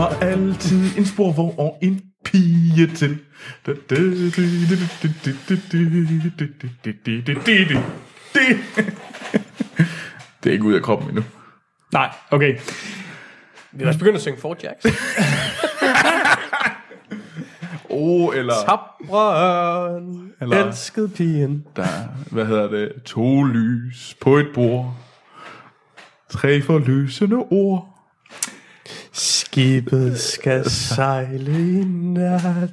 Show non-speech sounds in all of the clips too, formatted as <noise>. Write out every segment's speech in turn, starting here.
kommer altid en sporvogn og en pige til. Det er ikke ud af kroppen endnu. Nej, okay. Vi er også begyndt at synge Fort Jacks. Oh, eller Tabrøn, Eller- elsket pigen. der, hvad hedder det, to lys på et bord. Tre forløsende ord. Skibet skal sejle i nat.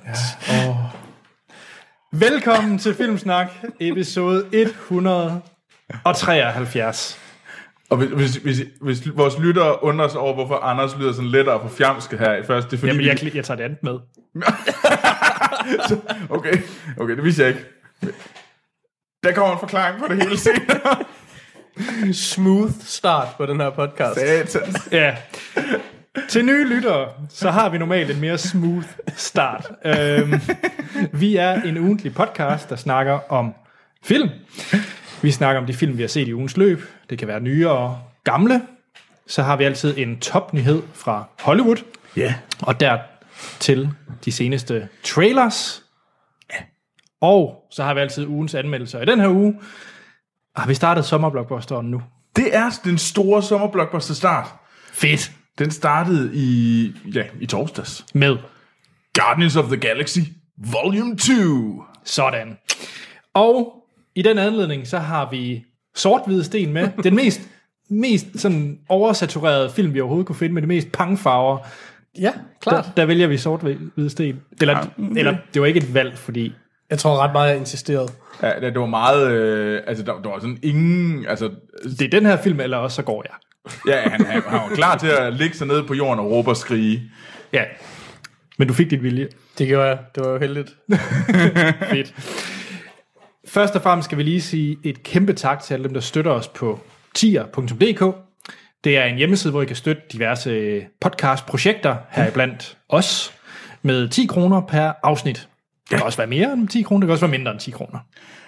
Velkommen til Filmsnak, episode 173. Og hvis, hvis, hvis, hvis vores lyttere undrer sig over, hvorfor Anders lyder sådan lettere på fjamske her i først, det er fordi... Jamen, jeg, jeg tager det andet med. <laughs> Okay, okay, det vidste jeg ikke. Der kommer en forklaring på det hele senere. <laughs> Smooth start på den her podcast. Satans. Ja. Til nye lyttere, så har vi normalt en mere smooth start. Øhm, vi er en ugentlig podcast, der snakker om film. Vi snakker om de film, vi har set i ugens løb. Det kan være nye og gamle. Så har vi altid en topnyhed fra Hollywood. Ja. Og dertil de seneste trailers. Og så har vi altid ugens anmeldelser. I den her uge har vi startet sommerblockbusteren nu. Det er den store sommerblockbuster start. Fedt. Den startede i, ja, i torsdags. Med Guardians of the Galaxy Volume 2. Sådan. Og i den anledning, så har vi sort sten med. Den mest, <laughs> mest sådan oversaturerede film, vi overhovedet kunne finde, med de mest pangfarver. Ja, klart. Der, der vælger vi sort sten. Eller, Ja, okay. eller det var ikke et valg, fordi... Jeg tror ret meget, jeg insisterede. Ja, det det var meget, øh, altså der, der var sådan ingen, altså, Det er den her film, eller også så går jeg. Ja, han, han, han var klar til at ligge sig ned på jorden og råbe og skrige. Ja. Men du fik dit vilje. Det gjorde jeg. Det var jo heldigt. <laughs> Fedt. Først og fremmest skal vi lige sige et kæmpe tak til alle dem, der støtter os på tier.dk. Det er en hjemmeside, hvor I kan støtte diverse podcastprojekter, heriblandt os, med 10 kroner per afsnit. Det kan også være mere end 10 kroner, det kan også være mindre end 10 kroner.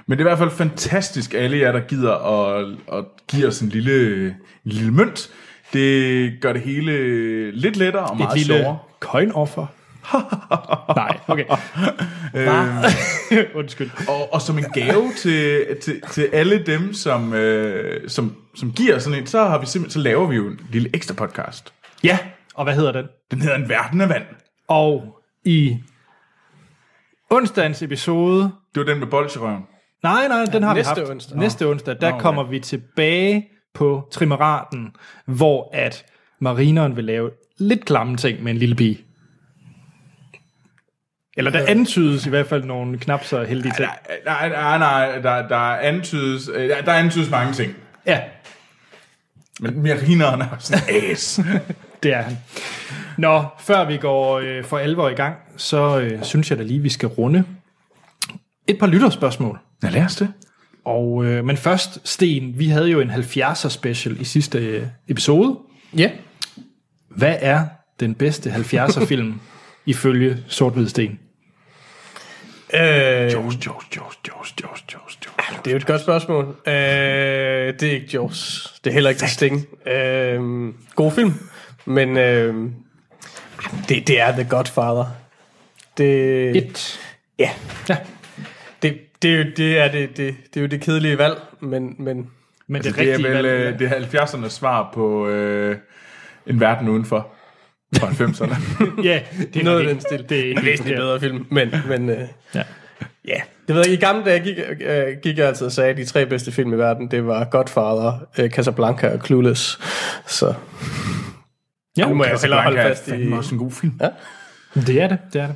Men det er i hvert fald fantastisk, alle jer, der gider at, at give os en lille, en lille mønt. Det gør det hele lidt lettere og meget Et lille sjovere. coin-offer. <laughs> Nej, okay. <laughs> Undskyld. Og, og som en gave til, til, til alle dem, som, øh, som, som giver sådan en, så, har vi simpelthen, så laver vi jo en lille ekstra podcast. Ja, og hvad hedder den? Den hedder En Verden af Vand. Og i onsdagens episode Det var den med bolsjerøven. Nej, nej, den har næste vi haft. onsdag. Næste onsdag, der Nå, okay. kommer vi tilbage på trimeraten, hvor at marineren vil lave lidt klamme ting med en lille pige. Eller der antydes i hvert fald nogle knap så heldige ting. Nej, nej, nej, der, der antydes, øh, der, der antydes mange ting. Ja, Men marineren er sådan as. <laughs> det er han. Nå, før vi går øh, for alvor i gang, så øh, synes jeg da lige, vi skal runde et par lytterspørgsmål. Ja, lad os det. Og, øh, men først, Sten, vi havde jo en 70'er special i sidste øh, episode. Ja. Hvad er den bedste 70'er <laughs> film ifølge sort Sten? Øh, Jaws, Jaws, Jaws, Jaws, Jaws, Jaws, Jaws. det er jo et godt spørgsmål. Øh, det er ikke Jaws. Det er heller ikke Sting. Øh, god film. Men øh, det, det er The Godfather. Det, Et. Ja. Ja. Det, det, er jo, det, er det, det, det er jo det kedelige valg, men, men Men det, Det er rigtige vel valg, øh, det er 70'ernes svar på øh, En Verden Udenfor. Fra 90'erne. <laughs> ja, det er noget af nok den stil. Det er en ikke væsentlig bedre film, men, men øh, Ja. ja. Det ved jeg, ikke. i gamle dage gik, øh, gik jeg altid og sagde, at de tre bedste film i verden, det var Godfather, øh, Casablanca og Clueless. Så Ja, nu må jeg hellere holde Casablanca er fast i... fandme også en god film. Ja. det er det, det er det.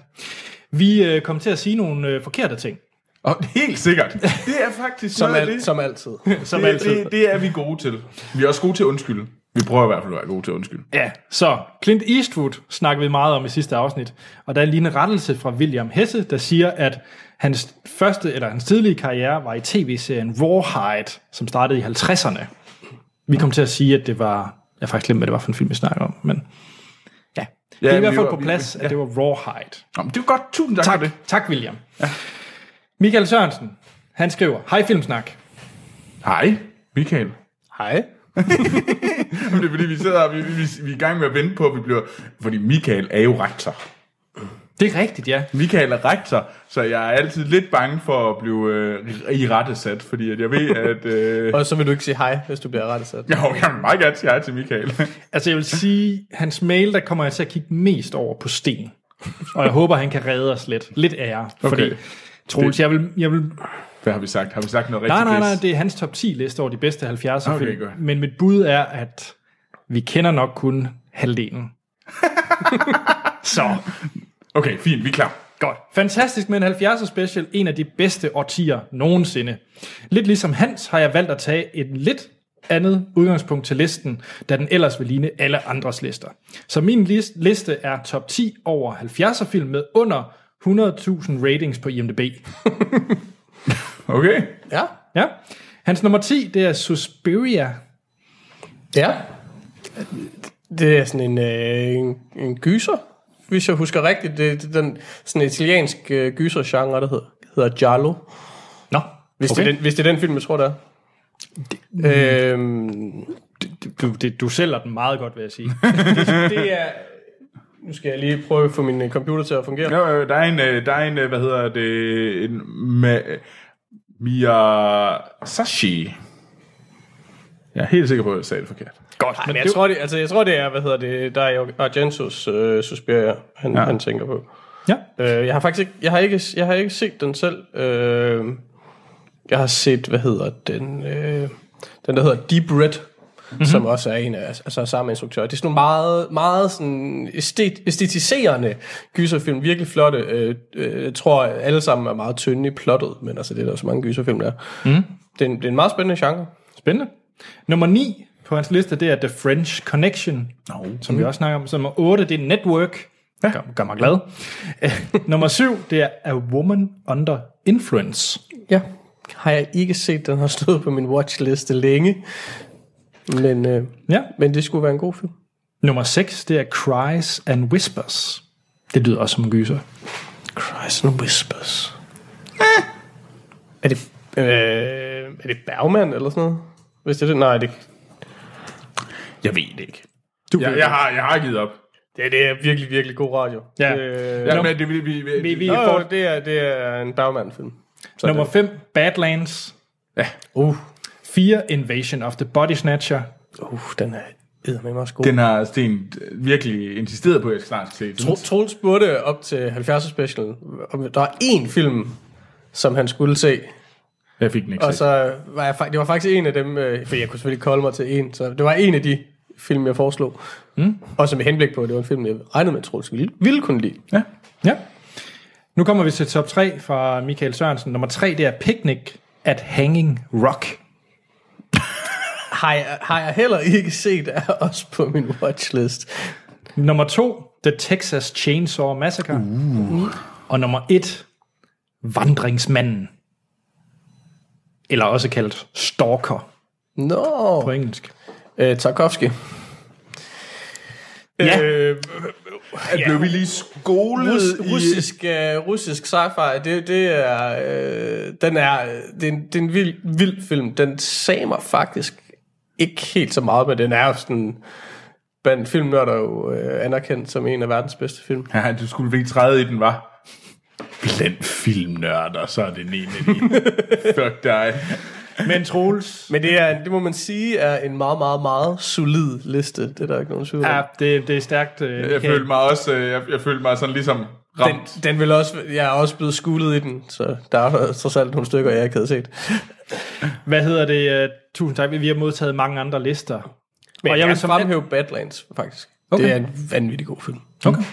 Vi øh, kom til at sige nogle øh, forkerte ting. Og <laughs> helt sikkert. Det er faktisk Som, noget af al, det. som altid. <laughs> Som det, altid. Det, det er vi gode til. Vi er også gode til at undskylde. Vi prøver i hvert fald at være gode til at undskylde. Ja, så Clint Eastwood snakkede vi meget om i sidste afsnit, og der er lige en rettelse fra William Hesse, der siger, at hans første, eller hans tidlige karriere var i tv-serien Rawhide, som startede i 50'erne. Vi kom til at sige, at det var, jeg har faktisk glemt, hvad det var for en film, vi snakker om, men ja, det er Ja, i hvert vi fald var- på vi- plads, ja. at det var Rawhide. Nå, men det er godt. Tusind tak, Tak, for det. tak William. Ja. Michael Sørensen, han skriver, Hej Filmsnak. Hej, Michael. Hej. Men <laughs> det er fordi, vi sidder vi, vi, vi er i gang med at vente på, at vi bliver... Fordi Michael er jo rektor. Det er rigtigt, ja. Michael er rektor, så jeg er altid lidt bange for at blive øh, i rettesat, fordi at jeg ved, at... Øh, <laughs> Og så vil du ikke sige hej, hvis du bliver rettet sat. jo, jeg vil meget gerne sige hej til Michael. <laughs> Altså jeg vil sige, hans mail, der kommer jeg til at kigge mest over på Sten. Og jeg håber, han kan redde os lidt. Lidt ære. Fordi, Okay. Troels, jeg vil, jeg vil... Hvad har vi sagt? Har vi sagt noget Nej, nej, nej, pis? det er hans top 10 liste over de bedste 70'er Okay, film. godt. Men mit bud er, at vi kender nok kun halvdelen. <laughs> Så, Okay, fint, vi er klar. godt. Fantastisk med en 70'er special. En af de bedste årtier nogensinde. Lidt ligesom Hans har jeg valgt at tage et lidt andet udgangspunkt til listen, da den ellers vil ligne alle andres lister. Så min lis- liste er top 10 over 70'er film med under 100.000 ratings på IMDb. <laughs> Okay. Ja. Ja. Hans nummer 10, det er Suspiria. Ja. Det er sådan en, øh, en, en gyser, hvis jeg husker rigtigt. Det, det er den sådan en italiensk øh, gysergenre, der hedder, hedder Giallo. Nå, Hvis, okay. det er den, hvis det er den film, jeg tror, det er. Det, øhm, du, det, du sælger den meget godt, vil jeg sige. <laughs> det er... Nu skal jeg lige prøve at få min øh, computer til at fungere. Jo, jo, der er en, øh, der er en, øh, hvad hedder det, en ma- Miyazashi. Jeg er helt sikker på, at jeg sagde det forkert. Godt, Men jeg, tror, det, altså, jeg tror, det er, hvad hedder det, der er Argentos øh, Suspiria, han, ja. han tænker på. Ja. Øh, jeg har faktisk ikke, jeg har ikke, jeg har ikke set den selv. Øh, jeg har set, hvad hedder den, øh, den der hedder Deep Red, mm-hmm. som også er en af, altså samme instruktør. Det er sådan nogle meget, meget sådan æstet, æstetiserende gyserfilm, virkelig flotte. Øh, øh, jeg tror, alle sammen er meget tynde i plottet, men altså, det er der så mange gyserfilm, der er. Mm. Det, er en, det er en meget spændende genre. Spændende. Nummer 9 på hans liste, det er The French Connection, No. som vi også snakker om. Så nummer 8, det er Network. Ja. Gør, gør mig glad. <laughs> nummer 7, det er A Woman Under Influence. Ja. Har jeg ikke set, den har stået på min watchliste længe. Men, øh, Ja. men det skulle være en god film. Nummer 6, det er Cries and Whispers. Det lyder også som en gyser. Cries and Whispers. Er det, øh, er det Bergman eller sådan noget? Hvis det er det, nej, det, Jeg ved det ikke. Du jeg, jeg, har, jeg har givet op. det, det er virkelig, virkelig god radio. Ja. Det, Ja, Nå. men det, vi, vi, vi, Vi, vi Nå, får det, er, det er en Bergman-film. Så nummer det, 5, Badlands. ja. uh, 4, Invasion of the Body Snatcher. uh, den er eddermame også god. Den har Sten virkelig insisteret på, at jeg skal snart se. Tro, Troels spurgte op til 70'er special, om der var én film, som han skulle se. Jeg fik den ikke Og set. så var jeg, det var faktisk en af dem, øh, for jeg kunne selvfølgelig kolde mig til en, så det var en af de film, jeg foreslog. Mm. Også med henblik på, at det var en film, jeg regnede med, at Troels ville, ville kunne lide. Ja. Ja. Nu kommer vi til top 3 fra Michael Sørensen. Nummer 3, det er Picnic at Hanging Rock. Har jeg, har jeg heller ikke set, er også på min watchlist. Nummer 2, The Texas Chainsaw Massacre. Uh. Og nummer 1, Vandringsmanden. Eller også kaldt Stalker Nå, på engelsk. øh, Tarkovsky. Ja. Øh, Ja. Blev vi lige skolet Rus, i... russisk, uh, russisk sci-fi, det, det er, øh, den er, det er, en, det er en vild, vild film. Den sagde mig faktisk ikke helt så meget, men den er jo sådan, blandt filmnørder jo øh, anerkendt som en af verdens bedste film. Ja, du skulle ikke træde i den, var. Blandt filmnørder, så er det en af de. <laughs> Fuck dig. Men Troels, Men det, er, det må man sige er en meget, meget, meget solid liste. Det er der ikke nogen tvivl ja, det, det er stærkt. øh, Jeg følte mig også, øh, jeg, jeg følte mig sådan ligesom Den, ramt. den vil også, jeg er også blevet skulet i den, så der er trods alt nogle stykker, jeg ikke havde set. Hvad hedder det? Tusind tak. Vi har modtaget mange andre lister. Men og jeg vil som fremhæve Badlands, faktisk. Okay. Det er en vanvittig god film. Okay.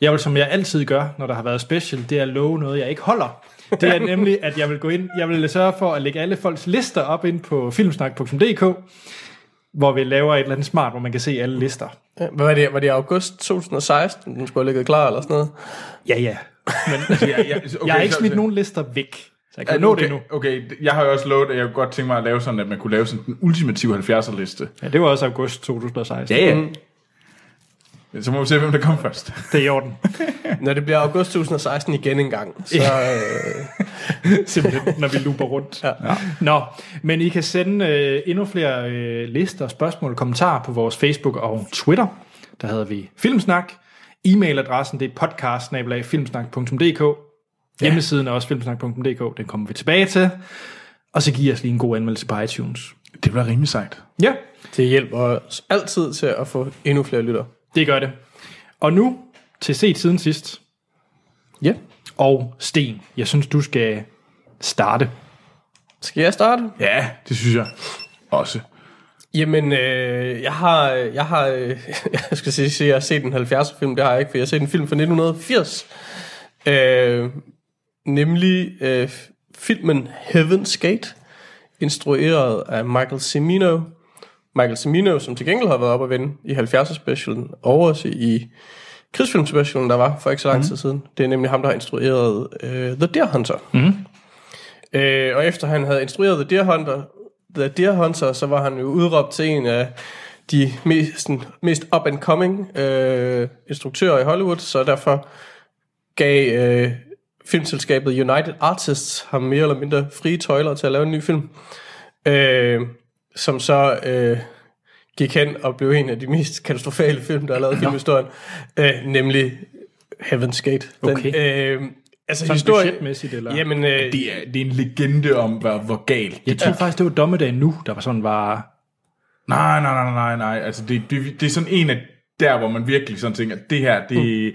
Jeg vil, som jeg altid gør, når der har været special, det er at love noget, jeg ikke holder. Det er <laughs> nemlig, at jeg vil gå ind, jeg vil sørge for at lægge alle folks lister op ind på filmsnak.dk, hvor vi laver et eller andet smart, hvor man kan se alle lister. Ja, Hvad var det? Var det august 2016, den skulle have ligget klar eller sådan noget? Ja, ja. Men Ja, ja, <laughs> okay, jeg har ikke smidt nogen lister væk, jeg kan Ja, nå okay, det nu. Okay, jeg har jo også lovet, at jeg kunne godt tænke mig at lave sådan, at man kunne lave sådan den ultimative 70'er liste. Ja, det var også august 2016. ja. Mm. Så må vi se, hvem der kommer først. Det er i orden. <laughs> Når det bliver august 2016 igen en gang, så... Øh, <laughs> Simpelthen, når vi looper rundt. Ja. Nå, men I kan sende øh, endnu flere øh, lister, spørgsmål og kommentarer på vores Facebook og Twitter. Der hedder vi Filmsnak. E-mailadressen det er podcast Hjemmesiden er også filmsnak.dk. Den kommer vi tilbage til. Og så giver os lige en god anmeldelse på iTunes. Det bliver rimelig sejt. Ja, det hjælper os altid til at få endnu flere lytter. det gør det. Og nu til set siden sidst. Ja. Og Sten, jeg synes, du skal starte. Skal jeg starte? Ja, det synes jeg også. Jamen, øh, jeg har, jeg har, øh, <laughs> jeg skal sige, jeg har set en 70'er film, det har jeg ikke, for jeg har set en film fra 1980. Øh, nemlig øh, filmen Heaven's Gate, instrueret af Michael Cimino. Michael Cimino, som til gengæld har været op at vinde i 70'er specialen, og også i krigsfilm specialen, der var for ikke så lang tid siden. Det er nemlig ham, der har instrueret øh, The Deer Hunter. Mm. Øh, og efter han havde instrueret The Deer Hunter, The Deer Hunter, så var han jo udråbt til en af de mest, sådan, mest up-and-coming øh, instruktører i Hollywood, så derfor gav øh, filmselskabet United Artists ham mere eller mindre frie tøjler til at lave en ny film, øh, som så øh, gik hen og blev en af de mest katastrofale film, der er lavet i filmhistorien, øh, nemlig Heaven's Gate. Den, Okay. øh, altså Sådan historie, budgetmæssigt, eller? Jamen, øh, Det er, det er en legende om, hvor, hvor galt. Jeg tror faktisk, det var dommedag nu, der var sådan var... Nej, nej, nej, nej, nej. Altså, det, det, det er sådan en af der, hvor man virkelig sådan tænker, det her, det...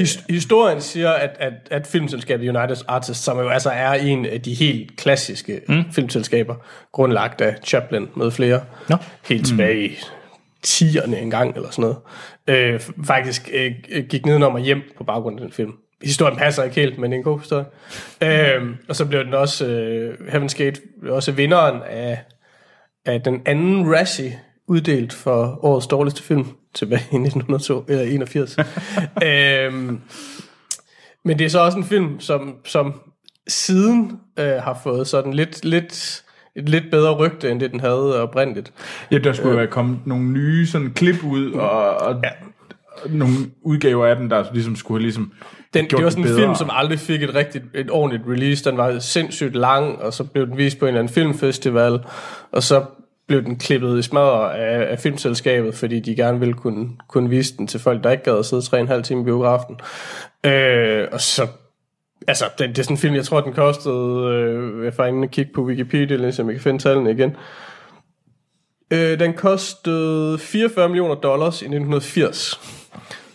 His- historien siger, at, at, at filmselskabet United Artists, som jo altså er en af de helt klassiske mm. filmselskaber, grundlagt af Chaplin med flere, Nå. helt tilbage i 10'erne en gang eller sådan noget, øh, faktisk øh, gik nedenom og hjem på baggrund af den film. Historien passer ikke helt, men det er en god historie. øh, og så blev den også, øh, Heaven's Gate, blev også vinderen af, af den anden Razzie, uddelt for årets dårligste film tilbage i 1982 eller 81. <laughs> øhm, men det er så også en film, som, som siden øh, har fået sådan lidt, lidt, et lidt bedre rygte, end det den havde oprindeligt. Ja, der skulle øh. være kommet nogle nye sådan klip ud, og, og ja. nogle udgaver af den, der ligesom skulle ligesom Den, det var sådan en bedre. film, som aldrig fik et rigtigt, et ordentligt release. Den var sindssygt lang, og så blev den vist på en eller anden filmfestival, og så blev den klippet i smadret af, af filmselskabet, fordi de gerne ville kunne, kunne vise den til folk, der ikke gad at sidde 3,5 timer i biografen. Øh, og så Altså, det, det er sådan en film, jeg tror, den kostede, øh, jeg får ingen at kigge på Wikipedia, lige så jeg kan finde tallene igen. Øh, den kostede 44 millioner dollars i 1980.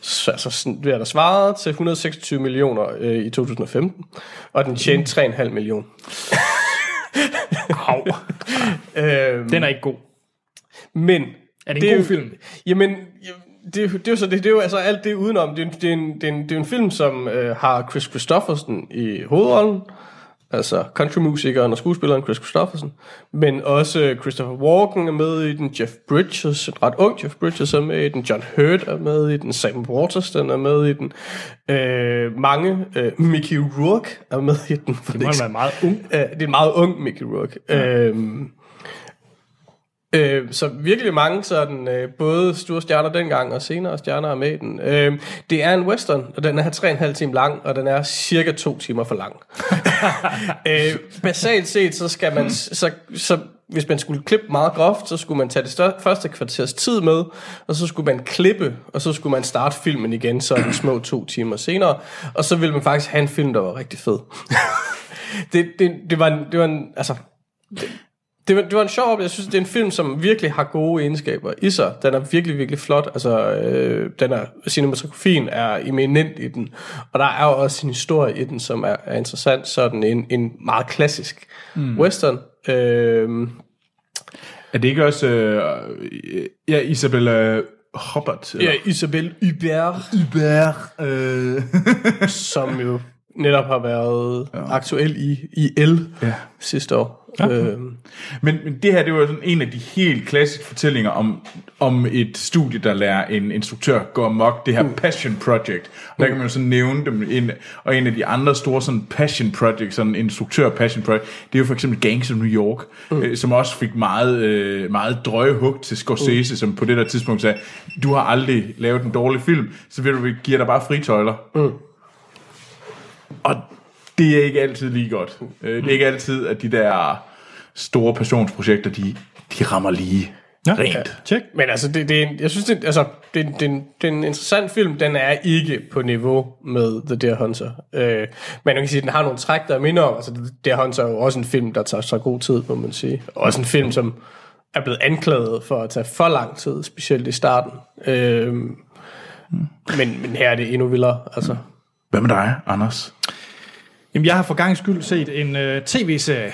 Så, altså, sådan, det er der svaret til 126 millioner øh, i 2015. Og den tjente 3,5 millioner. Au. Øhm, Den er ikke god. men... Er det en god jo- film? Jamen, det, er det, er jo så det, det er jo altså alt det udenom. Det er, det er, en, det er, en, det er en film, som øh, har Chris Christofferson i hovedrollen. Altså countrymusikeren og skuespilleren Chris Christofferson. Men også øh, Christopher Walken er med i den. Jeff Bridges, en ret ung Jeff Bridges er med i den. John Hurt er med i den. Sam Waterston er med i den. Øh, mange. Øh, Mickey Rourke er med i den. For Det må være meget ung. Øh, det er en meget ung Mickey Rourke. Ja. Øhm, øh, så virkelig mange sådan, øh, både store stjerner dengang og senere stjerner er med i den. Øh, det er en western, og den er 3,5 timer lang, og den er cirka 2 timer for lang. <laughs> øh, basalt set, så skal man, så, så hvis man skulle klippe meget groft, så skulle man tage det større, første kvarters tid med, og så skulle man klippe, og så skulle man starte filmen igen, sådan små to timer senere, og så ville man faktisk have en film, der var rigtig fed. <laughs> det, det, det, var en, det var en, altså, det, det var, det var en sjov oplevelse. Jeg synes, det er en film, som virkelig har gode egenskaber i sig. Den er virkelig, virkelig flot. Altså, øh, den er, cinematografien er eminent i den. Og der er jo også en historie i den, som er, er interessant. Sådan en, en meget klassisk mm. western. Øh, Er det ikke også... Øh, ja, Isabella Hubbard? ja, Isabelle Hubert, Hubert. Øh. som jo netop har været ja. aktuel i, i L Ja. sidste år. Ja. Øh, Men, men det her, det var jo sådan en af de helt klassiske fortællinger om, om et studie, der lærer en instruktør gå amok, det her Passion Project. Og der kan man jo så nævne dem, en, og en af de andre store sådan Passion Project, sådan instruktør Passion Project, det er jo for eksempel Gangs of New York, mm. øh, som også fik meget, øh, meget drøje hug til Scorsese, mm. som på det der tidspunkt sagde, du har aldrig lavet en dårlig film, så vil du, vi giver dig bare fritøjler. Mm. Og det er ikke altid lige godt. Øh, Det er ikke altid, at de der store passionsprojekter, de, de rammer lige Ja. rent. Tjek. men altså, det, det er en, jeg synes, det, altså, det, det, er en- det er en interessant film. Den er ikke på niveau med The Deer Hunter. Øh, men man kan sige, at den har nogle træk, der minder om. Altså, The Deer Hunter er jo også en film, der tager så god tid, må man sige. Også en film, som er blevet anklaget for at tage for lang tid, specielt i starten. Øh, men, men her er det endnu vildere. Altså. Hvad med dig, Anders? Jamen, jeg har for gang skyld set en øh, tv-serie.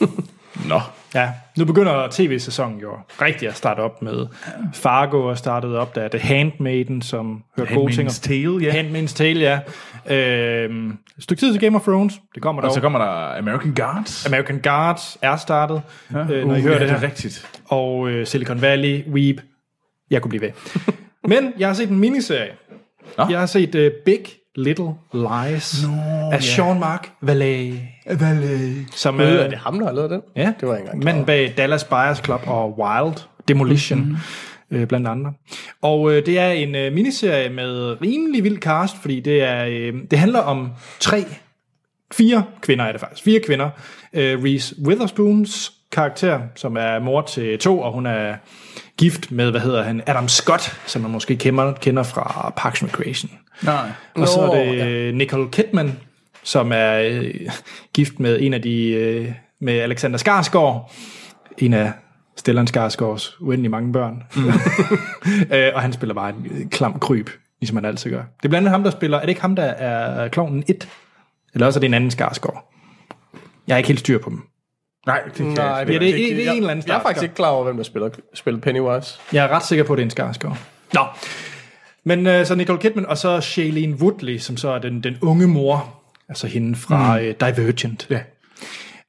<laughs> Nå. Ja, nu begynder tv-sæsonen jo rigtig at starte op med Fargo er startet op, der er The Handmaiden, som hører gode ting om. Tale, ja. Handmaid's Tale, ja. Øhm, et stykke tid til Game of Thrones, det kommer Og dog. så kommer der American Guards. American Guards er startet, ja. øh, når I Uh, hører ja, det her. er rigtigt. Og øh, Silicon Valley, Weep, jeg kunne blive ved. <laughs> Men jeg har set en miniserie. Nå. Jeg har set uh, Big Little Lies Nå, af Sean Mark Vallée. Som, Øh, er det ham, der har lavet den? Ja, Det var jeg engang manden bag Dallas Buyers Club og Wild Demolition, mm-hmm. øh, blandt andre. Og øh, det er en øh, miniserie med rimelig vild cast, fordi det er øh, det handler om tre, fire kvinder er det faktisk, fire kvinder. Øh, Reese Witherspoons karakter, som er mor til to, og hun er gift med, hvad hedder han, Adam Scott, som man måske kender, kender fra Parks and Recreation. Nej. Og så er det ja. Nicole Kidman, som er øh, gift med en af de, øh, med Alexander Skarsgård, en af Stellan Skarsgårds uendelig mange børn. Mm. <laughs> øh, og han spiller bare en øh, klam kryb, ligesom han altid gør. Det er blandt andet ham, der spiller, er det ikke ham, der er klovnen 1? Eller også er det en anden Skarsgård? Jeg er ikke helt styr på dem. Nej, det kan Nej, jeg det er det- det er en eller anden Jeg er faktisk ikke klar over, hvem der spiller, spiller Pennywise. Jeg er ret sikker på, at det er en Skarsgård. Nå. Men øh, så Nicole Kidman, og så Shailene Woodley, som så er den, den unge mor, altså hende fra mm. øh, Divergent. Ja.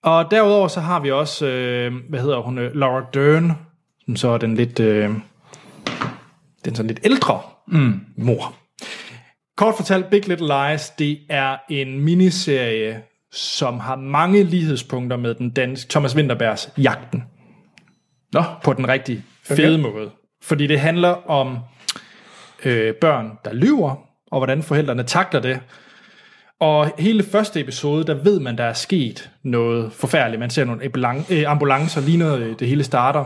Og derudover så har vi også, øh, hvad hedder hun, øh, Laura Dern, som så er den lidt, øh, den sådan lidt ældre mm. mor. Kort fortalt, Big Little Lies, det er en miniserie, som har mange lighedspunkter med den danske Thomas Winterbergs Jagten Nå, på den rigtig fede okay. måde. Fordi det handler om øh, børn, der lyver, og hvordan forældrene takler det. Og hele første episode, der ved man, der er sket noget forfærdeligt. Man ser nogle øh, ambulancer, lige når øh, det hele starter.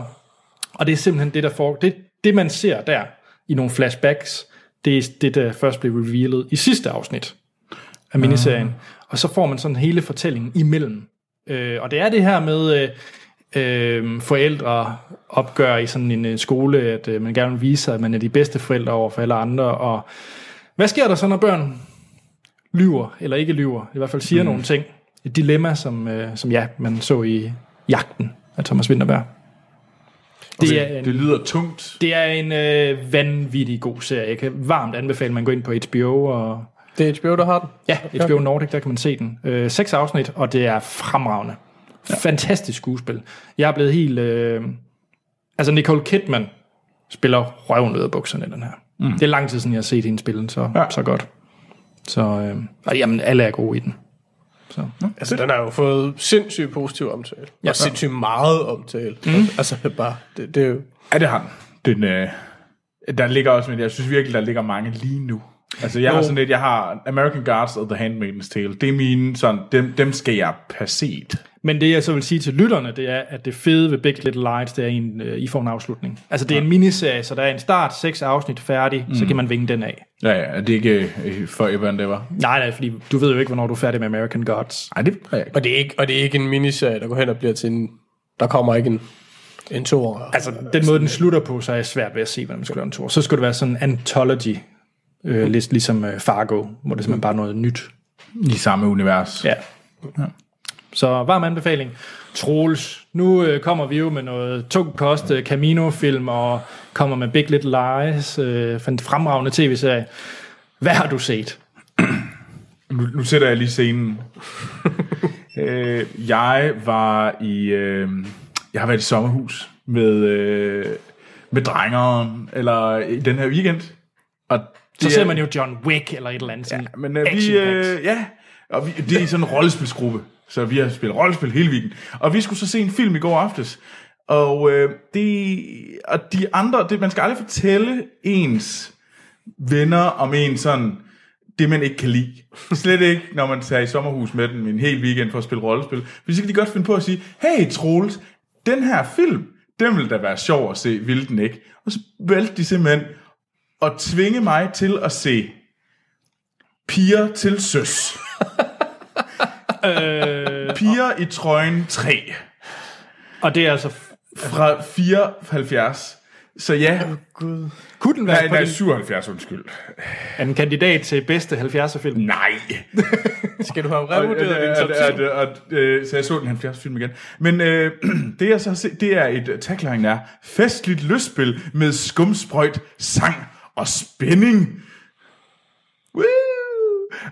Og det er simpelthen det, der får... Det, det man ser der i nogle flashbacks, det er det, der først blev revealet i sidste afsnit af miniserien. Og så får man sådan hele fortællingen imellem. Øh, og det er det her med... Øh, øh, forældre opgør i sådan en øh, skole, at øh, man gerne vil vise sig, at man er de bedste forældre over for alle andre. Og hvad sker der så, når børn lyver, eller ikke lyver, i hvert fald siger mm. nogle ting? Et dilemma, som, øh, som ja, man så i Jagten af Thomas Winterberg. Det er en, det lyder tungt. det er en øh, vanvittig god serie. Jeg kan varmt anbefale, at man går ind på HBO og Det er HBO, der har den. Ja, HBO Nordic, der kan man se den. Øh, seks afsnit, og det er fremragende. Ja. Fantastisk skuespil. Jeg er blevet helt... Øh, altså, Nicole Kidman spiller røven ud af bukserne i den her. Mm. Det er lang tid siden, jeg har set hende spille så, ja. Ja. så godt. Så, øh, og jamen, alle er gode i den. Så. Altså, den har jo fået sindssygt positiv omtale. Ja, og sindssygt meget omtale. Mm. Altså, bare, det, det er jo... Ja, det har den. den øh, der ligger også, men jeg synes virkelig, der ligger mange lige nu. Altså, jeg har sådan lidt, jeg har American Gods og The Handmaid's Tale. Det er mine, sådan, dem, dem skal jeg passet. Men det jeg så vil sige til lytterne, det er, at det fede ved Big Little Lies, det er, en, øh, I får en afslutning. Altså det er en miniserie, så der er en start, seks afsnit færdig, mm. så kan man vinge den af. Ja, ja, det er ikke øh, forever and ever. Nej, nej, fordi du ved jo ikke, hvornår du er færdig med American Gods. Nej, det er jeg ikke. Og det, er ikke, og det er ikke en miniserie, der går hen og bliver til en... Der kommer ikke en, en toer. Altså, den måde, den slutter på, så er jeg svært ved at se, hvordan man skal lave en tur. Så skulle det være sådan en anthology, øh, lidt ligesom øh, Fargo, hvor det simpelthen bare er noget nyt. I samme univers. Ja. Så varm anbefaling. Troels, nu øh, kommer vi jo med noget tung kost, øh, Camino-film, og kommer med Big Little Lies, øh, en fremragende tv-serie. Hvad har du set? <clears throat> Nu, nu sætter jeg lige scenen. <laughs> øh, jeg var i... Øh, jeg har været i sommerhus med, øh, med drengeren, eller i den her weekend. Og Så ser er- man jo John Wick eller et eller andet sådan Men øh, vi, øh, ja, og vi, det er sådan en rollespilsgruppe, så vi har spillet rollespil hele weekenden. Og vi skulle så se en film i går aftes. Og, øh, det, og de andre, det, man skal aldrig fortælle ens venner om en sådan, det man ikke kan lide. Slet ikke, når man tager i sommerhus med dem en hel weekend for at spille rollespil. For så kan de godt finde på at sige, hey Troels, den her film, den vil da være sjov at se, vil den ikke? Og så valgte de simpelthen at tvinge mig til at se Piger til søs. Øh, Piger i trøjen 3 og det er altså... fra 74. Så ja, Gud. Kunne den være nej, på nej, din, 77, undskyld. er den kandidat til bedste 70'er-film? Nej. Skal du have Og, revurderet din top og, 10? og, og, øh, så jeg så den 70 film igen. Men øh, <clears throat> det jeg så har set, det er et tagline er, festligt lystspil med skumsprøjt, sang og spænding. Woo!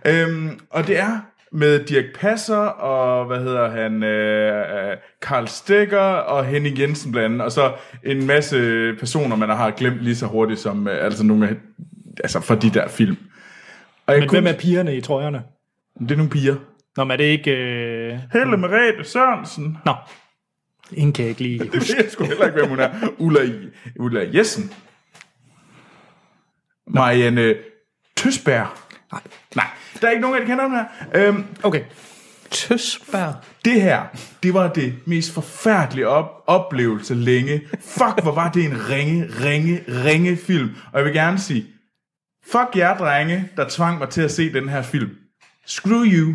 Øhm, og det er med Dirk Passer og, hvad hedder han, øh, øh, Karl Stegger og Henning Jensen blandt andet, og så en masse personer, man har glemt lige så hurtigt som, øh, altså nogle af, altså fra de der film. Og jeg Men hvem er pigerne i trøjerne? Det er nogle piger. Nå, men er det ikke... Øh... Helle Merete Sørensen. Nå, ingen kan jeg ikke lige... <laughs> Det ved jeg sgu heller ikke, hvem hun er. Ulla, Ulla Jessen. Marianne Tøsberg. Nej. Nej, der er ikke nogen af de kender dem her. Øhm, Okay. Tøsbær. det her, det var det mest forfærdelige op- oplevelse længe. Fuck, hvor var det en ringe, ringe, ringe film. Og jeg vil gerne sige, fuck jer drenge, der tvang mig til at se den her film. Screw you.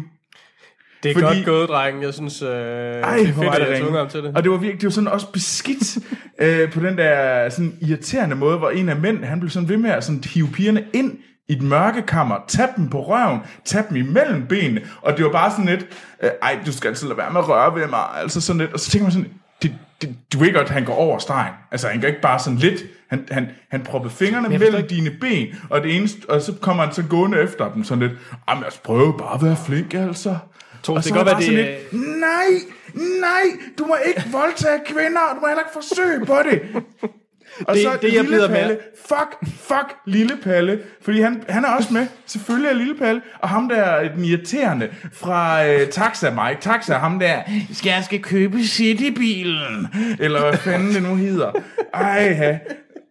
Det er Fordi- godt gået, dreng. Jeg synes, øh, Ej, det er hvor fedt, var at jeg ham til det. Og det var virkelig, det var sådan også beskidt <laughs> øh, på den der sådan irriterende måde, hvor en af mænd, han blev sådan ved med at sådan hive pigerne ind i et mørkekammer, tage dem på røven, tage dem imellem benene, og det var bare sådan lidt, øh, ej, du skal altid lade være med at røre ved mig, altså sådan lidt, og så tænker man sådan, det, det, du ved godt, at han går over stregen. Altså, han går ikke bare sådan lidt. Han, han, han proppede fingrene mellem dine ben, og, det eneste, og så kommer han så gående efter dem sådan lidt, jamen, altså, prøv bare at være flink, altså. Troels, Og det kan godt være, det lidt, nej, nej, du må ikke voldtage kvinder, og du må heller ikke forsøge på det. <laughs> Og Det- så det, jeg Lille Palle, mærke- fuck, fuck Lille Palle, fordi han, han er også med, selvfølgelig er Lille Palle, og ham der er den irriterende fra øh, Taxa Mike, Taxa, ham der, skal jeg skal købe Citybilen, eller hvad fanden det nu hedder. Ej, ha.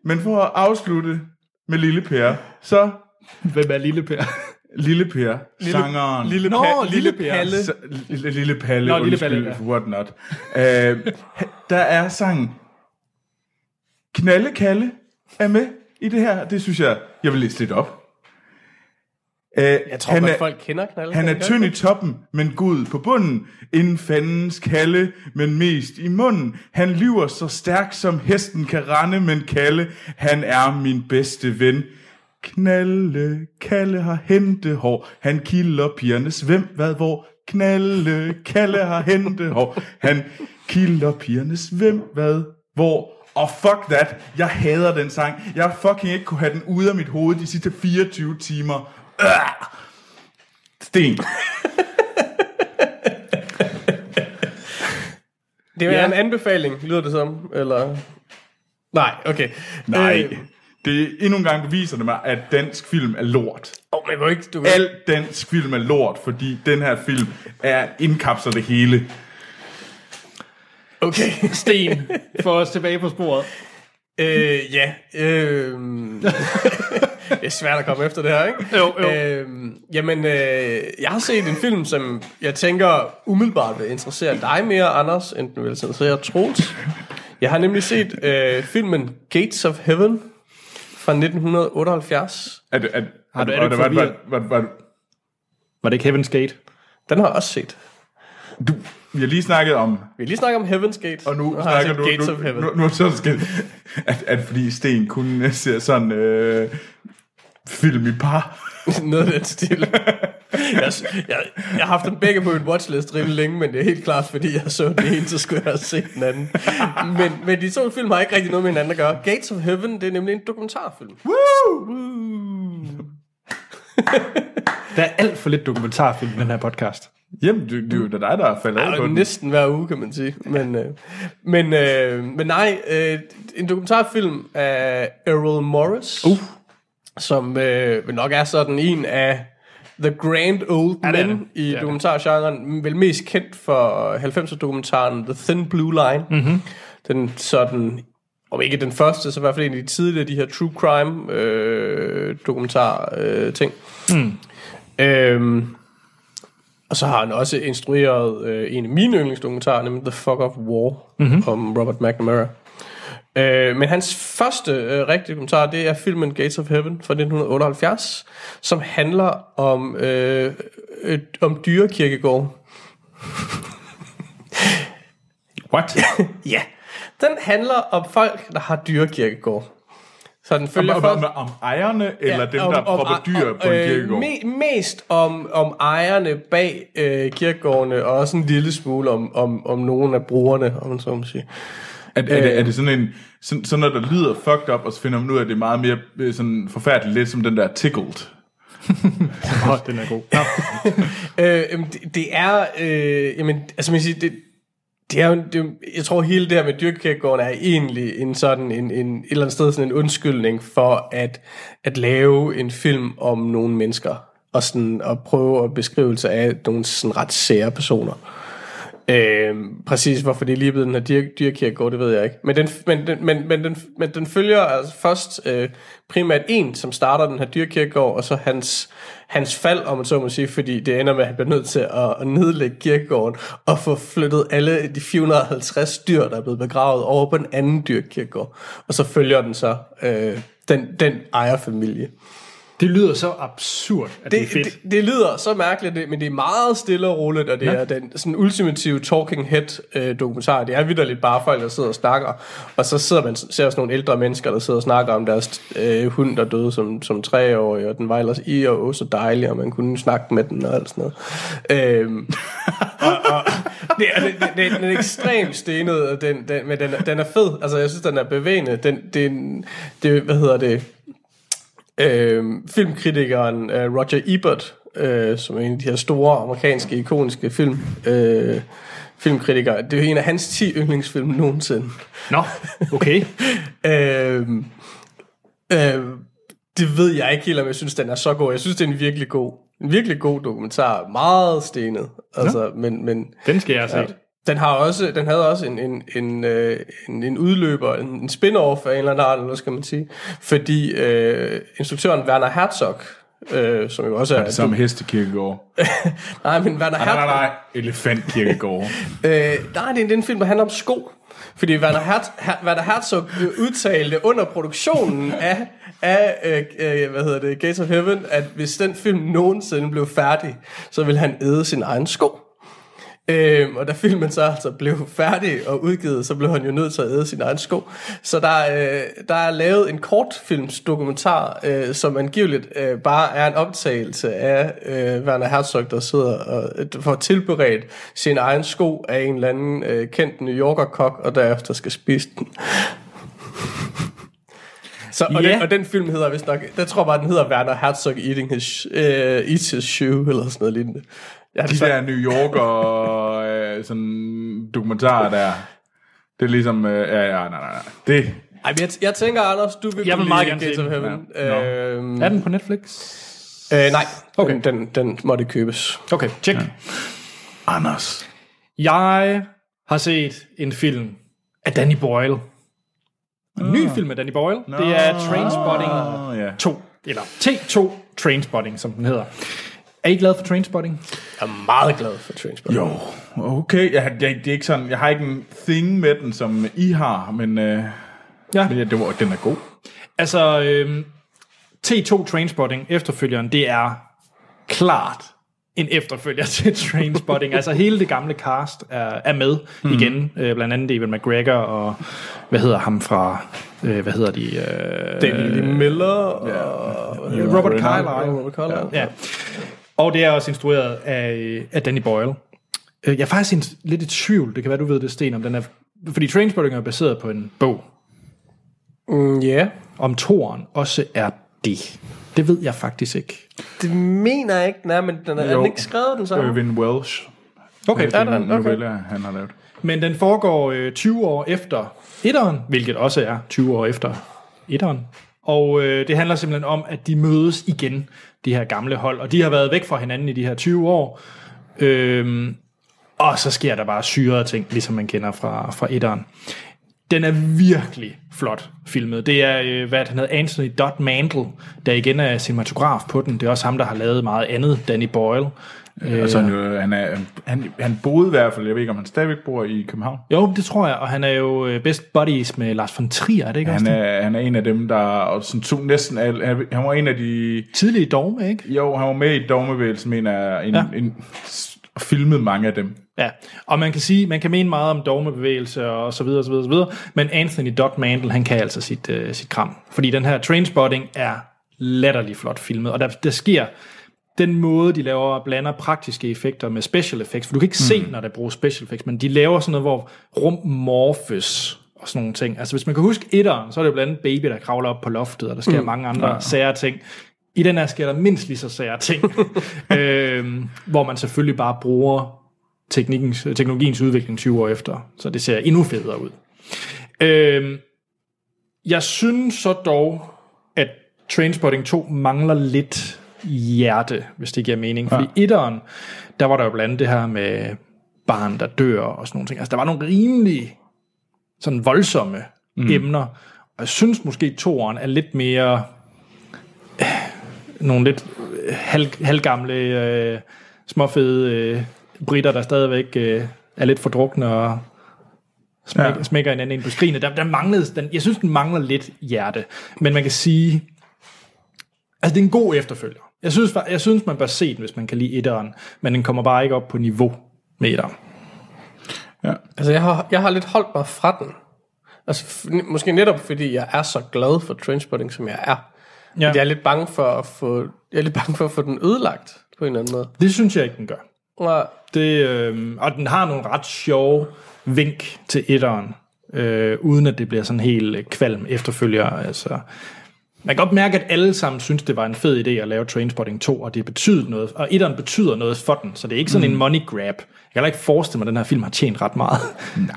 Men for at afslutte med Lille Per, så Hvem er Lille Per? Lille Per, sangeren. Lille, Nå, pa- Lille Per. Palle. Så, lille, lille Palle, Nå, Lille Palle, Palle, what not. Uh, der er sangen Knalle Kalle er med i det her. Det synes jeg, jeg vil læse lidt op. Uh, Jeg tror han godt, er, folk kender knalde. han er tynd i toppen, men god på bunden. En fandens kalde, men mest i munden. Han lyver så stærk, som hesten kan rende, men Kalle, han er min bedste ven. Knalle, Kalle har hentehår. Han kilder pigernes hvem, hvad, hvor. Knalle, Kalle har hentehår. Han kilder pigernes hvem, hvad, hvor. Og fuck that, jeg hader den sang. Jeg fucking ikke kunne have den ude af mit hoved de sidste 24 timer. Øh. Sten. Det er ja. en anbefaling, lyder det som. Eller... Nej, okay. Nej. Øh, Det endnu en gang beviser det mig, at dansk film er lort. oh, men ikke, du kan... Al dansk film er lort, fordi den her film er indkapsler det hele. Okay. Sten, få os tilbage på sporet. Øh, ja. Øh, det er svært at komme efter det her, ikke? Jo, jo. Øh, jamen, øh, jeg har set en film, som jeg tænker umiddelbart vil interessere dig mere, Anders, end den vil interessere Troels. Jeg har nemlig set øh, filmen Gates of Heaven fra 1978. Er det, er, Har du- er var du var- var- var- var- Var det ikke Heaven's Gate? Den har jeg også set. Du, vi har lige snakket om, Vi har lige snakket om Heaven's Gate. og nu, har jeg snakker set du, Gates nu, of Heaven. nu, nu, er det så skal, at, at fordi Sten kun ser sådan øh, film i par. <laughs> Noget af den stil. jeg, jeg, jeg har haft dem begge på en watchlist rimelig længe, men det er helt klart, fordi jeg så den ene, så skulle jeg have set den anden. Men, men de to film har ikke rigtig noget med hinanden at gøre. Gates of Heaven, det er nemlig en dokumentarfilm. Woo! <laughs> Der er alt for lidt dokumentarfilm i den her podcast. Jamen, det, det er dig, der er faldet af på den. næsten hver uge, kan man sige. Men, øh, men, øh, men nej, øh, en dokumentarfilm af Errol Morris, uh. Som øh, vel nok er sådan en af The Grand Old Ja, Men det. i Det det. dokumentargenren. Vel mest kendt for 90'er dokumentaren The Thin Blue Line. Mm-hmm. Den sådan, om ikke den første, så i hvert fald en af de tidligere, de her true crime øh, dokumentar øh, ting. Mm. Øhm, og så har han også instrueret øh, en af mine yndlingsdokumentarer, nemlig The Fuck of War, mm-hmm. om Robert McNamara. Øh, men hans første øh, rigtige kommentar, det er filmen Gates of Heaven fra 1978, som handler om, øh, øh, om dyrekirkegård. What? <laughs> Ja, den handler om folk, der har dyrekirkegård. Så den Om, følger om, folk... om, om ejerne, eller dem, der propper dyr om, på en øh, kirkegård? Me, mest om, om ejerne bag øh, kirkegårdene, og også en lille smule om, om, om nogle af brugerne, om man så må sige. Er, er, det, er det sådan en, sådan, sådan noget, der lyder fucked up, og så finder man ud af, at det er meget mere øh, sådan forfærdeligt, lidt som den der tickled. <laughs> Den er god. Nå. <laughs> Øh, det, det er, øh, jamen, altså man siger, det, det er jo, det, er jo- jeg tror hele det her med dyrkirkegården er egentlig en sådan, en, en, et eller andet sted sådan en undskyldning for at, at lave en film om nogle mennesker, og sådan at prøve at beskrivelse af nogle sådan ret sære personer. Øh, præcis hvorfor det er blevet den her dyr, dyrkirkegård, det ved jeg ikke. Men den, men den, men, men den, men den følger altså først øh, primært en, som starter den her dyrkirkegård, og så hans, hans fald, om man så må sige, fordi det ender med, at han bliver nødt til at, at nedlægge kirkegården og få flyttet alle de 450 dyr, der er blevet begravet, over på en anden dyrkirkegård. Og så følger den så øh, den, den ejerfamilie. Det lyder så absurd, at det, det er Det, fedt. det, det lyder så mærkeligt, det- men det er meget stille og roligt, og det ja. er den sådan ultimative talking head øh, dokumentar. Det er vidderligt bare folk, der sidder og snakker, og så sidder man ser sådan nogle ældre mennesker, der sidder og snakker om deres øh, hund, der døde som, som treårig, og den var ellers i og så dejlig, og man kunne snakke med den og alt sådan noget. Øhm, <laughs> og, og, det, er, det, det, den er ekstremt stenet, og den, den, men den, er- den er fed. Altså, jeg synes, den er bevægende. Den, det, er en- det, hvad hedder det? Øh, filmkritikeren øh, Roger Ebert, øh, som er en af de her store amerikanske ikoniske film, øh, filmkritikere. Det er en af hans 10 yndlingsfilm nogensinde. Nå, okay. <laughs> øh, øh, det ved jeg ikke helt, om jeg synes, den er så god. Jeg synes, det er en virkelig god, en virkelig god dokumentar. Meget stenet. Altså, men, men, Den skal jeg have set. Den, har også, den havde også en, en, en, øh, en, en udløber, en, en spin-off af en eller anden art, eller skal man sige. Fordi øh, instruktøren Werner Herzog, øh, som jo også er... Det samme hestekirkegård. <laughs> nej, men Werner Nej, Herzog... nej, nej. Elefantkirkegård. <laughs> Øh, nej, det er, er en film, der handler om sko. Fordi Werner, Herz, Her, Werner Herzog udtalte under produktionen af, af øh, øh, hvad hedder det, Gates of Heaven, at hvis den film nogensinde blev færdig, så ville han æde sin egen sko. Øhm, og da filmen så altså blev færdig og udgivet, så blev han jo nødt til at æde sin egen sko. Så der, øh, der er lavet en kortfilmsdokumentar, øh, som angiveligt øh, bare er en optagelse af øh, Werner Herzog, der sidder og øh, får tilberedt sin egen sko af en eller anden øh, kendt New Yorker kok, og derefter skal spise den. <laughs> Så, og, Ja. den, og den film hedder vist nok, der tror jeg bare, den hedder Werner Herzog Eating his, uh, Eats His Shoe, eller sådan noget lignende. Har De desværre- der New Yorker øh, sådan dokumentarer der. Det er ligesom... Øh, ja, ja, nej, nej, nej. Det, Ej, jeg, jeg tænker, Anders, du vil Jeg vil meget gerne se den. Heaven. Ja. Øhm, Er den på Netflix? øh, nej, Okay. den, den, den måtte købes. Okay, check. Ja. Anders. Jeg har set en film af Danny Boyle. En ny film af Danny Boyle. Det er Trainspotting Åh, ja. 2. Eller T2 Trainspotting, som den hedder. Er I glad for Trainspotting? Jeg er meget glad for Trainspotting. Jo, okay. Jeg, jeg, det er ikke sådan, jeg har ikke en thing med den, som I har, men, øh, Ja. men ja, det var, den er god. Altså, øhm, T2 Trainspotting, efterfølgeren, det er klart en efterfølger <laughs> til Trainspotting. altså hele det gamle cast er, er med mm. igen. Øh, blandt andet David McGregor og, hvad hedder ham fra, øh, hvad hedder de? Øh, David Lee Miller og... Øh, Robert Ja, Carlyle. Robert Carlyle. Ja. Og det er også instrueret af, af Danny Boyle. Øh, Jeg er faktisk en, lidt i tvivl, det kan være, du ved det, Sten, om den er... Fordi Trainspotting er baseret på en bog, Mm, ja. om toren også er det. Det ved jeg faktisk ikke. Det mener jeg ikke, nej, men den er, er Jo. den ikke skrevet den samme? Irvin Welsh. Okay, Det er den? en Okay. novelle, han har lavet. Men den foregår øh, 20 år efter etteren, hvilket også er 20 år efter etteren. Og øh, det handler simpelthen om, at de mødes igen, de her gamle hold. Og de har været væk fra hinanden i de her 20 år. Øhm, og så sker der bare syrede ting, ligesom man kender fra, fra etteren. Den er virkelig flot filmet. Det er, øh, hvad han hedder, Anthony Dodd Mantle, der igen er cinematograf på den. Det er også ham, der har lavet meget andet, Danny Boyle. Øh, altså, han, jo, han, er, han, han boede i hvert fald, jeg ved ikke, om han stadigvæk bor i København. Jo, det tror jeg, og han er jo øh, best buddies med Lars von Trier, er det ikke Han også det? er, han er en af dem, der og sådan tog næsten al, han, han var en af de... Tidlig dogme, ikke? Jo, han var med i dogmevægelsen, mener jeg, en, Ja. en, og filmede mange af dem. Ja, og man kan sige, man kan mene meget om dogmebevægelse og så videre, så videre, så videre, men Anthony Dodd Mantle, han kan altså sit, uh, sit kram. Fordi den her Trainspotting er latterlig flot filmet, og der, der sker den måde, de laver, blander praktiske effekter med special effects, for du kan ikke mm. se, når der bruger special effects, men de laver sådan noget, hvor rum morfes og sådan nogle ting. Altså hvis man kan huske etteren, så er det jo blandt andet baby, der kravler op på loftet, og der sker mm. mange andre ja. sære ting. I den her sker der mindst lige så sære ting, <laughs> øhm, hvor man selvfølgelig bare bruger teknikkens, teknologiens udvikling 20 år efter, så det ser endnu federe ud. Øhm, jeg synes så dog, at Trainspotting 2 mangler lidt hjerte, hvis det giver mening. Fordi ja. etteren, der var der jo blandt andet det her med barn, der dør og sådan nogle ting. Altså, der var nogle rimelig sådan voldsomme mm. emner. Og jeg synes måske, toeren er lidt mere øh, nogle lidt øh, halv, halvgamle, øh, småfede øh, britter, der stadigvæk øh, er lidt fordrukne og smæk, ja. Smækker hinanden ind på skrigene. Der, der manglede, den, jeg synes, den mangler lidt hjerte. Men man kan sige, altså det er en god efterfølger. Jeg synes, jeg synes man bør se den, hvis man kan lide etteren, men den kommer bare ikke op på niveau med etteren. Ja. Altså, jeg har, jeg har lidt holdt mig fra den. Altså, måske netop fordi jeg er så glad for Trainspotting, som jeg er. Ja. Ja. Jeg er lidt bange for at få, jeg er lidt bange for at få den ødelagt på en eller anden måde. Det synes jeg ikke, den gør. Og, Det, øh, og den har nogle ret sjove vink til etteren, øh, uden at det bliver sådan helt øh, kvalm efterfølger. Altså, man kan godt mærke, at alle sammen synes, det var en fed idé at lave Trainspotting 2, og det betyder noget, og etteren betyder noget for den, så det er ikke sådan mm. en money grab. Jeg kan heller ikke forestille mig, at den her film har tjent ret meget. Nej,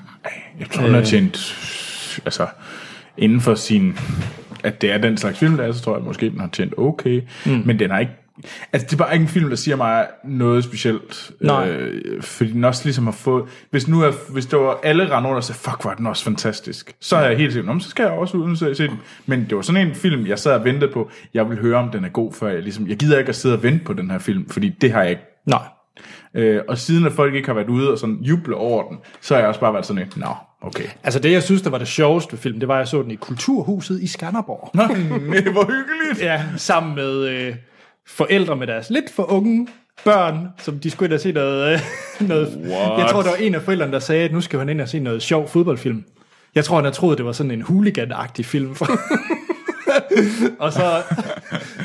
jeg tror, han har tjent... Altså, inden for sin... At det er den slags film, der er, så tror jeg måske, den har tjent okay. Mm. Men den er ikke... Altså, det er bare ikke en film, der siger mig noget specielt. Nej. Øh, fordi den også ligesom har fået... Hvis nu er, hvis det var alle rende rundt og sagde, fuck, var den også fantastisk. Så er jeg helt sikkert, "Nå, men så skal jeg også ud og se, den. Men det var sådan en film, jeg sad og ventede på. Jeg vil høre, om den er god, før jeg ligesom... Jeg gider ikke at sidde og vente på den her film, fordi det har jeg ikke Nej. Øh, og siden at folk ikke har været ude og sådan juble over den, så har jeg også bare været sådan et, nå, okay. Altså det, jeg synes, der var det sjoveste ved filmen, det var, at jeg så den i Kulturhuset i Skanderborg. Nå, <laughs> hvor hyggeligt. Ja, sammen med øh, forældre med deres lidt for unge børn, som de skulle ind og se noget... Øh, <laughs> noget What? jeg tror, der var en af forældrene, der sagde, at nu skal han ind og se noget sjov fodboldfilm. Jeg tror, han havde troet, det var sådan en hooligan-agtig film. <laughs> og så...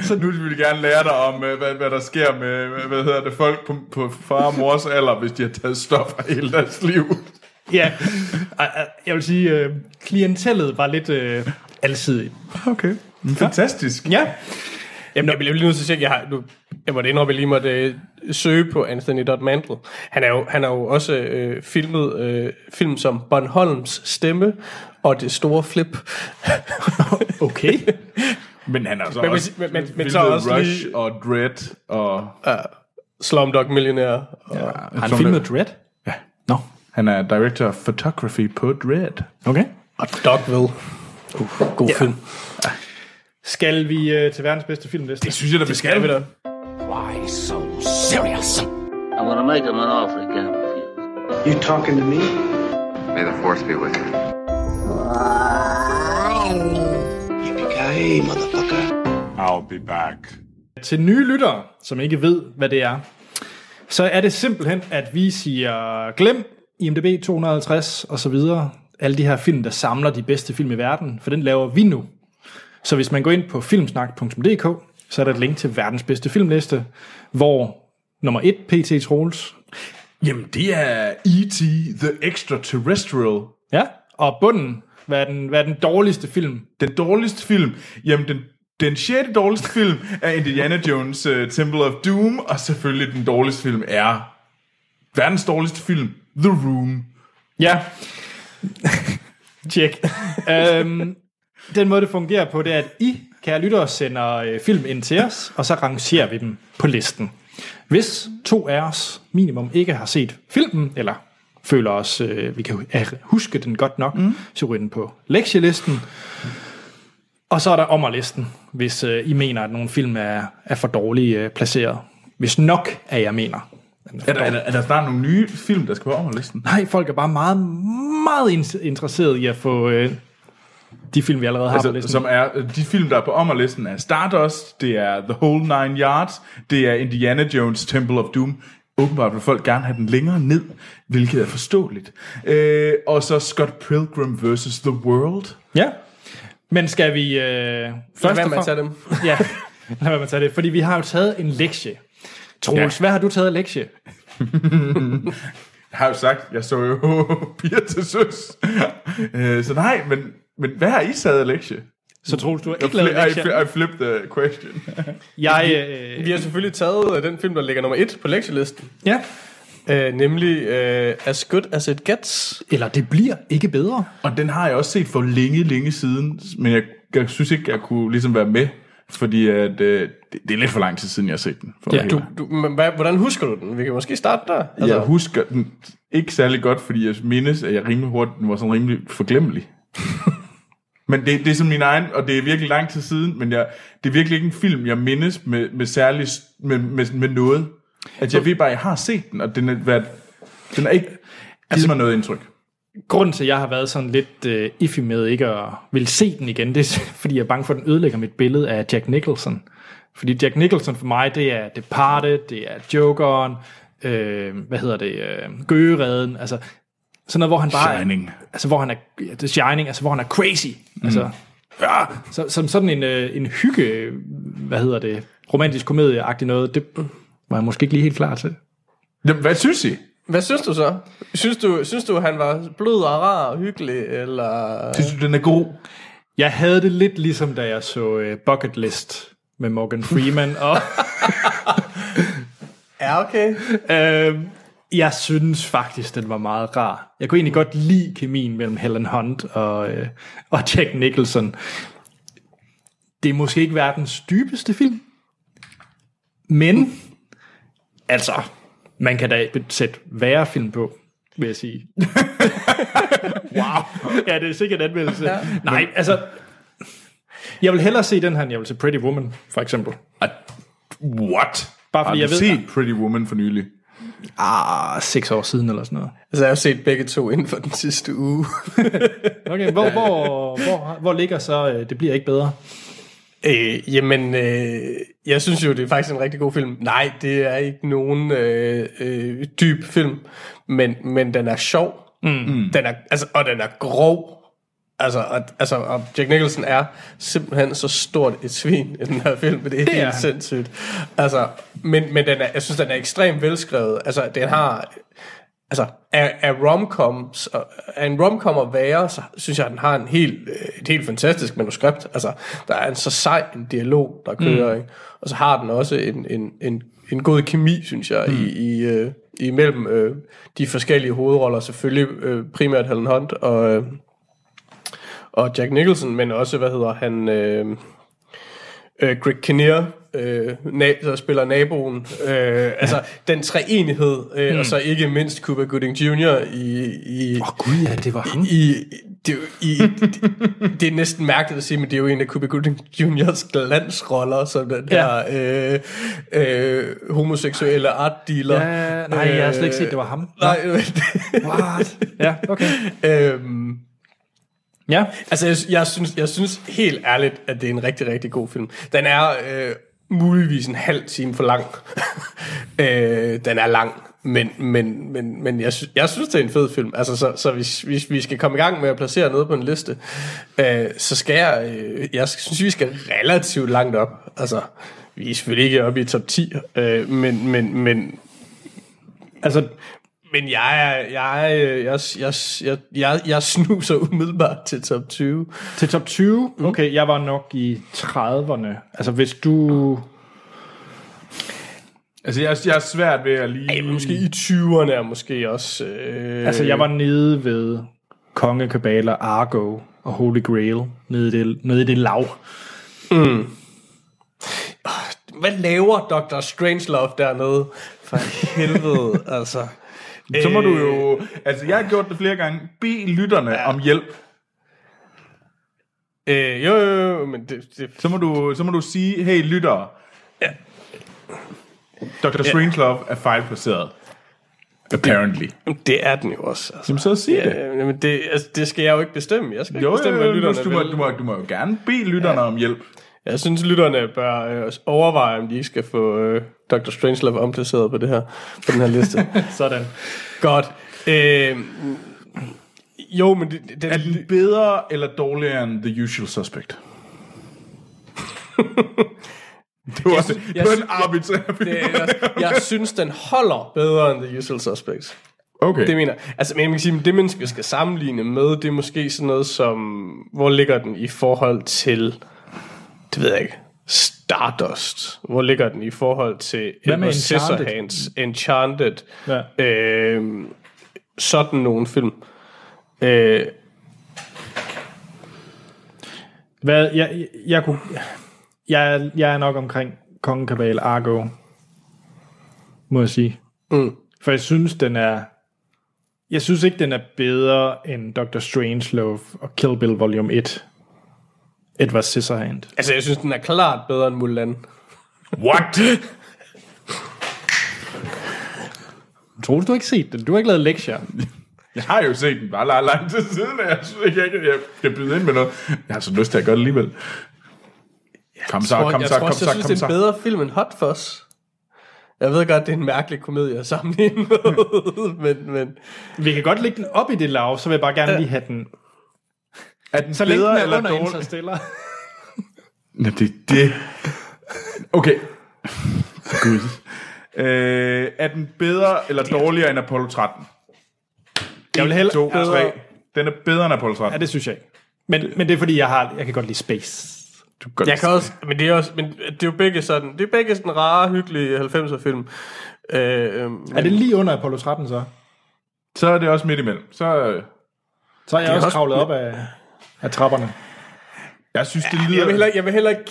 Så nu vil vi gerne lære dig om, øh, hvad, hvad der sker med, hvad hedder det, folk på, på far og mors alder, hvis de har taget stoffer hele deres liv. Ja, jeg vil sige, øh, klientellet var lidt øh, alsidigt. Okay. Fantastisk. Ja, jamen, jeg bliver lige nødt til at sige, at jeg, har, nu, jeg måtte indrømme, at jeg lige måtte øh, søge på Anthony Dodd Mantle. Han er jo, han er jo også øh, filmet øh, film som Bornholms stemme og Det store flip. <laughs> okay. Men han er <laughs> så Men- også men- men- men filmet så også Rush lige- og Dread og... Slumdog Millionær. Og, ja. Har han filmet Dread? Ja. Nå, Han er director of photography på Dread. okay. og Dogville. Uh, god ja. film. Skal vi øh, til verdens bedste filmliste? Det synes jeg, der vi skal. vi da. Why so serious? I'm gonna make him an offer refuse. You talking to me? May the force be with you. Yippee-ki-yay, motherfucker. I'll be back. Til nye lyttere, som ikke ved, hvad det er, så er det simpelthen, at vi siger, glem IMDb 250 og så videre. Alle de her film, der samler de bedste film i verden, for den laver vi nu. Så hvis man går ind på filmsnak.dk, så er der et link til verdens bedste filmliste, hvor nummer 1, P.T. Troels, Jamen, det er E.T. The Extraterrestrial. ja, og bunden, hvad er den, hvad er den dårligste film? Den dårligste film, jamen den Den sjette dårligste film er Indiana Jones uh, Temple of Doom, og selvfølgelig den dårligste film er verdens dårligste film, The Room. Ja. <laughs> Tjek. øhm, den måde, det fungerer på, det er, at I, kære lyttere, sender øh, film ind til os, og så rangerer vi dem på listen. Hvis to af os minimum ikke har set filmen, eller føler os, øh, vi kan hu- huske den godt nok, mm. så ryger den på lektielisten. Og så er der ommerlisten, hvis øh, I mener, at nogle film er, er for dårligt øh, placeret. Hvis nok af jer mener. Er der, er, der, er der snart nogle nye film, der skal på ommerlisten? Nej, folk er bare meget, meget in- interesseret i at få øh, de film, vi allerede har på Altså, listen. som er, de film, der er på ommerlisten, er Stardust, det er The Whole Nine Yards, det er Indiana Jones Temple of Doom. Åbenbart vil folk gerne have den længere ned, hvilket er forståeligt. Øh, og så Scott Pilgrim vs. The World. Ja. Men skal vi... Øh, Lad først være og med at tage dem. <laughs> Ja, lad være med at tage det. Fordi vi har jo taget en lektie. Troels, ja. hvad har du taget af lektie? <laughs> Jeg har jo sagt, jeg så jo <laughs> piger til søs. øh, så nej, men, men hvad har I taget af lektie? Så Troels, du har ikke lavet fli- I, lektie. I flip the question. <laughs> Jeg, øh, Vi har selvfølgelig taget øh, den film, der ligger nummer et på lektielisten. ja. Øh, nemlig øh, As Good As It Gets. Eller det bliver ikke bedre. Og den har jeg også set for længe, længe siden, men jeg, jeg synes ikke, jeg kunne ligesom være med, fordi at, øh, det, det er lidt for lang tid siden, jeg har set den. For Ja, Du, du, men hvad, hvordan husker du den? Vi kan måske starte der. ærlig. Jeg husker den ikke særlig godt, fordi jeg mindes, at jeg rimelig hurtigt den var sådan rimelig forglemmelig. <laughs> men det, det er som min egen, og det er virkelig lang tid siden, men jeg, det er virkelig ikke en film, jeg mindes med, med særlig, med, med, med noget. At jeg ved bare, at jeg har set den, og den er, været, den er ikke givet mig noget indtryk. Grunden til, at jeg har været sådan lidt øh, iffy med ikke at vil se den igen, det er, <laughs> fordi jeg er bange for, at den ødelægger mit billede af Jack Nicholson. Fordi Jack Nicholson for mig, det er Departed, det er Jokeren, øh, hvad hedder det, øh, Gøgereden, altså sådan noget, hvor han bare Shining. Er, altså hvor han er, ja, The Shining, altså hvor han er crazy. Mm. Altså, ja, så, som sådan en, øh, en hygge, hvad hedder det, romantisk komedie noget, det var jeg måske ikke lige helt klar til. Jamen, hvad synes I? Hvad synes du så? Synes du, synes du han var blød og rar og hyggelig, eller... Synes du, den er god? Jeg havde det lidt ligesom, da jeg så uh, Bucket List med Morgan Freeman, og <laughs> Ja, okay. øh, jeg synes faktisk, den var meget rar. Jeg kunne egentlig godt lide kemien mellem Helen Hunt og, øh, og Jack Nicholson. Det er måske ikke verdens dybeste film, men altså, man kan da sætte værre film på, vil jeg sige. <laughs> wow. Ja, det er sikkert en anmeldelse. Ja. Nej, altså, jeg vil hellere se den her, jeg vil se Pretty Woman, for eksempel. What? Bare Har fordi du jeg ved... set Pretty Woman for nylig? Ah, seks år siden eller sådan noget. Altså, jeg har set begge to inden for den sidste uge. <laughs> Okay, hvor, hvor, hvor, hvor ligger så, øh, det bliver ikke bedre? Øh, jamen, øh, jeg synes jo, det er faktisk en rigtig god film. Nej, det er ikke nogen øh, øh, dyb film, men, men den er sjov. Mm. Den er, altså, og den er grov. Altså, og, altså, og Jack Nicholson er simpelthen så stort et svin i den her film, det er det er helt han. sindssygt. Altså, men, men den er, jeg synes, den er ekstremt velskrevet. Altså, den har... Altså, er, er romcoms, er en romcom at være, så synes jeg, at den har en helt, øh, et helt fantastisk manuskript. Altså, der er en så sej en dialog, der kører, mm. ikke? Og så har den også en, en, en, en god kemi, synes jeg, mm. i, i, øh, imellem øh, de forskellige hovedroller. Selvfølgelig øh, primært Helen Hunt og, øh, og Jack Nicholson, men også, hvad hedder han... Øh, øh, Greg Kinnear, øh, na- der spiller naboen. Øh, altså, den treenighed, øh, mm. og så ikke mindst Cuba Gooding Jr. i... i Åh oh, gud, ja, det var ham. i, det, er i, det, det er næsten mærkeligt at sige, men det er jo en af Cuba Gooding Jr.'s glansroller, som den Ja. her øh, øh, homoseksuelle art dealer. Ja, nej, jeg har slet ikke set, det var ham. Nej, What? Ja, okay. <laughs> øhm, Ja, Altså, jeg, jeg, synes, jeg synes helt ærligt, at det er en rigtig, rigtig god film. Den er øh, muligvis en halv time for lang. <laughs> øh, den er lang, men, men, men, men jeg, synes, jeg synes, det er en fed film. Altså, så, så hvis, hvis vi skal komme i gang med at placere noget på en liste, øh, så skal jeg... Øh, jeg synes, vi skal relativt langt op. Altså, vi er selvfølgelig ikke oppe i top 10, øh, men, men, men altså, men jeg er, jeg, er, jeg, jeg, jeg, jeg, jeg snuser umiddelbart til top 20. Til top 20? Okay, jeg var nok i 30'erne. Altså hvis du... Altså, jeg, jeg er svært ved at lige... Ej, måske i 20'erne er måske også... Øh, Altså jeg var nede ved Kongekabaler, Argo og Holy Grail. Nede i det, nede i det lav. Hvad laver Dr. Strangelove dernede? For helvede, altså. Så må du jo... Altså, jeg har gjort det flere gange. Bed lytterne ja. om hjælp. Øh, jo, jo, jo, men det, det, Så må du, så må du sige, hey lyttere. Ja. Dr. Strangelove er fejlplaceret. Apparently. det er den jo også. Altså. Jamen, så sig det. Ja, men det, altså, det skal jeg jo ikke bestemme. Jeg skal ikke Jo, jo, bestemme, jo, hvad lytterne du, må, vil. du, må, du må jo gerne bede lytterne ja. om hjælp. Jeg synes, lytterne bør øh, overveje, om de ikke skal få øh, Dr. Strangelove omplaceret på, det her, på den her liste. <laughs> Sådan. Godt. Øh, jo, men det, det, Er det, den bedre eller dårligere end The Usual Suspect? <laughs> det var, også, det jeg var en arbitrær det, jeg, jeg synes, den holder bedre end The Usual Suspects. Okay. Det mener jeg. Altså, men man kan sige, det man skal sammenligne med, det er måske sådan noget som, hvor ligger den i forhold til, det ved jeg ikke, Stardust. Hvor ligger den i forhold til Edward Enchanted? Scissorhands, Enchanted, Ja. øh, sådan nogle film. Øh, Hvad, jeg, jeg, jeg, kunne, jeg, jeg er nok omkring Kongekabal, Argo, må jeg sige. Mm. For jeg synes, den er... Jeg synes ikke, den er bedre end Dr. Strangelove og Kill Bill Volume 1. Edward Scissorhand. altså, jeg synes, den er klart bedre end Mulan. What? <laughs> Troels, du har ikke set den. Du har ikke lavet lektier. Jeg har jo set den bare lang, lang tid siden, og jeg synes ikke, jeg, jeg kan byde ind med noget. Jeg har så lyst til at gøre det alligevel. Kom så, kom så, kom også, så, jeg synes, kom det er en så. bedre film end Hot Fuzz. Jeg ved godt, det er en mærkelig komedie at sammenligne med, <laughs> men, men Vi kan godt lægge den op i det lav, så vil jeg bare gerne lige have den. Er den Så længe den bedre er eller under dårlig? Interstellar. <laughs> Nå, det det. Okay. Gud. Øh, er den bedre eller dårligere end Apollo 13? Jeg vil hellere... 2, Altså, 3. Den er bedre end Apollo 13. Ja, det synes jeg ikke. Men, men det er fordi, jeg, har, jeg kan godt lide space. Du kan godt jeg kan også, men det er også, men det er jo begge sådan, det er begge sådan rare, hyggelige 90'er film. Øh, øh, Er det lige under Apollo 13 så? Så er det også midt imellem. Så, øh, Så er jeg er også også- kravlet op af, af trapperne. jeg synes, det jeg lyder... vil heller, jeg vil heller ikke,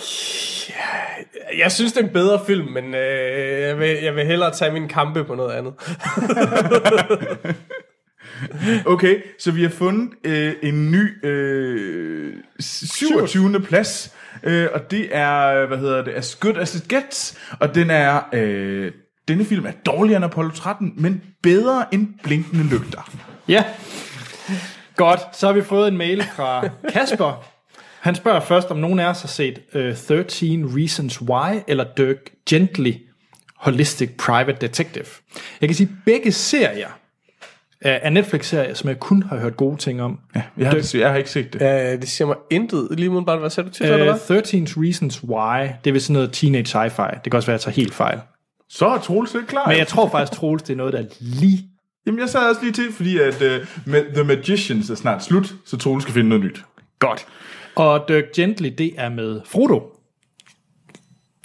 jeg synes det er en bedre film, men øh, jeg, vil, jeg vil hellere tage min kampe på noget andet. <laughs> Okay, så vi har fundet øh, en ny øh, 27. plads, øh, og det er, hvad hedder det, As Good As It Gets, og den er, øh, denne film er dårligere end Apollo 13, men bedre end Blinkende Lygter. Ja. Godt, så har vi fået en mail fra Kasper. Han spørger først, om nogen af os har set uh, 13 Reasons Why eller Dirk Gently Holistic Private Detective. Jeg kan sige, begge serier er er Netflix-serier, som jeg kun har hørt gode ting om. Ja, jeg, har, jeg har ikke set det. Øh, det siger mig intet. Lige mod bare, hvad sagde du til, eller Uh, hvad? 13 Reasons Why, det er vist sådan noget teenage sci-fi. Det kan også være, at jeg tager helt fejl. Så er Troels ikke klar. Men jeg tror faktisk, Troels, det er noget, der er lige... Jamen, jeg sad også lige til, fordi at uh, The Magicians er snart slut, så Troels skal finde noget nyt. Godt. Og Dirk Gently, det er med Frodo.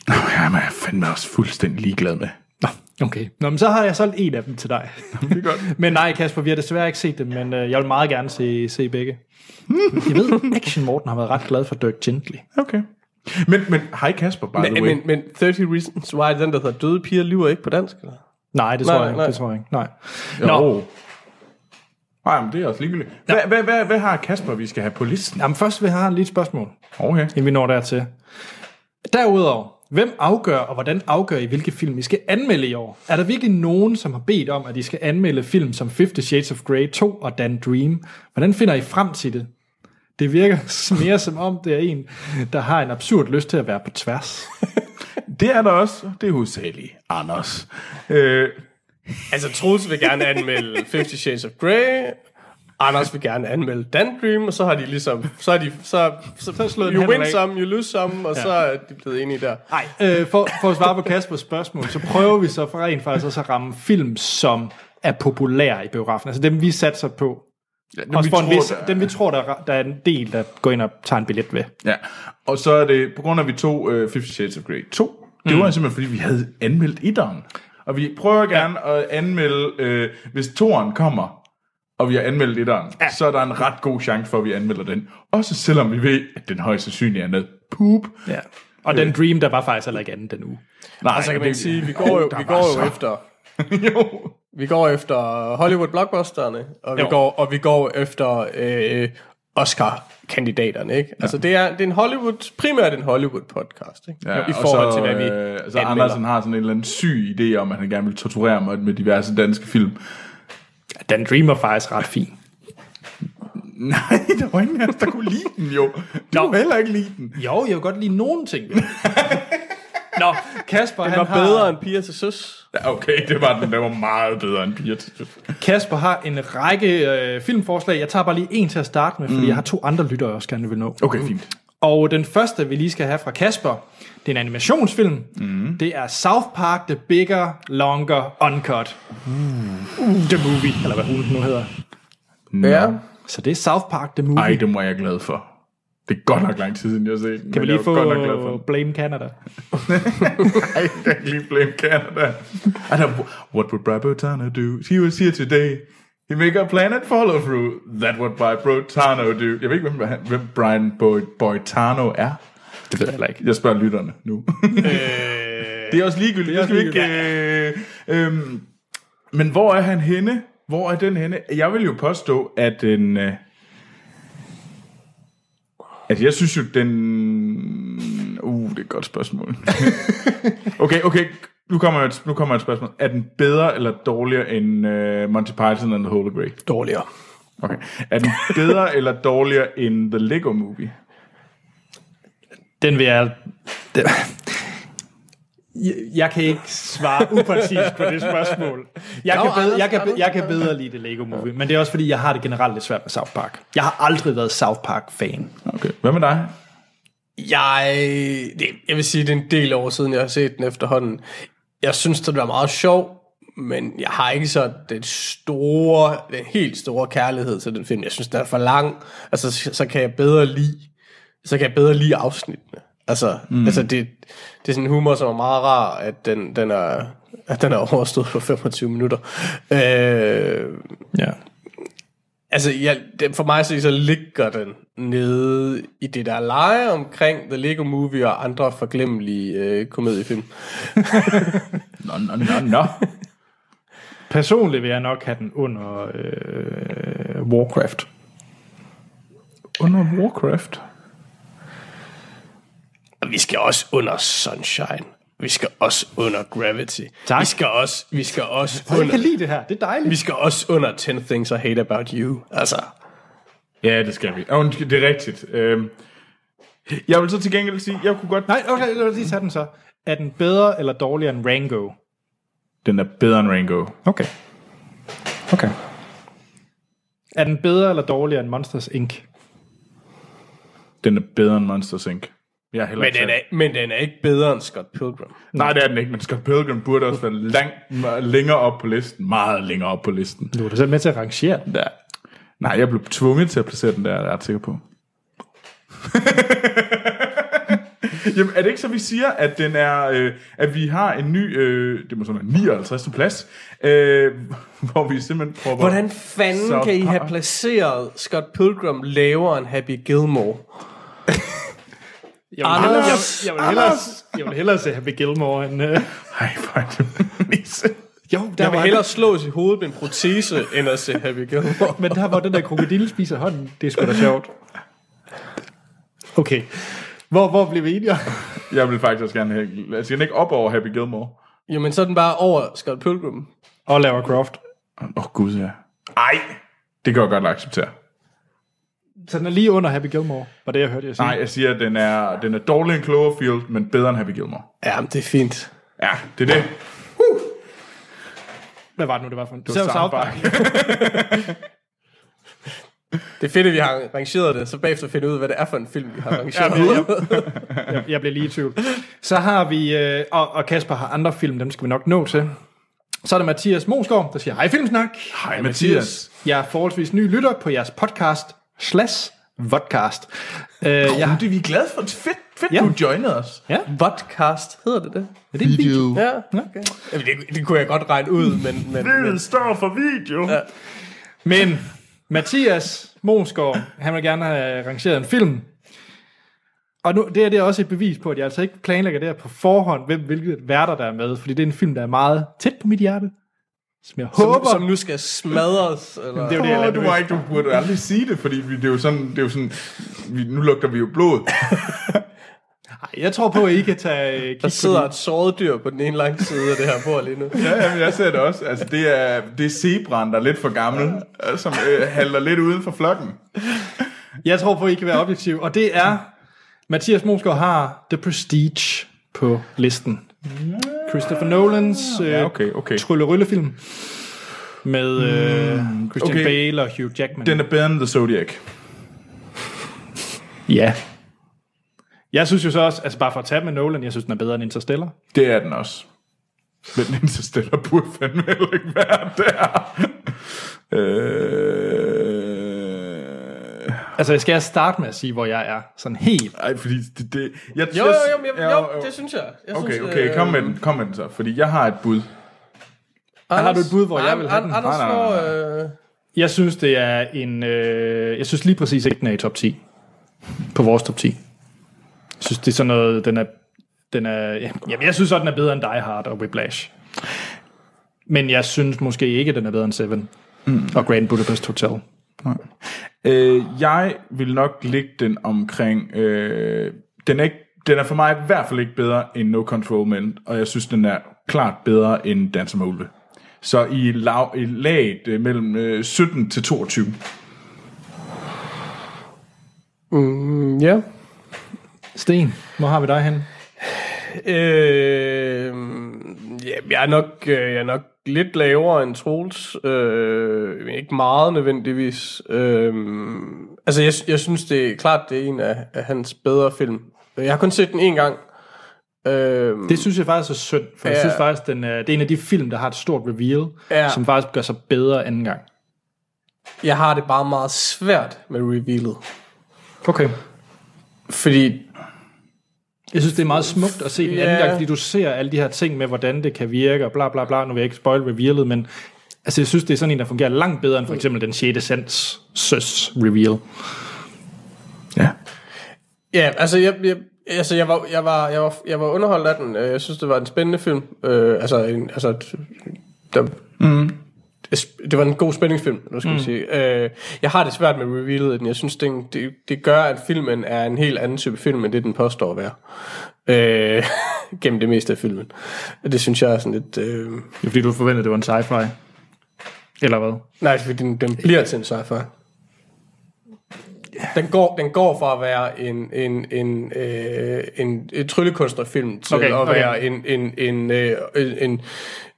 Nå, jamen, jeg er fandme også fuldstændig ligeglad med. Nå, okay. Nå, men så har jeg solgt en af dem til dig. Det er godt. <laughs> Men nej, Kasper, vi har desværre ikke set dem, men øh, jeg vil meget gerne se, se begge. <laughs> Jeg ved, Action Morten har været ret glad for Dirk Gently. Okay. Men, men hej Kasper, by the Men, way. men, men 30 Reasons Why, den der hedder Døde piger lyver ikke på dansk, eller? Nej, det Nej, tror jeg ikke. nej. Det tror jeg ikke. Nej. Jo. Nå, Nej, men det er også ligegyldigt. Hvad, hvad, hvad, hvad har Kasper, vi skal have på listen? jamen først vil jeg have lige et spørgsmål, Okay. inden vi når dertil. Derudover, hvem afgør, og hvordan afgør I, hvilke film I skal anmelde i år? Er der virkelig nogen, som har bedt om, at I skal anmelde film som Fifty Shades of Grey 2 og Dan Dream? Hvordan finder I frem til det? Det virker <laughs> mere som om, det er en, der har en absurd lyst til at være på tværs. <laughs> Det er der også. Det er hovedsageligt Anders. Øh, Altså, Troels vil gerne anmelde 50 Shades of Grey, Anders vil gerne anmelde Dan Dream, og så har de ligesom, så er de, så, så, så slået you win some, you lose some, og ja. så er de blevet enige der. Nej, øh, for, for at svare på Kaspers spørgsmål, så prøver vi så for rent faktisk også at ramme film, som er populære i biografen. Altså dem, vi satser på. Ja, Også for en vis, der- dem, vi tror, der, er- der er en del, der går ind og tager en billet ved. Ja, og så er det, på grund af, at vi tog uh, Fifty Shades of Grey 2, det var simpelthen, fordi vi havde anmeldt etteren. Og vi prøver gerne ja. at anmelde, øh, hvis toeren kommer, og vi har anmeldt etteren, ja. så er der en ret god chance for, at vi anmelder den. Også selvom vi ved, at den højst sandsynligt er noget poop. Ja. Og den Dream, der var faktisk heller ikke anden den uge. Nej, Og så kan man det- sige, vi går jo, vi går så- <laughs> jo efter... jo. Vi går efter Hollywood blockbusterne, og vi, Jo. går, og vi går efter øh, Oscar-kandidaterne, ikke? Altså, det er, det er en Hollywood, primært en Hollywood-podcast, ikke? Ja, I forhold så, til, hvad vi øh, så anmelder. Andersen har sådan en eller anden syg idé om, at han gerne vil torturere mig med diverse danske film. Den Dream var faktisk ret fin. <laughs> Nej, der var ingen af os, der kunne lide den jo. Du kunne heller ikke lide den. Jo, jeg vil godt lide nogen ting. <laughs> Nå, Kasper, Den han var har, bedre end Piger til Søs. Ja, okay, det var den. Den var meget bedre end Piger til Søs. Kasper har en række øh, filmforslag. Jeg tager bare lige en til at starte med, fordi mm. jeg har to andre lyttere, jeg også gerne vil nå. Okay, fint. Og den første, vi lige skal have fra Kasper, det er en animationsfilm. Mm. Det er South Park The Bigger, Longer, Uncut. Uh, the Movie, eller hvad hun nu hedder. Ja. Så det er South Park The Movie. Ej, det må jeg glad for. Det er godt nok lang tid siden, jeg har set den. kan vi lige er få godt nok glad for. <laughs> Blame Canada? Ej, jeg kan lige blame Canada. I know, what would Bry Botano do? He was here today. He make a plan and follow through. That what Bry Botano do. Jeg ved ikke, hvem, hvem Brian Boy- Boitano er. Det ved jeg heller ikke. Jeg spørger lytterne nu. <laughs> det er også ligegyldigt. Det skal vi ikke... Øh, øhm, men hvor er han henne? Hvor er den henne? Jeg vil jo påstå, at den... Øh, altså, jeg synes jo, den... Uh, det er et godt spørgsmål. <laughs> okay, okay. Nu kommer, et, nu kommer et spørgsmål. Er den bedre eller dårligere end uh, Monty Python and the Holy Grail? Dårligere. Okay. Er den bedre <laughs> eller dårligere end The Lego Movie? Den vil jeg... Den, jeg, jeg kan ikke svare upræcist på det spørgsmål. Jeg kan, bedre, jeg, kan, jeg kan bedre lide det Lego Movie, men det er også fordi, jeg har det generelt lidt svært med South Park. Jeg har aldrig været South Park-fan. Okay. Hvad med dig? Jeg, det, jeg vil sige, det er en del år siden, jeg har set den efterhånden. Jeg synes, det var meget sjov, men jeg har ikke så den store, den helt store kærlighed til den film. Jeg synes, den er for lang. Altså, så, så kan jeg bedre lide, så kan jeg bedre lide afsnittene. Altså, mm. altså det, det er sådan en humor, som er meget rar, at den, den er, at den er overstået på 25 minutter. Øh, Ja. Altså, ja, det, for mig se, så ligger den nede i det der leje omkring The Lego Movie og andre forglemmelige øh, komediefilm. <laughs> Nå, nå, nå, nå. Personligt vil jeg nok have den under øh, Warcraft. Under Warcraft. Og vi skal også under Sunshine. Vi skal også under Gravity. Tak. Vi skal også, vi skal også Jeg kan under, lide det her, det er dejligt. vi skal også under 10 Things I Hate About You. Altså, Ja, det skal vi. Og det er rigtigt. Øhm, jeg vil så til gengæld sige, jeg kunne godt... Nej, okay, lad os lige tage den så. Er den bedre eller dårligere end Rango? Den er bedre end Rango. Okay. Okay. Er den bedre eller dårligere end Monsters Inc.? Den er bedre end Monsters Inc. Jeg er heller men, den er, men den er ikke bedre end Scott Pilgrim. Nej, det er den ikke, men Scott Pilgrim burde også være langt længere op på listen. Meget længere op på listen. Du er da selv med til at rangere den. Ja. Nej, jeg blev tvunget til at placere den der, er jeg ret sikker på. <laughs> Jamen, er det ikke så, vi siger, at den er, øh, at vi har en ny, øh, det må så være 59. plads, øh, <laughs> hvor vi simpelthen prøver... Hvordan fanden kan I have placeret Scott Pilgrim lavere end Happy Gilmore? <laughs> Jeg vil, hellere, jeg, jeg, vil hellere, jeg vil hellere se Happy Gilmore end... Uh... <laughs> Ej, det nisse. Jo, der Jeg vil var hellere slås i hovedet med en protese, end at se Happy Gilmore. Men der var den der krokodille spiser hånden. Det er sgu da sjovt. Okay. Hvor, hvor blev vi enige? <laughs> Jeg vil faktisk også gerne have... Altså, den ikke op over Happy Gilmore. Jamen, så er den bare over Scott Pilgrim. Og Lara Croft. Åh, oh, gud, ja. Ej, det kan jeg godt acceptere. Så den er lige under Happy Gilmore, var det, jeg hørte jer sige. Nej, jeg siger, at den er, den er dårligere end Cloverfield, men bedre end Happy Gilmore. Ja, men det er fint. Ja, det er det. Hvad var det nu, det var for en? Det var South Park. <laughs> Det er fedt, at vi har rangeret det, så bagefter finder ud af, hvad det er for en film, vi har rangeret. Ja, jeg, jeg, jeg blev lige i tvivl. Så har vi, øh, og, og Kasper har andre film, dem skal vi nok nå til. Så er der Mathias Mosgaard, der siger, hej Filmsnak. Hej Mathias. Jeg er forholdsvis ny lytter på jeres podcast slash vodcast. Uh, jeg, Jamen, det er vi glade for. Fedt, fedt Ja. du joinede os. ja, Vodcast, hedder det det? er det en video? Ja, okay. Jamen, det, det kunne jeg godt regne ud, men... men, men står for video. Ja. Men Mathias Mosgaard, han vil gerne have rangeret en film. Og nu, det er det er også et bevis på, at jeg altså ikke planlægger det her på forhånd, hvem, hvilke værter der er med, fordi det er en film, der er meget tæt på mit hjerte. Som jeg som, håber... som nu skal smadres, <laughs> eller... det er jo det, lader du, var ikke, du burde aldrig sige det, fordi vi, det er jo sådan, det er jo sådan vi, nu lugter vi jo blod. <laughs> Jeg tror på, at I kan tage kig Der på sidder de- et såret dyr på den ene lange side af det her bord lige nu. ja, jamen, jeg ser det også. Altså, det er, det er zebraen, der er lidt for gammel, øh, som øh, halter lidt uden for flokken. Jeg tror på, at I kan være objektiv. Og det er, Mathias Mosgaard har The Prestige på listen. Christopher Nolans øh, Ja, okay, okay. trylleryllefilm med øh, Christian okay. Bale og Hugh Jackman. Den er bedre end The Zodiac. Ja. Jeg synes jo så også, altså bare for at tage med Nolan, jeg synes, den er bedre end Interstellar. Det er den også. Men Interstellar burde fandme heller ikke være der. øh... Altså, skal jeg starte med at sige, hvor jeg er? Sådan helt. Ej, fordi det... det jeg, Jo, jo, jo, jo, jo, det synes jeg. jeg Okay, synes, okay, kom med øh, den, kom med den så. Fordi jeg har et bud. Har du et bud, hvor jeg vil have den? Anders Nej, nej, nej, får... Øh, Jeg synes, det er en... Øh, jeg synes lige præcis ikke, den er i top 10. På vores top 10. Jeg synes, det er sådan noget... Den er, den er, ja, jamen, jeg synes også, den er bedre end Die Hard og Whiplash. Men jeg synes måske ikke, den er bedre end Seven. Mm. Og Grand Budapest Hotel. Øh, jeg vil nok lægge den omkring... Øh, den, er ikke, den er for mig i hvert fald ikke bedre end No Control Men, og jeg synes, den er klart bedre end Dancer med Ulve. Så i, lav, i laget øh, mellem øh, 17 til 22. ja. Sten, hvor har vi dig hen? Øh, ja, jeg er nok, øh, jeg er nok lidt lavere end Troels. Øh, ikke meget nødvendigvis. Øh, altså, jeg, jeg synes det er klart, det er en af, af hans bedre film. Jeg har kun set den en gang. Øh, Det synes jeg faktisk er synd, for jeg Ja. synes faktisk, den er, det er en af de film, der har et stort reveal, Ja. som faktisk gør sig bedre anden gang. jeg har det bare meget svært med revealet. Okay. Fordi Jeg synes, det er meget smukt at se den anden gang, fordi du ser alle de her ting med, hvordan det kan virke, og bla bla bla. Nu vil jeg ikke spoil revealet, men altså, jeg synes, det er sådan en, der fungerer langt bedre end for eksempel den 6. sens søs reveal. Ja. Ja, altså jeg, jeg, altså jeg var jeg var jeg var jeg var underholdt af den. Øh, Jeg synes det var en spændende film. Øh, altså en altså der, mm. Det var en god spændingsfilm, nu skal mm. sige. Øh, jeg har det svært med revealet, den. jeg synes det, det, det gør at filmen er en helt anden type film end det den påstår at være. Øh, <laughs> gennem det meste af filmen. Det synes jeg er sådan lidt øh, Det er fordi, du forventede, det var en sci-fi. Eller hvad? Nej, fordi den, den bliver til en sci-fi. Den går, den går fra at være en, en, en, øh, en, en tryllekunstnerfilm til okay, at okay. være en, en, en, øh, en, en,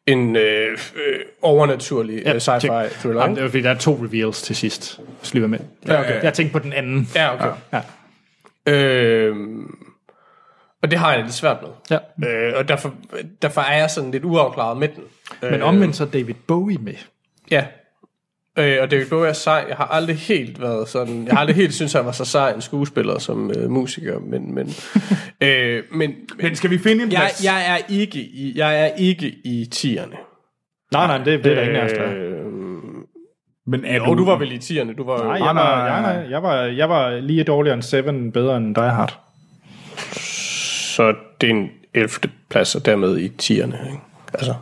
en øh, øh, overnaturlig ja, sci-fi tjek. thriller. Jamen, det er fordi, der er to reveals til sidst. Slyver med. Ja, okay. Jeg tænkte på den anden. Ja, okay. Ja. Øh, og det har jeg lidt svært med. ja. Øh, og derfor, derfor er jeg sådan lidt uafklaret med den. Men omvendt så David Bowie med. Ja. Øh, og David Bowie er sej. Jeg har aldrig helt været sådan... Jeg har aldrig helt syntes, han var så sej en skuespiller som øh, musiker, men... Men, <laughs> øh, men, Men skal vi finde en jeg, plads? jeg, er ikke i, jeg er ikke i tierne. Nej, nej, det, det er der ingen af os, der er. Øh, Men er og du var vel i tierne? Du var, Nej, jo, jeg nej, var, jeg, nej. jeg, jeg, var, jeg var lige dårligere end Seven, bedre end Die Hard. så det er en 11. plads, og dermed i tierne. Ikke? Altså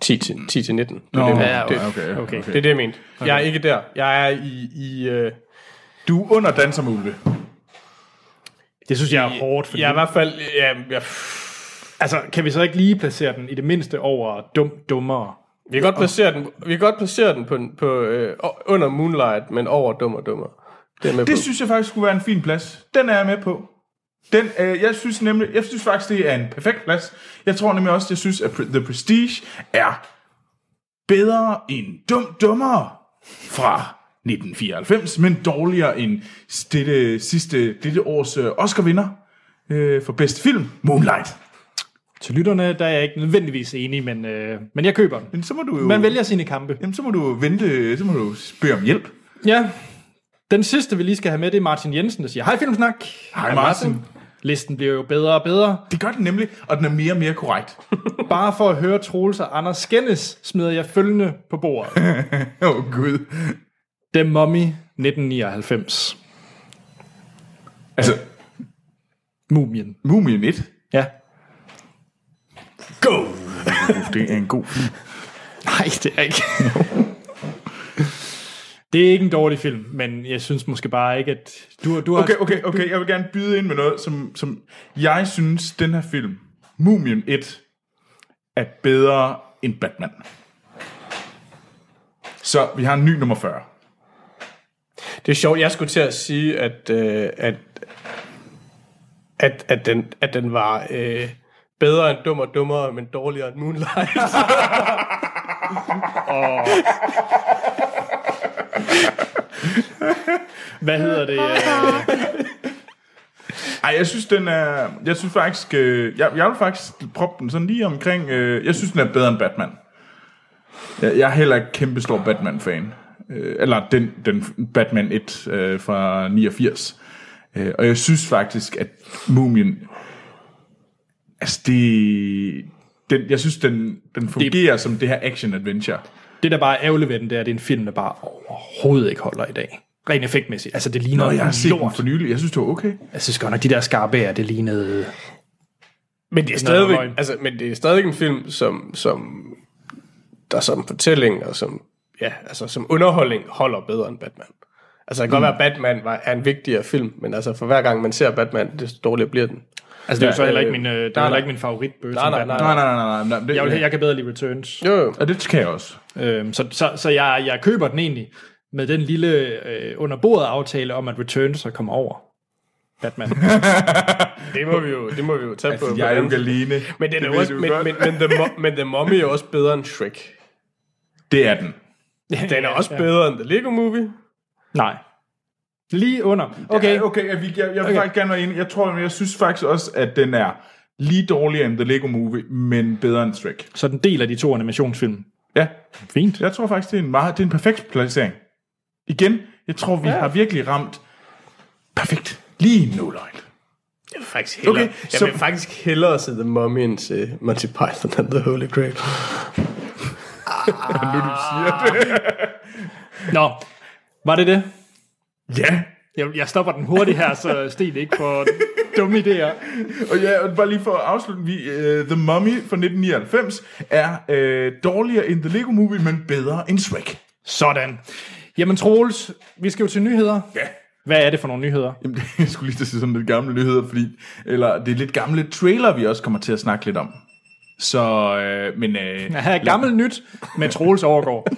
10 til, 10 til 19. Det, er Nå, det, ja, det, okay, okay, okay. det er det, jeg mente. Jeg er ikke der. Jeg er i... i øh, Du er under Danser med Ulve. Det synes jeg er hårdt, fordi... jeg er i hvert fald... Ja, jeg, Altså, kan vi så ikke lige placere den i det mindste over dum, dummere? Vi kan godt placere den, vi kan godt placere den på, på øh, under Moonlight, men over dum og dummer. Det er med Det på. synes jeg faktisk skulle være en fin plads. Den er jeg med på. Den, øh, jeg synes nemlig, jeg synes faktisk, det er en perfekt plads. Jeg tror nemlig også, jeg synes, at The Prestige er bedre end Dum Dummere fra 1994, men dårligere end dette, sidste, dette års øh, Oscar-vinder øh, for bedste film, Moonlight. Til lytterne, der er jeg ikke nødvendigvis enig, men, øh, men jeg køber den. Men så må du jo... Man vælger sine kampe. Jamen, så må du vente, så må du spørge om hjælp. Ja. Den sidste, vi lige skal have med, det er Martin Jensen, der siger, hej Filmsnak. Hej Martin. Listen bliver jo bedre og bedre. Det gør den nemlig, og den er mere og mere korrekt. <laughs> Bare for at høre Troels og Anders skændes, smider jeg følgende på bordet. <laughs> Åh, oh, Gud. The Mummy 1999. Altså, Mumien. Mumien 1. Ja. Go! <laughs> Det er en god film. Nej, det er ikke. Det er ikke en dårlig film, men jeg synes måske bare ikke, at du, du har... Okay, okay, okay. Jeg vil gerne byde ind med noget, som, som jeg synes, den her film, Mumien 1, er bedre end Batman. Så vi har en ny nummer 40. Det er sjovt, jeg skulle til at sige, at, øh, at, at, at, den, at den var øh, bedre end dum og dummere, men dårligere end Moonlight. <laughs> <laughs> Hvad hedder det? <laughs> Ej, jeg synes, den er... Jeg synes faktisk... Øh, jeg, jeg vil faktisk proppe den sådan lige omkring... Øh, jeg synes, den er bedre end Batman. Jeg, jeg er heller ikke kæmpe stor Batman-fan. Øh, eller den, den Batman 1 øh, fra 89. Øh, og jeg synes faktisk, at Mumien... Altså, det... Den, jeg synes, den, den fungerer det, som det her action-adventure. Det, der bare er ærgerligt ved den, det er, at det er en film, der bare overhovedet ikke holder i dag. Rent effektmæssigt. Altså, det ligner Nå, jeg har set den lort. for nylig. Jeg synes, det var okay. Jeg synes godt nok, de der skarpærer, det lignede... men, det er stadigvæk, altså, men det er stadigvæk en film, som, som der som fortælling og som, ja, altså, som underholdning holder bedre end Batman. Altså, det kan mm. godt være, at Batman var, er en vigtigere film, men altså, for hver gang man ser Batman, det dårligere bliver den. Altså, det er jo så heller øh, ikke min, øh, det er heller ikke min favoritbøge Nej, nej. Nej, nej, nej, nej. nej det, Jeg, vil, jeg kan bedre lide Returns. Jo, jo. Og det kan jeg også. Øhm, så så, så jeg, jeg køber den egentlig med den lille øh, under bordet aftale om, at Returns så kommer over Batman. <laughs> Det må vi jo, det må vi jo tage Altså, på. jeg er jo alene. Men, den er også, men, men, men, the, men The Mummy er også bedre end Shrek. Det er den. <laughs> Den er også bedre end The Lego Movie. Nej. Lige under. Okay. Ja, okay, jeg, vil- jeg, jeg vil Okay. faktisk gerne være enig. Jeg tror, men jeg synes faktisk også, at den er lige dårligere end The Lego Movie, men bedre end Shrek. Så den del af de to animationsfilm. Ja, Fint. jeg tror faktisk, det er en, meget, det er en perfekt placering. Igen, jeg tror, vi ja. har virkelig ramt perfekt. Lige light. Jeg vil faktisk hellere, Okay, jeg så- vil faktisk hellere se The Mummy end se Monty Python and the Holy Grail. <laughs> <laughs> Nå, var det det? Ja, Jeg, jeg stopper den hurtigt her, så Sten ikke får dumme idéer. og ja, og bare lige for at afslutte, vi, uh, The Mummy fra 1999 er uh, dårligere end The Lego Movie, men bedre end Shrek. Sådan. Jamen Troels, vi skal jo til nyheder. Ja. Hvad er det for nogle nyheder? Jamen, <laughs> det, jeg skulle lige til at sige sådan lidt gamle nyheder, fordi, eller det er lidt gamle trailer, vi også kommer til at snakke lidt om. Så, øh, men... Øh, <laughs> Her er gammelt nyt med Troels overgår.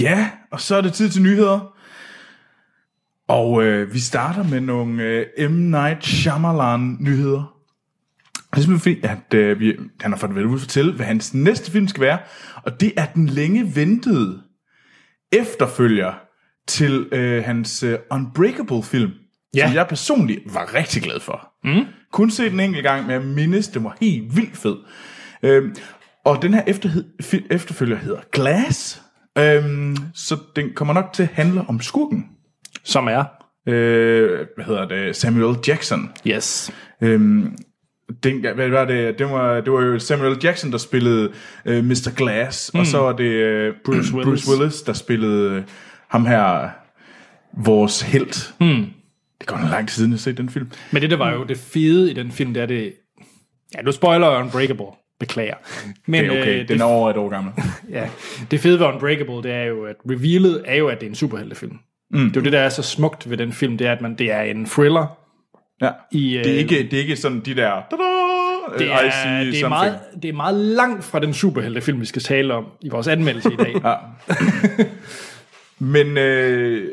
Ja, og så er det tid til nyheder. Og øh, vi starter med nogle øh, M. Night Shyamalan-nyheder. Det er simpelthen fordi, at øh, vi, han har fået vel ud at fortælle, hvad hans næste film skal være. Og det er den længe ventede efterfølger til øh, hans øh, Unbreakable-film. Ja. Som jeg personligt var rigtig glad for. Mm. Kun set den enkelt gang, men jeg mindes, den var helt vildt fed. Øhm, og den her efter, efterfølger hedder Glass. Øhm, så den kommer nok til at handle om skurken. Som er? Øh, hvad hedder det? Samuel Jackson. Yes. Øhm, den, hvad var det? Det var, det var jo Samuel Jackson, der spillede øh, Mr. Glass, mm. og så var det øh, <clears throat> Bruce, Willis. Bruce Willis, der spillede øh, ham her, vores held. Mm. Det går en lang tid siden, jeg har set den film. Men det, der var jo det fede i den film, det er det... Ja, nu spoiler jeg Unbreakable. Beklager. Men, Det er okay, øh, den er over et år gammel. <laughs> Ja, det fede ved Unbreakable, det er jo, at revealet er jo, at det er en superheltefilm. Mm. Det er jo det, der er så smukt ved den film, det er, at man, det er en thriller. Ja. I, Det er, øh, ikke, det er ikke sådan de der... Da-da, Det I er, see det, er meget, det er meget langt fra den superheltefilm, vi skal tale om i vores anmeldelse i dag. ja. Men, øh,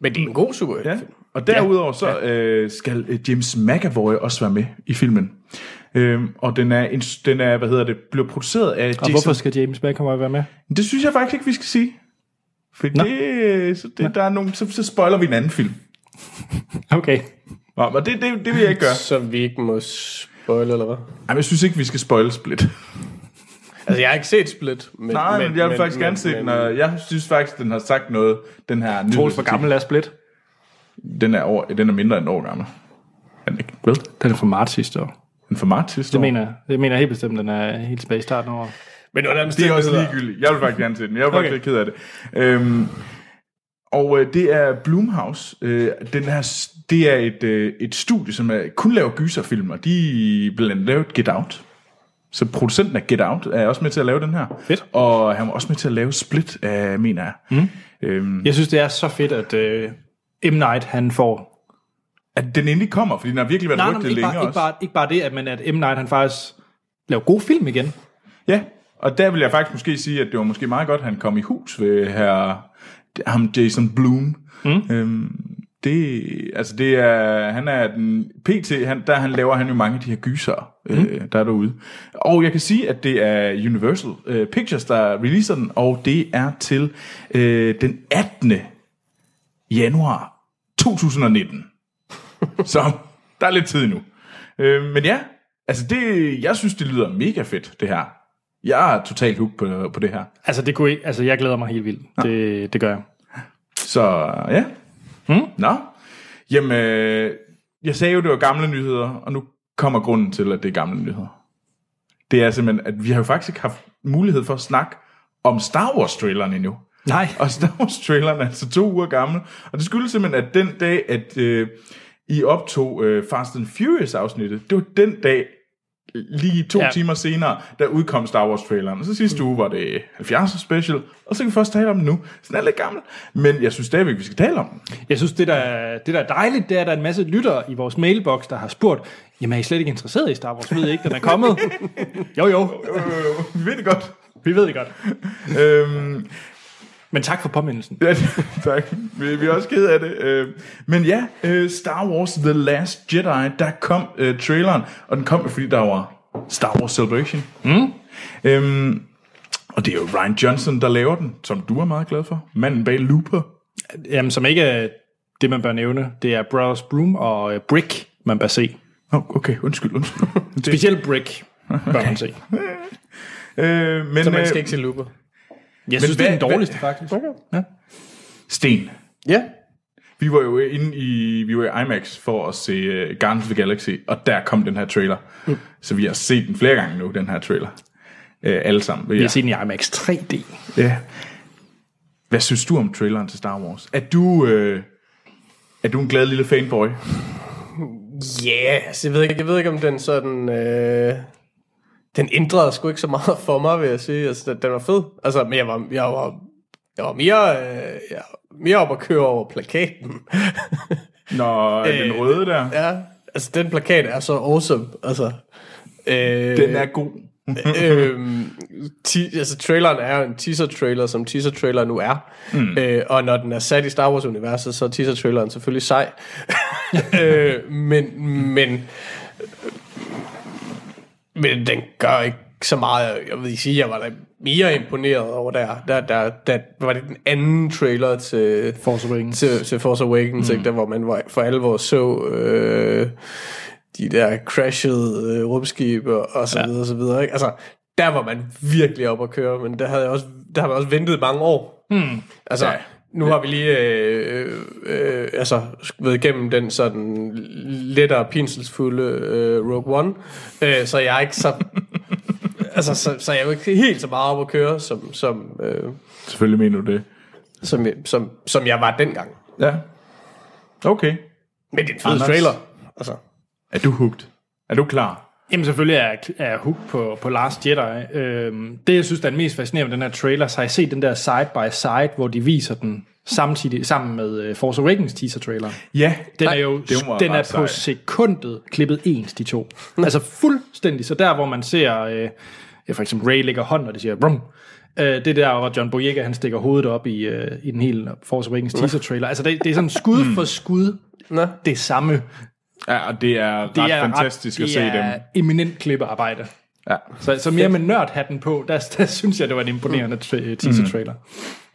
Men det er en god superheltefilm. ja. Og derudover så øh, skal øh, James McAvoy også være med i filmen. Øhm, og den er, ins- den er, hvad hedder det, bliver produceret af Og Jason... hvorfor skal James McAvoy være med? Det synes jeg faktisk ikke, vi skal sige. For det, så det, der er nogle, så, så spoiler vi en anden film. Okay. Nå, men det, det, det vil jeg ikke gøre. Så vi ikke må spoil, eller hvad? Ej, men jeg synes ikke, vi skal spoil Split. Altså, jeg har ikke set Split. Men, Nej, men, men jeg vil faktisk gerne se den, og jeg synes faktisk, den har sagt noget, den her Troels, hvor gammel er Split? Den er, over, den er mindre end et år gammel. Er den ikke? Vel? Den er fra marts sidste år. Den for marts sidste Det år. mener jeg. Det mener jeg helt bestemt, den er helt tilbage i starten af året. Men under Det er også ligegyldigt. Jeg vil faktisk gerne se den. Jeg er faktisk Okay. ked af det. Øhm, og øh, det er Blumhouse. Øh, den her, det er et, øh, et studie, som er, kun laver gyserfilm, og de blandt andet lavet Get Out. Så producenten af Get Out er også med til at lave den her. Fedt. Og han var også med til at lave Split, øh, mener jeg. Mm. Øhm, Jeg synes, det er så fedt, at øh, M. Night, han får... at den endelig kommer, fordi den har virkelig været Nej, nej, rygtet men ikke, længe bare, ikke, også. bare, ikke bare det, at, men at M. Night, han faktisk laver god film igen. Ja, og der vil jeg faktisk måske sige, at det var måske meget godt, at han kom i hus ved her, ham Jason Blum. Mm. Øhm, det, altså det er, han er den, PT, han, der han laver han jo mange af de her gyser, mm. øh, der er derude. Og jeg kan sige, at det er Universal øh, Pictures, der releaser den, og det er til øh, den 18. januar 2019. <laughs> Så der er lidt tid nu. Øh, men ja, altså det, jeg synes, det lyder mega fedt, det her. Jeg er totalt hooked på, på det her. Altså, det kunne ikke, altså, jeg glæder mig helt vildt. Det, det gør jeg. Så ja. Mm. Nå. Jamen, øh, jeg sagde jo, det var gamle nyheder, og nu kommer grunden til, at det er gamle nyheder. Det er simpelthen, at vi har jo faktisk ikke haft mulighed for at snakke om Star Wars-traileren endnu. Nej. Og Star Wars-traileren er altså to uger gammel. Og det skyldes simpelthen, at den dag, at øh, I optog øh, Fast and Furious-afsnittet, det var den dag, lige to Ja. timer senere, der udkom Star Wars-traileren. Og så sidste uge var det 70'er special, og så kan vi først tale om den nu. Så den er lidt gammel, men jeg synes stadigvæk, vi skal tale om den. Jeg synes, det der, det der er dejligt, det er, at der er en masse lyttere i vores mailbox, der har spurgt, jamen er I slet ikke interesseret i Star Wars? Ved I ikke, den er kommet? <laughs> jo, jo. Øh, vi ved det godt. Vi ved det godt. Øhm, Men tak for påmindelsen. ja, <laughs> tak. Vi, vi er også ked af det. Øh, men ja, øh, Star Wars The Last Jedi, der kom øh, traileren, og den kom jo, fordi der var Star Wars Celebration. Mm. Øhm, og det er jo Ryan Johnson, der laver den, som du er meget glad for. Manden bag Looper. Jamen, som ikke er det, man bør nævne, det er Brothers Broom og øh, Brick, man bør se. Oh, okay, undskyld, undskyld. Det, Specielt Brick bør man se. øh, men Så man øh, skal ikke se Looper. Jeg synes, det er den hvad- dårligste, faktisk. Ja. Sten, Ja. vi var jo inde i, vi var i IMAX for at se uh, Guardians of the Galaxy, og der kom den her trailer. Mm. Så vi har set den flere gange nu, den her trailer. Uh, alle sammen. Vi har set den i IMAX 3D. Ja. Hvad synes du om traileren til Star Wars? Er du, øh, er du en glad lille fanboy? Ja, yeah, altså, jeg ved ikke, jeg ved ikke om den sådan... Øh, den ændrede sgu ikke så meget for mig, vil jeg sige. Altså, den, var fed. Altså, men jeg var, jeg var, jeg var mere, øh, jeg var mere op at køre over plakaten. <laughs> Øh, den røde der, ja, altså, den plakat er så awesome. Altså, øh, den er god. <laughs> øhm, ti, altså traileren er jo en teaser-trailer, som teaser-trailer nu er. Mm. Øh, og når den er sat i Star Wars-universet, så er teaser-traileren selvfølgelig sej. <laughs> øh, men, men, men den gør ikke så meget. Jeg vil sige, jeg var da mere imponeret over der. Der, der, der var det den anden trailer til Force Awakens. til, til Force Awakens, mm. ikke, der hvor man var, for alvor så øh, de der crashede øh, rumskib og, så Ja. videre og så videre. Ikke? Altså, der var man virkelig op at køre, men der havde jeg også, der har man også ventet mange år. Mm. Altså, Ja. Nu har vi lige øh, øh, altså, været igennem den sådan lettere pinselsfulde øh, Rogue One, øh, så jeg er ikke så... <laughs> altså, så, så jeg er jo ikke helt så meget op at køre, som, som, øh, Selvfølgelig mener du det. som, som, som jeg var dengang. Ja. Okay. Men det er en fed Anders? trailer. Altså. Er du hooked? Er du klar? Jamen selvfølgelig er, jeg hooked på, på Last Jedi. Øhm, det, jeg synes, der er den mest fascinerende med den her trailer, så har jeg set den der side by side, hvor de viser den samtidig sammen med uh, Force Awakens teaser-trailer. Ja. Den er jo var den er på sej. sekundet klippet ens, de to. <laughs> altså fuldstændig. Så der, hvor man ser, øh, for eksempel Ray lægger hånden, og det siger, brum, øh, det er der, hvor John Boyega, han stikker hovedet op i, øh, i den hele Force Awakens teaser-trailer. Altså det, det er sådan skud <laughs> for skud Nå. det samme Ja, og det er ret Det er fantastisk ret, at se det er dem. eminent klippearbejde. Ja. Så, så mere med nørdhatten på, der, der synes jeg, det var en imponerende tra- teaser-trailer.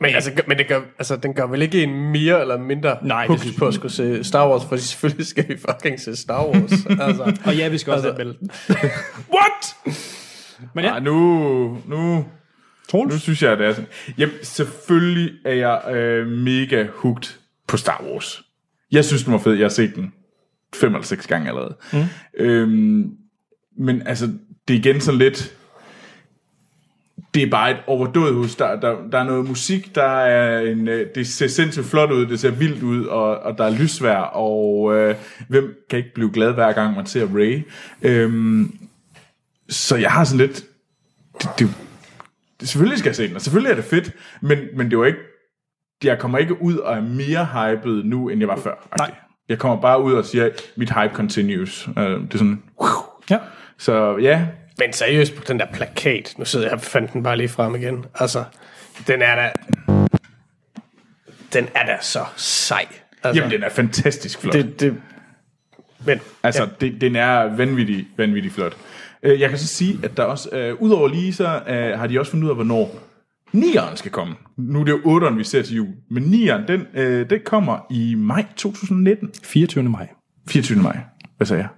Men, altså, men det gør, altså, den gør vel ikke en mere eller mindre Nej, det synes på at skulle se Star Wars, for selvfølgelig skal vi fucking se Star Wars. <laughs> altså, Og ja, vi skal også Altså- anmelde den. <laughs> What? Men ja, Ej, nu, nu, nu synes jeg, at det er sådan. Jamen, selvfølgelig er jeg øh, mega hooked på Star Wars. Jeg synes, den var fed. Jeg har set den fem eller seks gange allerede. Mm. Øhm, men altså, det er igen sådan lidt... Det er bare et overdået hus. Der, der, der er noget musik, der er en, øh, det ser sindssygt flot ud, det ser vildt ud, og, og der er lysvær, og øh, hvem kan ikke blive glad hver gang man ser Ray? Øhm, så jeg har sådan lidt... Det, det, det, selvfølgelig skal jeg se den, og selvfølgelig er det fedt, men, men det var ikke... Jeg kommer ikke ud og er mere hyped nu, end jeg var før. Nej. Jeg kommer bare ud og siger, mit hype continues. Øh, det er sådan... ja. Så ja, men seriøst på den der plakat, nu sidder jeg og fandt den bare lige frem igen. Altså, den er da... Den er da så sej. Altså, jamen den er fantastisk flot. det, det, men Altså, ja. det, den er vanvittig, vanvittig flot. Øh, Jeg kan så sige, at der også, øh, udover lige så, øh, har de også fundet ud af, hvornår nieren skal komme. Nu er det jo 8'eren, vi ser til jul. Men nieren, den, øh, den kommer i maj 2019. 24. maj. 24. maj. Hvad sagde jeg?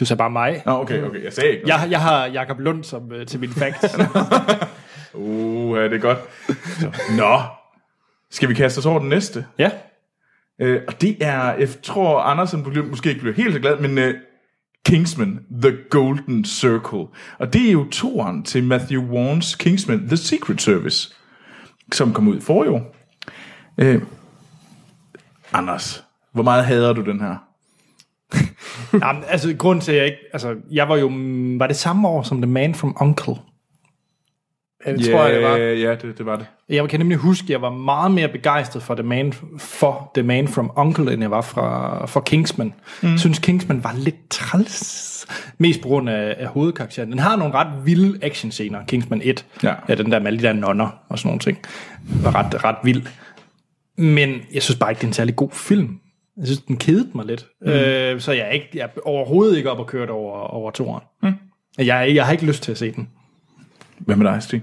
Du sagde bare mig. Nå, okay, okay. Jeg sagde ikke noget. Jeg, jeg har Jakob Lund som, uh, til min facts. <laughs> Uh, det er godt. Så, nå. Skal vi kaste os over den næste? ja. Øh, og det er, jeg tror, Andersen måske ikke bliver helt så glad, men øh, Kingsman, The Golden Circle. Og det er jo toeren til Matthew Warns Kingsman, The Secret Service, som kom ud for forrige år. Øh, Anders, hvor meget hader du den her? <laughs> Jamen, altså, grund til, at jeg ikke... Altså, jeg var jo... Var det samme år som The Man from Uncle? Ja, det tror jeg, det var. Ja, det, det var det. Jeg kan nemlig huske, at jeg var meget mere begejstret for The Man, for The Man from Uncle, end jeg var fra, for Kingsman. Mm. Jeg synes, Kingsman var lidt træls. Mest på grund af, af hovedkarakteren. Den har nogle ret vilde actionscener, Kingsman 1. Ja. ja. den der med alle de der nonner og sådan nogle ting. Var ret, ret vild. Men jeg synes bare ikke, det er en særlig god film. Jeg synes, den kedede mig lidt. Mm. Øh, så jeg er, ikke, jeg er overhovedet ikke op og kørt over, over toren. Mm. Jeg, jeg har ikke lyst til at se den. Hvad med dig, Sten?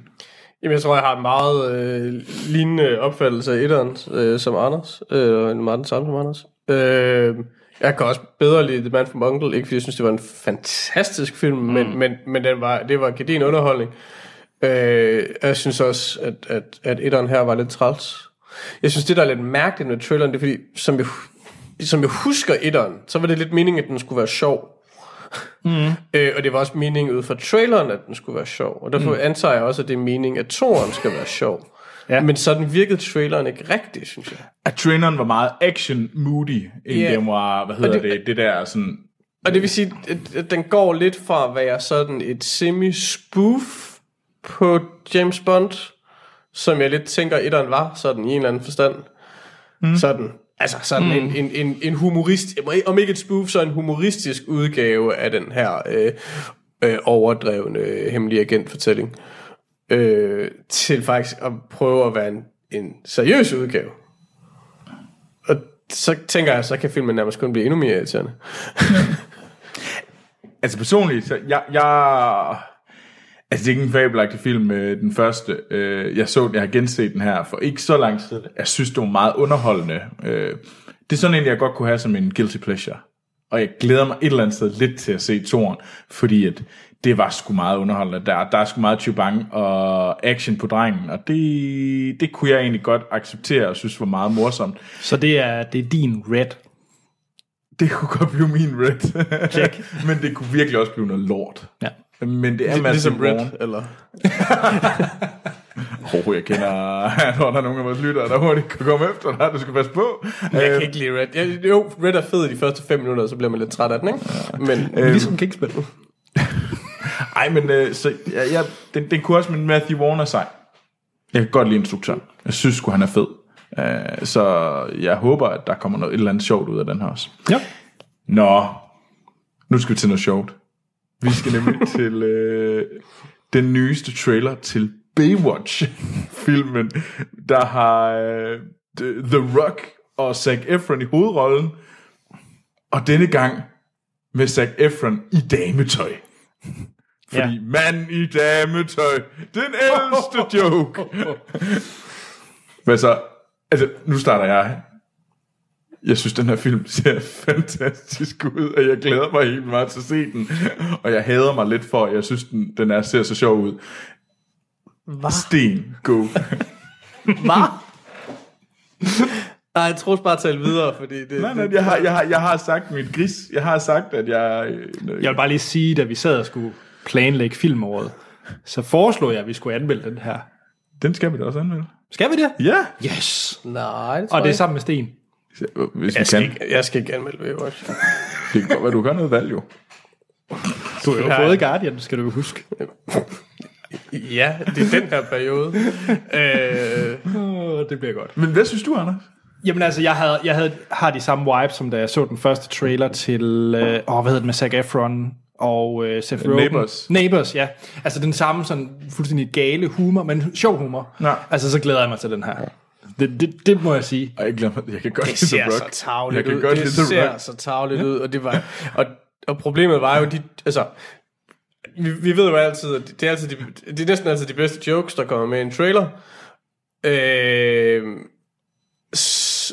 Jamen, jeg tror, jeg har en meget øh, lignende opfattelse af etteren øh, som Anders. Øh, og en meget den samme som Anders. Øh, jeg kan også bedre lide The Man from Uncle, ikke fordi jeg synes, det var en fantastisk film, mm. men, men, men den var, det var gedin underholdning. Øh, jeg synes også, at, at, at etteren her var lidt træls. Jeg synes, det der er lidt mærkeligt med traileren, det er fordi, som jeg, som jeg husker etteren, så var det lidt meningen, at den skulle være sjov. Mm. Øh, og det var også meningen ud fra traileren, at den skulle være sjov. Og derfor mm. antager jeg også, at det er meningen, at toren skal være sjov. Ja. Men sådan virkede traileren ikke rigtigt, synes jeg. At traineren var meget action-moody, end Ja. den var, hvad hedder Og det, det- det, der sådan... Og det vil sige, at, at den går lidt fra at være sådan et semi-spoof på James Bond, som jeg lidt tænker, etteren var, sådan i en eller anden forstand. Mm. Sådan, altså sådan mm. en, en, en, en humorist, om ikke et spoof, så en humoristisk udgave af den her øh, øh, overdrevne øh, hemmelige agentfortælling. Øh, til faktisk at prøve at være en, en seriøs udgave. Og så tænker jeg, så kan filmen nærmest kun blive endnu mere irriterende. <laughs> Altså personligt, så jeg, jeg altså det er ikke en fabelagtig film, øh, den første. Øh, jeg så den, jeg har genset den her for ikke så lang tid. Jeg synes, det var meget underholdende. Øh, det er sådan en, jeg godt kunne have som en guilty pleasure. Og jeg glæder mig et eller andet sted lidt til at se toren, fordi at det var sgu meget underholdende. Der, der er sgu meget chubang og action på drengen, og det, det kunne jeg egentlig godt acceptere og synes var meget morsomt. Så det er, det er din red. Det kunne godt blive min red. Check. <laughs> Men det kunne virkelig også blive noget lort. Ja. Men det er Matthew Ligesom Red, eller? <laughs> Oh, jeg kender, <laughs> tror, der er nogle af vores lyttere, der hurtigt kan komme efter dig. Du skal passe på. Jeg kan ikke lide Red. Jeg, jo, Red er fed i de første fem minutter, så bliver man lidt træt af den, ikke? Men, Øhm, Ligesom Kingsman. <laughs> Ej, men øh, så, ja, ja, den, den kunne også med Matthew Vaughn er sej. Jeg kan godt lide instruktøren. Jeg synes sgu, han er fed. Uh, så jeg håber, at der kommer noget et eller andet sjovt ud af den her også. Ja. Nå, nu skal vi til noget sjovt. Vi skal nemlig <laughs> til øh, den nyeste trailer til Baywatch-filmen, der har øh, The Rock og Zac Efron i hovedrollen. Og denne gang med Zac Efron i dametøj. Fordi Ja. mand i dametøj, den ældste <laughs> joke. Men så, altså, nu starter jeg. Jeg synes, den her film ser <laughs> fantastisk ud, og jeg glæder mig helt meget til at se den. Og jeg hader mig lidt for, at jeg synes, den, den er, ser så sjov ud. Hvad? Sten, go. <laughs> Hvad? Nej, jeg tror bare tale videre, fordi det... nej, nej, jeg har, jeg, har, jeg har sagt mit gris. Jeg har sagt, at jeg... øh, Jeg vil bare lige sige, da vi sad og skulle planlægge filmåret, så foreslog jeg, at vi skulle anmelde den her. Den skal vi da også anmelde. Skal vi det? Ja. Yes. Nej, det tror Og det er sammen med Sten. Hvis vi Jeg skal, kan. ikke, jeg skal ikke anmelde Baywatch. Det kan godt være, du gør noget valg, jo. Du har jo Ja. fået Guardian, skal du jo huske. ja, det er den her periode. øh, det bliver godt. Men hvad synes du, Anders? Jamen altså, jeg, havde, jeg havde, har de samme vibes, som da jeg så den første trailer til, øh, åh, hvad hedder det med Zac Efron og øh, Seth Rogen. Neighbours. Neighbours, ja. Altså den samme sådan fuldstændig gale humor, men sjov humor. Ja. Altså, så glæder jeg mig til den her. Det, det, det må jeg sige. Jeg glemmer, jeg kan godt det lide The så Rock. tavligt Jeg kan ud. godt det lide The ser Rock. så tavligt ud, og det var... <laughs> Og, og problemet var jo, de, altså, vi, vi ved jo altid, at det er, altid de, det er næsten altid de bedste jokes, der kommer med i en trailer. Øh,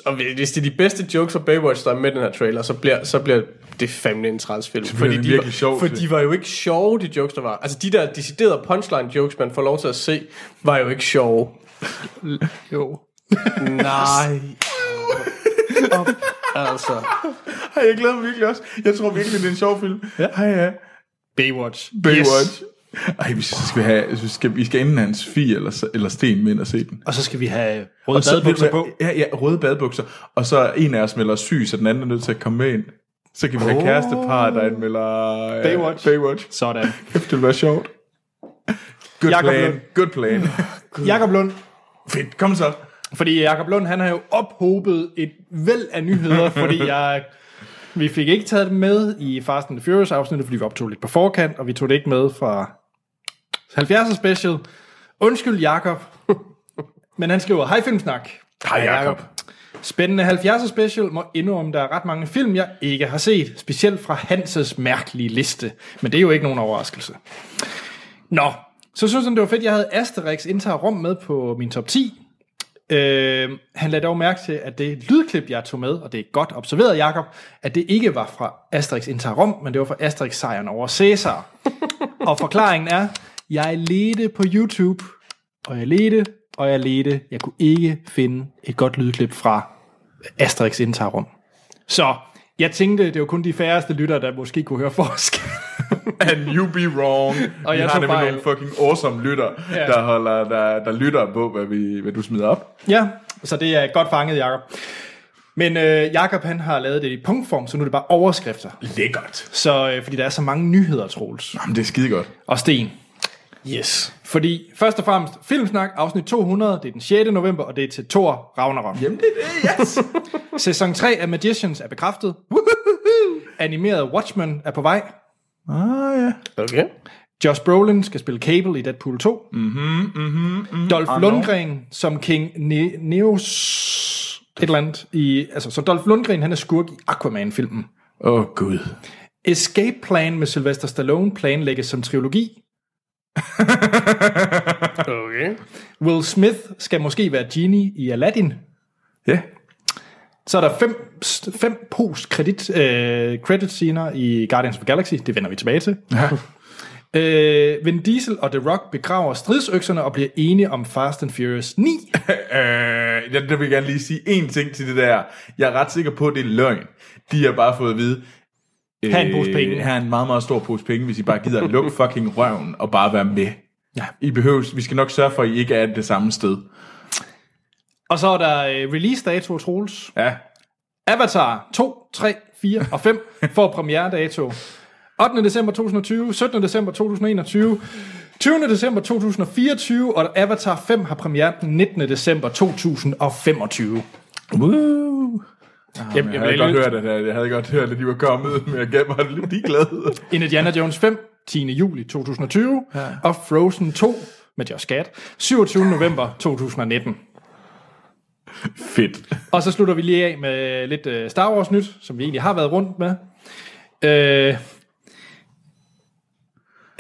og hvis det er de bedste jokes fra Baywatch, der er med i den her trailer, så bliver, så bliver det fandme en træls film. bliver Fordi det de, var, sjovt. for de var jo ikke sjove, de jokes, der var. Altså de der deciderede punchline jokes, man får lov til at se, var jo ikke sjove. <laughs> Jo. Nej. Op, altså. Ej, jeg glæder mig virkelig også. Jeg tror virkelig, det er en sjov film. Ja. Hej, ja. Baywatch. Baywatch. Ej, vi skal, have, vi skal, vi skal have hans fi eller, eller sten med ind og se den. Og så skal vi have røde Og badebukser på. Ja, ja, røde badebukser. Og så en af os melder syg, så den anden er nødt til at komme med ind. Så kan vi have oh. kærestepar, der melder ja, Baywatch. Baywatch. Sådan. <laughs> Kæft, det vil være sjovt. Good Jakob plan. Lund. Good plan. <laughs> Jakob Lund. Fedt, kom så. Fordi Jakob Lund, han har jo ophobet et væld af nyheder, <laughs> fordi jeg... Vi fik ikke taget dem med i Fast and the Furious afsnittet, fordi vi optog lidt på forkant, og vi tog det ikke med fra 70'er special. Undskyld, Jakob. <laughs> Men han skriver, hej Filmsnak. Hej, Jakob. Spændende 70'er special må indrømme, der er ret mange film, jeg ikke har set, specielt fra Hanses mærkelige liste. Men det er jo ikke nogen overraskelse. Nå, så synes han, det var fedt, jeg havde Asterix indtager Rom med på min top 10. Øh, han lagde dog mærke til, at det lydklip, jeg tog med, og det er godt observeret, Jakob, at det ikke var fra Asterix indtager Rom, men det var fra Asterix sejren over Caesar. <laughs> og forklaringen er, jeg ledte på YouTube, og jeg ledte, og jeg ledte. Jeg kunne ikke finde et godt lydklip fra Asterix indtager Rom. Så jeg tænkte, det var kun de færreste lyttere, der måske kunne høre forskel. <laughs> And you be wrong. Og vi jeg har nemlig fejl. nogle fucking awesome lytter, Ja. der, holder, der, der lytter på, hvad, vi, hvad du smider op. Ja, så det er godt fanget, Jakob. Men øh, Jakob han har lavet det i punktform, så nu er det bare overskrifter. Lækkert. Så, øh, fordi der er så mange nyheder, Troels. Jamen, det er skide godt. Og Sten. Yes. Fordi først og fremmest, Filmsnak, afsnit 200, det er den 6. november, og det er til Thor Ragnarok. Jamen, det er det, yes. <laughs> Sæson 3 af Magicians er bekræftet. Animeret Watchmen er på vej. Ah, ja. Okay. Josh Brolin skal spille Cable i Deadpool 2. Mm-hmm, mm-hmm, mm-hmm. Dolph Lundgren som King ne- Neos et eller andet i, altså, så Dolph Lundgren, han er skurk i Aquaman-filmen. Åh, oh, gud. Escape Plan med Sylvester Stallone planlægges som trilogi. <laughs> Okay. Will Smith skal måske være Genie i Aladdin. Ja. Så er der fem, fem post-credit øh, credit scener i Guardians of the Galaxy. Det vender vi tilbage til. ja. <laughs> Øh, Vin Diesel og The Rock begraver stridsøkserne og bliver enige om Fast and Furious 9. <laughs> Øh, jeg, der vil jeg gerne lige sige en ting til det der. Jeg er ret sikker på, at det er løgn. De har bare fået at vide, Her er en pose penge. Her er en meget, meget stor pose penge, hvis I bare gider lukke <laughs> fucking røven og bare være med. Ja. I behøves, vi skal nok sørge for, at I ikke er det samme sted. Og så er der øh, release dato, Troels. Ja. Avatar 2, 3, 4 og 5 <laughs> får premiere dato. 8. december 2020, 17. december 2021, 20. december 2024, og Avatar 5 har premiere den 19. december 2025. Woo. Jamen, Jeg havde, godt hørt, at, jeg havde godt hørt, at de var kommet, men jeg gav mig lidt ligeglad. Indiana Jones 5, 10. juli 2020, ja. og Frozen 2 med Josh Gad, 27. november 2019. <laughs> Fedt. Og så slutter vi lige af med lidt øh, Star Wars nyt, som vi egentlig har været rundt med. Øh,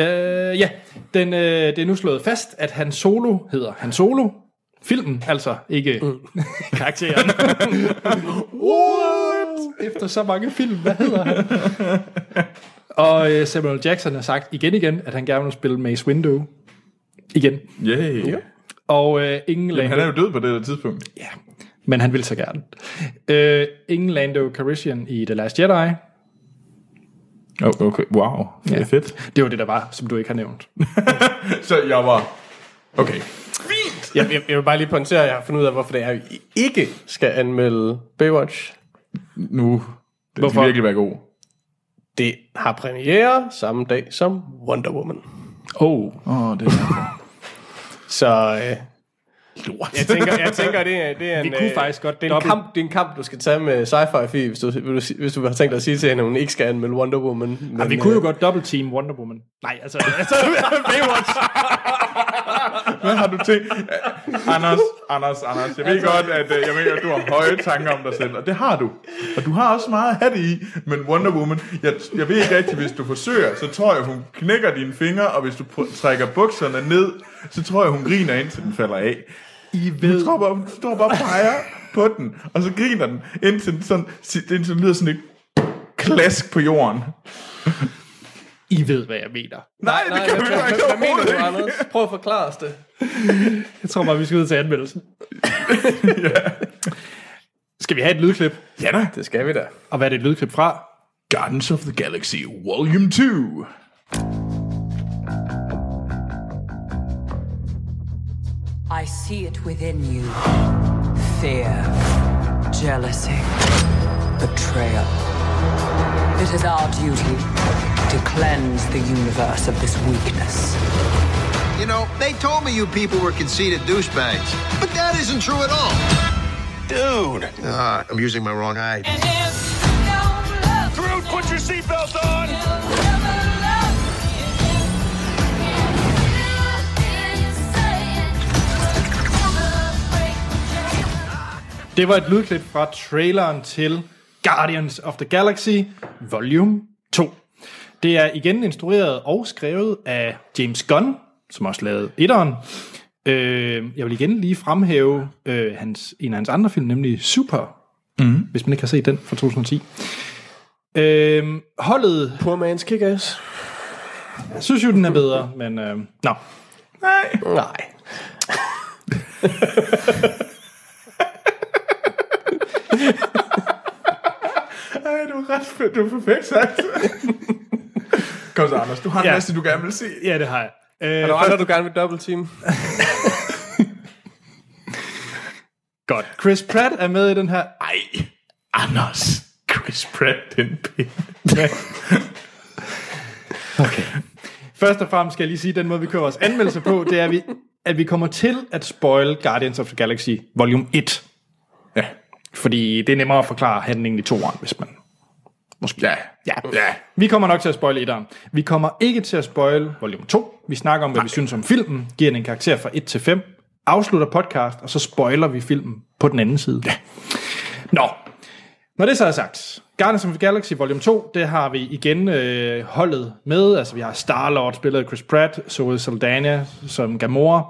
øh, ja, den, øh, det er nu slået fast, at Han Solo hedder Han Solo. Filmen, altså ikke mm. <laughs> karakteren. <laughs> What? Efter så mange film, hvad hedder han? Og øh, Samuel Jackson har sagt igen igen, at han gerne vil spille Mace Windu. Igen. Yay. Yeah. Og øh, ingen Men Lando, han er jo død på det her tidspunkt. ja, men han vil så gerne. Øh, ingen Lando Calrissian i The Last Jedi. Oh, okay, wow. Det er Ja. fedt. Det var det, der var, som du ikke har nævnt. <laughs> Så jeg var... Okay. Jeg, jeg, jeg vil bare lige pointere, at jeg har fundet ud af, hvorfor det er, at vi ikke skal anmelde Baywatch. Nu... Den Hvorfor? skal virkelig være god. Det har premiere samme dag som Wonder Woman. Oh, Åh, oh, det er Så øh, lort. jeg tænker, jeg tænker det, er, det er Vi en, kunne øh, faktisk godt det er, en kamp, det er en kamp, du skal tage med sci-fi Fie, hvis du, hvis du, hvis du har tænkt dig at sige til hende, at hun ikke skal anmelde Wonder Woman. Men, ja, vi kunne jo godt double team Wonder Woman. Nej, altså, <laughs> altså Baywatch. Hvad har du tænkt? Anders, Anders, Anders, jeg ved godt, at, øh, jeg ved, at du har høje tanker om dig selv, og det har du. Og du har også meget at have det i, men Wonder Woman, jeg, jeg ved ikke rigtigt, hvis du forsøger, så tror jeg, hun knækker dine fingre, og hvis du pr- trækker bukserne ned, så tror jeg, hun griner indtil den falder af. I ved... Du tror bare, du står bare og peger på den, og så griner den, indtil den, sådan, indtil den lyder sådan et klask på jorden. I ved, hvad jeg mener. Nej, det kan vi jo hvad, ikke hvad mener du. Anders? Prøv at forklare os det. Jeg tror bare, vi skal ud til anmeldelsen. <laughs> Skal vi have et lydklip? Ja da. Det skal vi da. Og hvad er det et lydklip fra? Guardians of the Galaxy Volume 2. I see it within you fear, jealousy, betrayal. It is our duty to cleanse the universe of this weakness. You know, they told me you people were conceited douchebags, but that isn't true at all. Dude! Ah, I'm using my wrong eye. Groot, put your seatbelt on! Det var et lydklip fra traileren til Guardians of the Galaxy Volume 2. Det er igen instrueret og skrevet af James Gunn, som også lavede etteren. Øh, jeg vil igen lige fremhæve øh, hans, en af hans andre film, nemlig Super, mm. hvis man ikke har set den fra 2010. Øh, holdet, Poor man's kick-ass. jeg synes jo, den er bedre, men øh, nå. Nej. <laughs> <laughs> <laughs> Ej, du er ret fedt. Du er perfekt sagt. Kom så, Anders. Du har en Ja. masse, du gerne vil se. Ja, det har jeg. Øh, Er der andre, du gerne vil double team? <laughs> Godt. Chris Pratt er med i den her. Ej, Anders. Chris Pratt, den pinde. <laughs> Okay. Først og fremmest skal jeg lige sige, at den måde, vi kører vores anmeldelse på, det er, at vi, at vi kommer til at spoil Guardians of the Galaxy Volume 1. Fordi det er nemmere at forklare handlingen i toeren, hvis man... Måske. Ja. Ja. Ja. Vi kommer nok til at spoile etteren. Vi kommer ikke til at spoile Volume 2. Vi snakker om, hvad vi synes om filmen, giver den en karakter fra 1 til 5, afslutter podcast, og så spoiler vi filmen på den anden side. Ja. Nå, når det så er sagt, Guardians of the Galaxy Volume 2, det har vi igen øh, holdet med. Altså vi har Star-Lord spillet af Chris Pratt, Zoe Saldana som Gamora,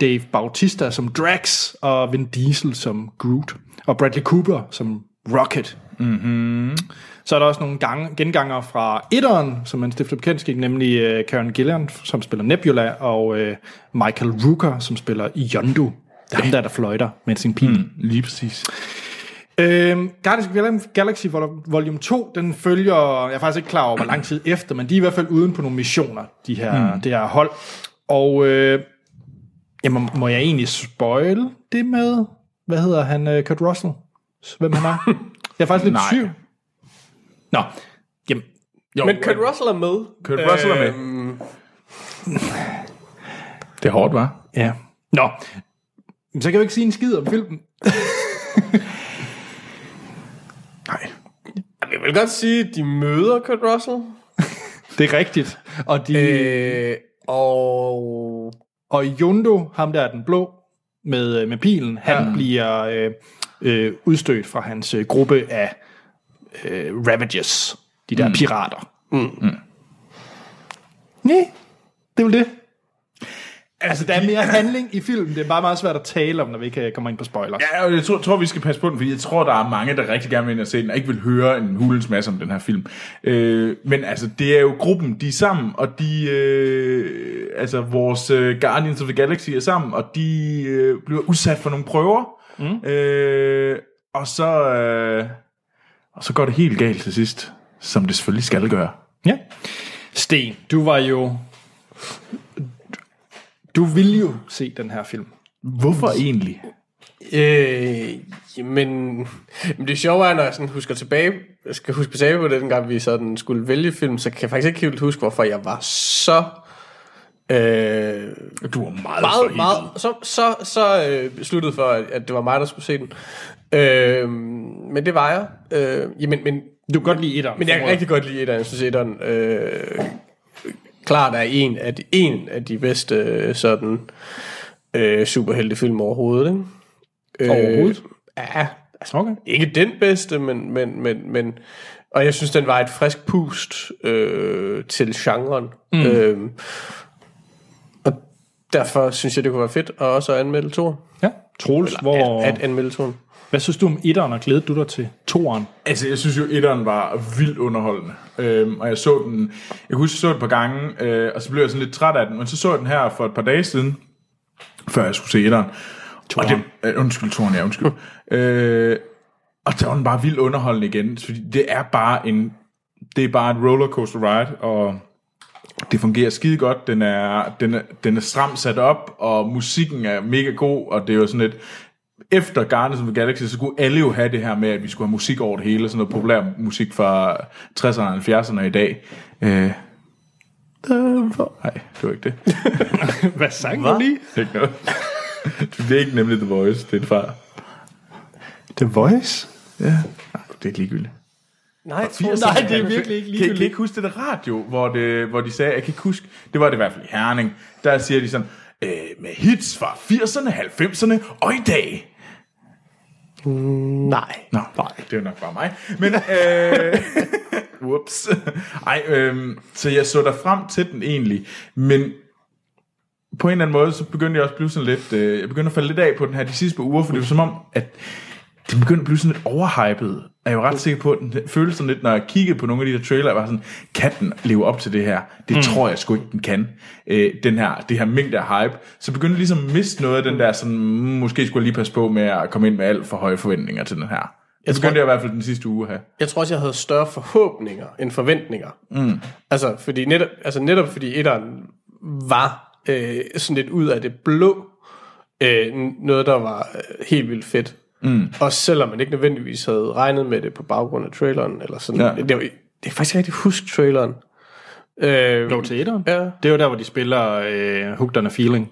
Dave Bautista som Drax, og Vin Diesel som Groot, og Bradley Cooper som Rocket. Mm-hmm. Så er der også nogle gange, genganger fra etteren, som man stifter bekendtskab, nemlig øh, Karen Gillan, som spiller Nebula, og øh, Michael Rooker, som spiller Yondu. Dem der, der fløjter med sin pil. Mm. Lige præcis. Øhm, Guardians of Galaxy Vol- Volume 2, den følger, jeg er faktisk ikke klar over, hvor lang tid efter, men de er i hvert fald uden på nogle missioner, de her, mm. det her hold. Og øh, jamen, må jeg egentlig spoil det med, hvad hedder han, øh, Kurt Russell? Hvem han er? jeg er faktisk lidt <laughs> Nej. syg. Nå, jamen, Jo, Men Kurt Russell er med. Kurt Russell er med. Øhm, Det er hårdt, var. ja. Nå, så kan jeg jo ikke sige en skid om filmen. <laughs> Nej. Jeg vil godt sige, at de møder Kurt Russell. <laughs> Det er rigtigt. Og, de, øh. Og og Yondo, ham der er den blå, med, øh, med pilen, han ja. bliver øh, øh, udstødt fra hans øh, gruppe af øh, Ravagers. de der mm. pirater. Mm. Mm. Nej, det er vel det. Altså, der er mere handling i filmen. Det er bare meget svært at tale om, når vi ikke kommer ind på spoiler. Ja, og jeg tror, tror, vi skal passe på den, fordi jeg tror, der er mange, der rigtig gerne vil ind og se den, og ikke vil høre en hulens masse om den her film. Øh, men altså, det er jo gruppen, de er sammen, og de, øh, altså, vores øh, Guardians of the Galaxy er sammen, og de øh, bliver udsat for nogle prøver, mm. øh, og så, øh, og så går det helt galt til sidst, som det selvfølgelig skal gøre. Ja. Sten, du var jo... Du ville jo se den her film. Hvorfor egentlig? Øh, men, men det sjove er, når jeg sådan husker tilbage, jeg skal huske tilbage på det, dengang vi sådan skulle vælge film, så kan jeg faktisk ikke helt huske, hvorfor jeg var så... Øh, Du var meget, meget, meget, så, så, så øh, besluttet for, at, at det var mig, der skulle se den. Øh, men det var jeg. Øh, jamen, men, Du kan godt lide etteren. men jeg kan rigtig godt lide etteren. Jeg synes, etteren øh, klart er en af de, en af de bedste øh, sådan øh, superheltefilm overhovedet. Ikke? Øh, Overhovedet? Ja, altså, Okay. ikke den bedste, men, men, men, men og jeg synes, den var et frisk pust øh, til genren. Mm. Øh, og derfor synes jeg, det kunne være fedt at også anmelde to. Ja. Troels, hvor... At, at anmelde to. Hvad synes du om etteren, og glædede du dig til toeren? Altså, jeg synes jo, etteren var vildt underholdende. Øhm, og jeg så den, jeg kan huske, jeg så den et par gange, øh, og så blev jeg sådan lidt træt af den, men så så jeg den her for et par dage siden, før jeg skulle se etteren. Og det, øh, undskyld, toren, ja, undskyld. <laughs> øh, og der var den bare vildt underholdende igen, fordi det er bare en, det er bare et rollercoaster ride, og det fungerer skide godt, den er, den er, den er stramt sat op, og musikken er mega god, og det er jo sådan lidt, efter Guardians of the Galaxy, så skulle alle jo have det her med, at vi skulle have musik over det hele, sådan noget populær musik fra 60'erne og 70'erne i dag. Øh, nej, det var ikke det. <laughs> Hvad sang du lige? Det er ikke noget. Det er ikke nemlig The Voice, det er fra. The Voice? Ja, nej, det er ligegyldigt. Nej, 80'erne. Nej, det er virkelig ikke Kan, kan I ligegyldigt. ikke huske det der radio, hvor, det, hvor de sagde, jeg kan ikke huske, det var det i hvert fald i Herning, der siger de sådan, øh, med hits fra 80'erne, 90'erne og i dag. Nej. Nå, nej, det er jo nok bare mig. Men, øh, <laughs> whoops. Ej, øh, så jeg så der frem til den egentlig, men på en eller anden måde, så begyndte jeg også at blive sådan lidt, øh, jeg begyndte at falde lidt af på den her de sidste par uger, for det var som om, at det begyndte at blive sådan lidt overhypet. Jeg var ret sikker på, at den føltes sådan lidt, når jeg kiggede på nogle af de der trailer, jeg var sådan, kan den leve op til det her? Det mm. tror jeg sgu ikke, den kan. Øh, den her, det her mængde af hype. Så begyndte jeg ligesom at miste noget af den der, sådan, mm, måske skulle jeg lige passe på med at komme ind med alt for høje forventninger til den her. Jeg begyndte tror- jeg i hvert fald den sidste uge her. Jeg tror også, jeg havde større forhåbninger end forventninger. Mm. Altså, fordi netop, altså netop fordi etteren var øh, sådan lidt ud af det blå, øh, noget, der var øh, helt vildt fedt. Mm. Også selvom man ikke nødvendigvis havde regnet med det på baggrund af traileren. Eller sådan. Ja. Det, var, det kan faktisk ikke rigtig huske traileren. Øh, Jo, til etteren? Ja. Det er jo der, hvor de spiller øh, Hooked on a Feeling.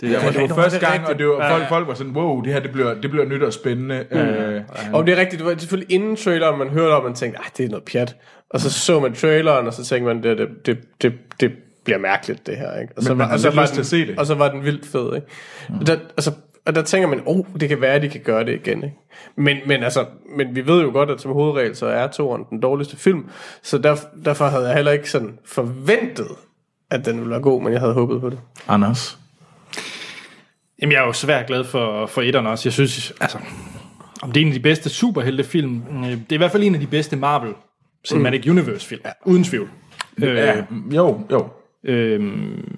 Det er, Ja, det var det første er gang, og det var, Ja, folk, folk var sådan, wow, det her det bliver, det bliver nyt og spændende. Mm. Øh, Og det er rigtigt, det var selvfølgelig inden traileren, man hørte om, man tænkte, at det er noget pjat. Og så så man traileren, og så tænkte man, det, det, det, det, det bliver mærkeligt, det her. Ikke? Og så, Men man var- og så var den, til at se det. Og så var den vildt fed. Ikke? Mm. Der, altså, og der tænker man, oh, det kan være, at de kan gøre det igen. Ikke? Men, men, altså, men vi ved jo godt, at som hovedregel, så er toren den dårligste film. Så der, derfor havde jeg heller ikke sådan forventet, at den ville være god, men jeg havde håbet på det. Anders. Jamen, jeg er jo svært glad for, for etteren også. Jeg synes, altså, om det er en af de bedste superheltefilm, øh, det er i hvert fald en af de bedste Marvel Cinematic mm. Universe-film, ja. uden tvivl. Øh, Ja, jo, jo. Øhm,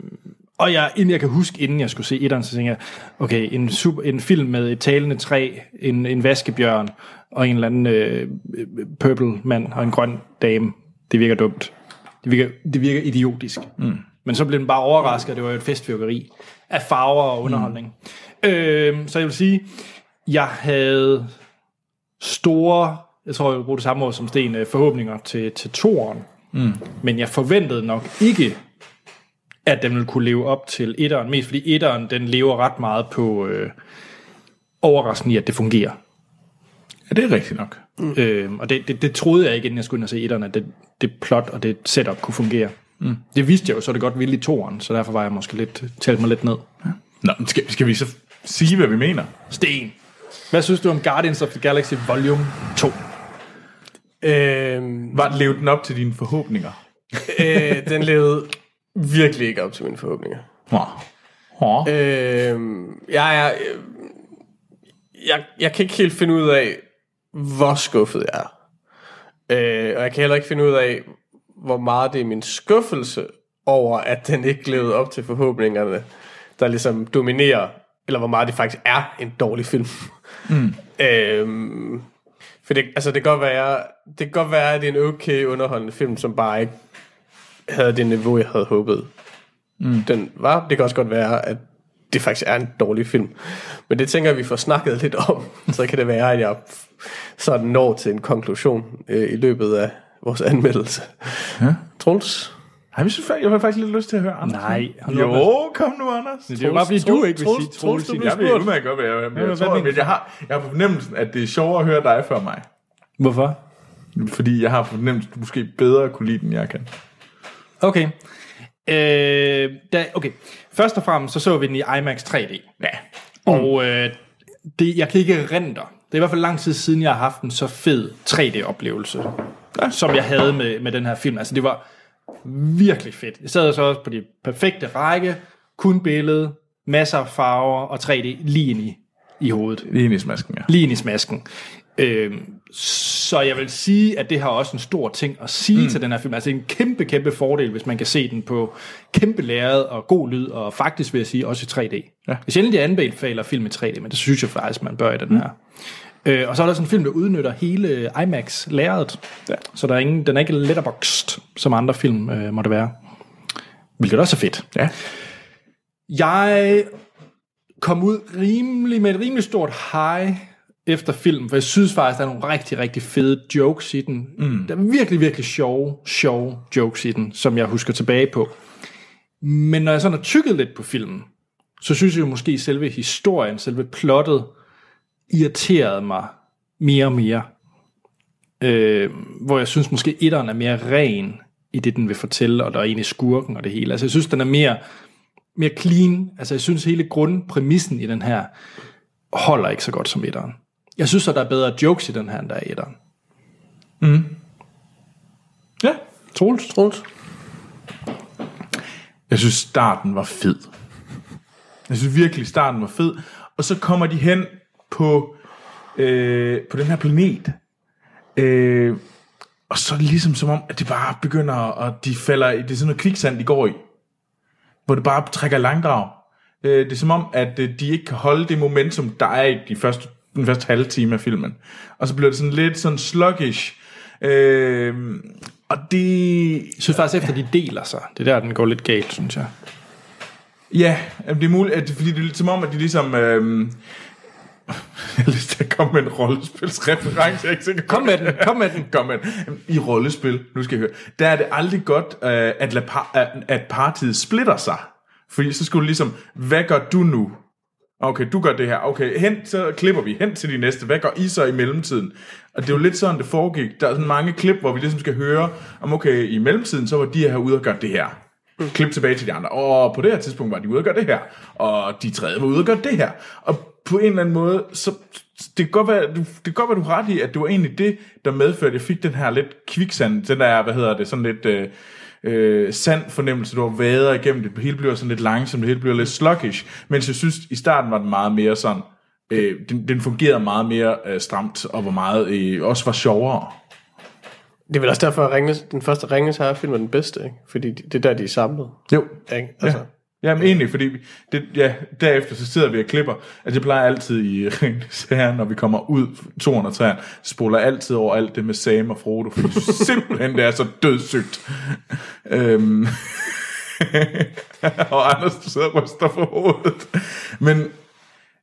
og jeg, inden jeg kan huske, inden jeg skulle se etteren, så tænker jeg, okay, en, super, en film med et talende træ, en, en vaskebjørn, og en eller anden øh, purple mand og en grøn dame, det virker dumt. Det virker, det virker idiotisk. Mm. Men så blev den bare overrasket, det var jo et festfyrkeri af farver og underholdning. Mm. Øhm, så jeg vil sige, jeg havde store, jeg tror, jeg vil bruge det samme ord som Sten, øh, forhåbninger til, til toeren. Mm. Men jeg forventede nok ikke, at den ville kunne leve op til etteren. Mest fordi etteren, den lever ret meget på øh, overraskende i, at det fungerer. Ja, det er rigtigt nok. Mm. Øh, og det, det, det troede jeg ikke, inden jeg skulle ind og se etteren, at det, det plot og det setup kunne fungere. Mm. Det vidste jeg jo, så det godt ville i toeren, så derfor var jeg måske lidt, talt mig lidt ned. Nå, men skal, skal vi så sige, hvad vi mener? Sten, hvad synes du om Guardians of the Galaxy Volume 2? Øhm, Var levede den op til dine forhåbninger? øh, den levede virkelig ikke op til mine forhåbninger. Nå. Nå. Øh, jeg er... Øh, jeg, jeg kan ikke helt finde ud af, hvor skuffet jeg er. Øh, og jeg kan heller ikke finde ud af, hvor meget det er min skuffelse over, at den ikke levede op til forhåbningerne, der ligesom dominerer, eller hvor meget det faktisk er en dårlig film. Mm. <laughs> øhm, for det, altså det kan godt være, det kan godt være, at det er en okay underholdende film, som bare ikke havde det niveau, jeg havde håbet. Mm. Den var. Det kan også godt være, at det faktisk er en dårlig film. Men det tænker jeg, vi får snakket lidt om. <laughs> Så kan det være, at jeg sådan når til en konklusion øh, i løbet af vores anmeldelse. Ja. Troels? Ej, jeg, synes, jeg har faktisk lidt lyst til at høre Anders. Nej, Jo, op. kom nu, Anders. Det er jo bare fordi, du ikke vil sige Troels, Troels. Troels. Jeg ved udmærket godt, hvad jeg, Ja, jeg, hvad tror, men jeg, har, jeg har på fornemmelsen, at det er sjovere at høre dig før mig. Hvorfor? Fordi jeg har på fornemmelsen, at du måske bedre kunne lide den, end jeg kan. Okay. Øh, da, okay. Først og fremmest, så så vi den i IMAX 3D. Ja. Og øh, det, jeg kan ikke rente. Det er i hvert fald lang tid siden, jeg har haft en så fed 3D-oplevelse, ja. som jeg havde med, med den her film. Altså, det var virkelig fedt. Jeg sad så også på de perfekte række, kun billede, masser af farver og 3D lige ind i, i hovedet. Lige ind i smasken, ja. Lige ind i smasken. Øhm, så jeg vil sige, at det har også en stor ting at sige mm. til den her film. Altså en kæmpe, kæmpe fordel, hvis man kan se den på kæmpe lærred og god lyd, og faktisk vil jeg sige også i 3D. Ja. Er sjældent, jeg anbefaler film i 3D, men det synes jeg faktisk, man bør i den her. Øh, og så er der sådan en film, der udnytter hele IMAX-lærredet. Ja. Så der er ingen, den er ikke letterboxed, som andre film øh, måtte være. Hvilket også er fedt. Ja. Jeg kom ud rimelig med et rimelig stort high efter filmen, for jeg synes faktisk, der er nogle rigtig, rigtig fede jokes i den. Mm. Der er virkelig, virkelig sjove, sjove jokes i den, som jeg husker tilbage på. Men når jeg sådan har tykket lidt på filmen, så synes jeg jo måske, at selve historien, selve plottet, irriterede mig mere og mere. Øh, hvor jeg synes måske, etteren er mere ren i det, den vil fortælle, og der er egentlig skurken og det hele. Altså jeg synes, den er mere, mere clean. Altså jeg synes, hele grundpræmissen i den her holder ikke så godt som etteren. Jeg synes, at der er bedre jokes i den her, end der er i etteren. Ja. Troels? Troels? Jeg synes, starten var fed. Jeg synes virkelig, starten var fed. Og så kommer de hen på, øh, på den her planet. Øh, og så er det ligesom som om, at det bare begynder, og de falder i, det er sådan noget kviksand, de går i. Hvor det bare trækker langdrag. Øh, det er som om, at øh, de ikke kan holde det momentum, der er i de første, den første halve time af filmen. Og så bliver det sådan lidt sådan sluggish. Øh, og det... Jeg synes faktisk, efter de deler sig, det er der, den går lidt galt, synes jeg. Ja, det er muligt, at fordi det er som om, at de ligesom... Øhm, <laughs> jeg har lyst til at komme med en rollespilsreference. Jeg er ikke sikker Kom med den, kom med den. <laughs> Kom med den. I rollespil, nu skal jeg høre, der er det aldrig godt, øh, at, lade par, at, partiet splitter sig. Fordi så skulle ligesom, hvad gør du nu? Okay, du gør det her. Okay, hen, så klipper vi hen til de næste. Hvad gør I så i mellemtiden? Og det er jo lidt sådan, det foregik. Der er sådan mange klip, hvor vi ligesom skal høre, om okay, i mellemtiden, så var de her ude og gøre det her. Klip tilbage til de andre. Og på det her tidspunkt var de ude og gøre det her. Og de tredje var ude og gøre det her. Og på en eller anden måde, så det kan godt være, du, det kan godt være, du har ret i, at det var egentlig det, der medførte, at jeg fik den her lidt kviksand, den der, hvad hedder det, sådan lidt øh, øh, sand fornemmelse, du har vader igennem det. Det hele bliver sådan lidt langsomt, det hele bliver lidt sluggish. Mens jeg synes, i starten var den meget mere sådan, øh, den, den fungerede meget mere øh, stramt, og var meget, øh, også var sjovere. Det er vel også derfor, at Ringes, den første Ringes her film er den bedste, ikke? Fordi de- det er der, de er samlet. Jo. Ikke? Altså, Ja. Jamen egentlig, fordi det, ja, derefter så sidder vi og klipper. Altså det plejer altid i <laughs> Ringens Herre, når vi kommer ud 203, spoler altid over alt det med Sam og Frodo, fordi <laughs> simpelthen det er så dødssygt. øhm. <laughs> og Anders, du sidder og ryster på hovedet. Men,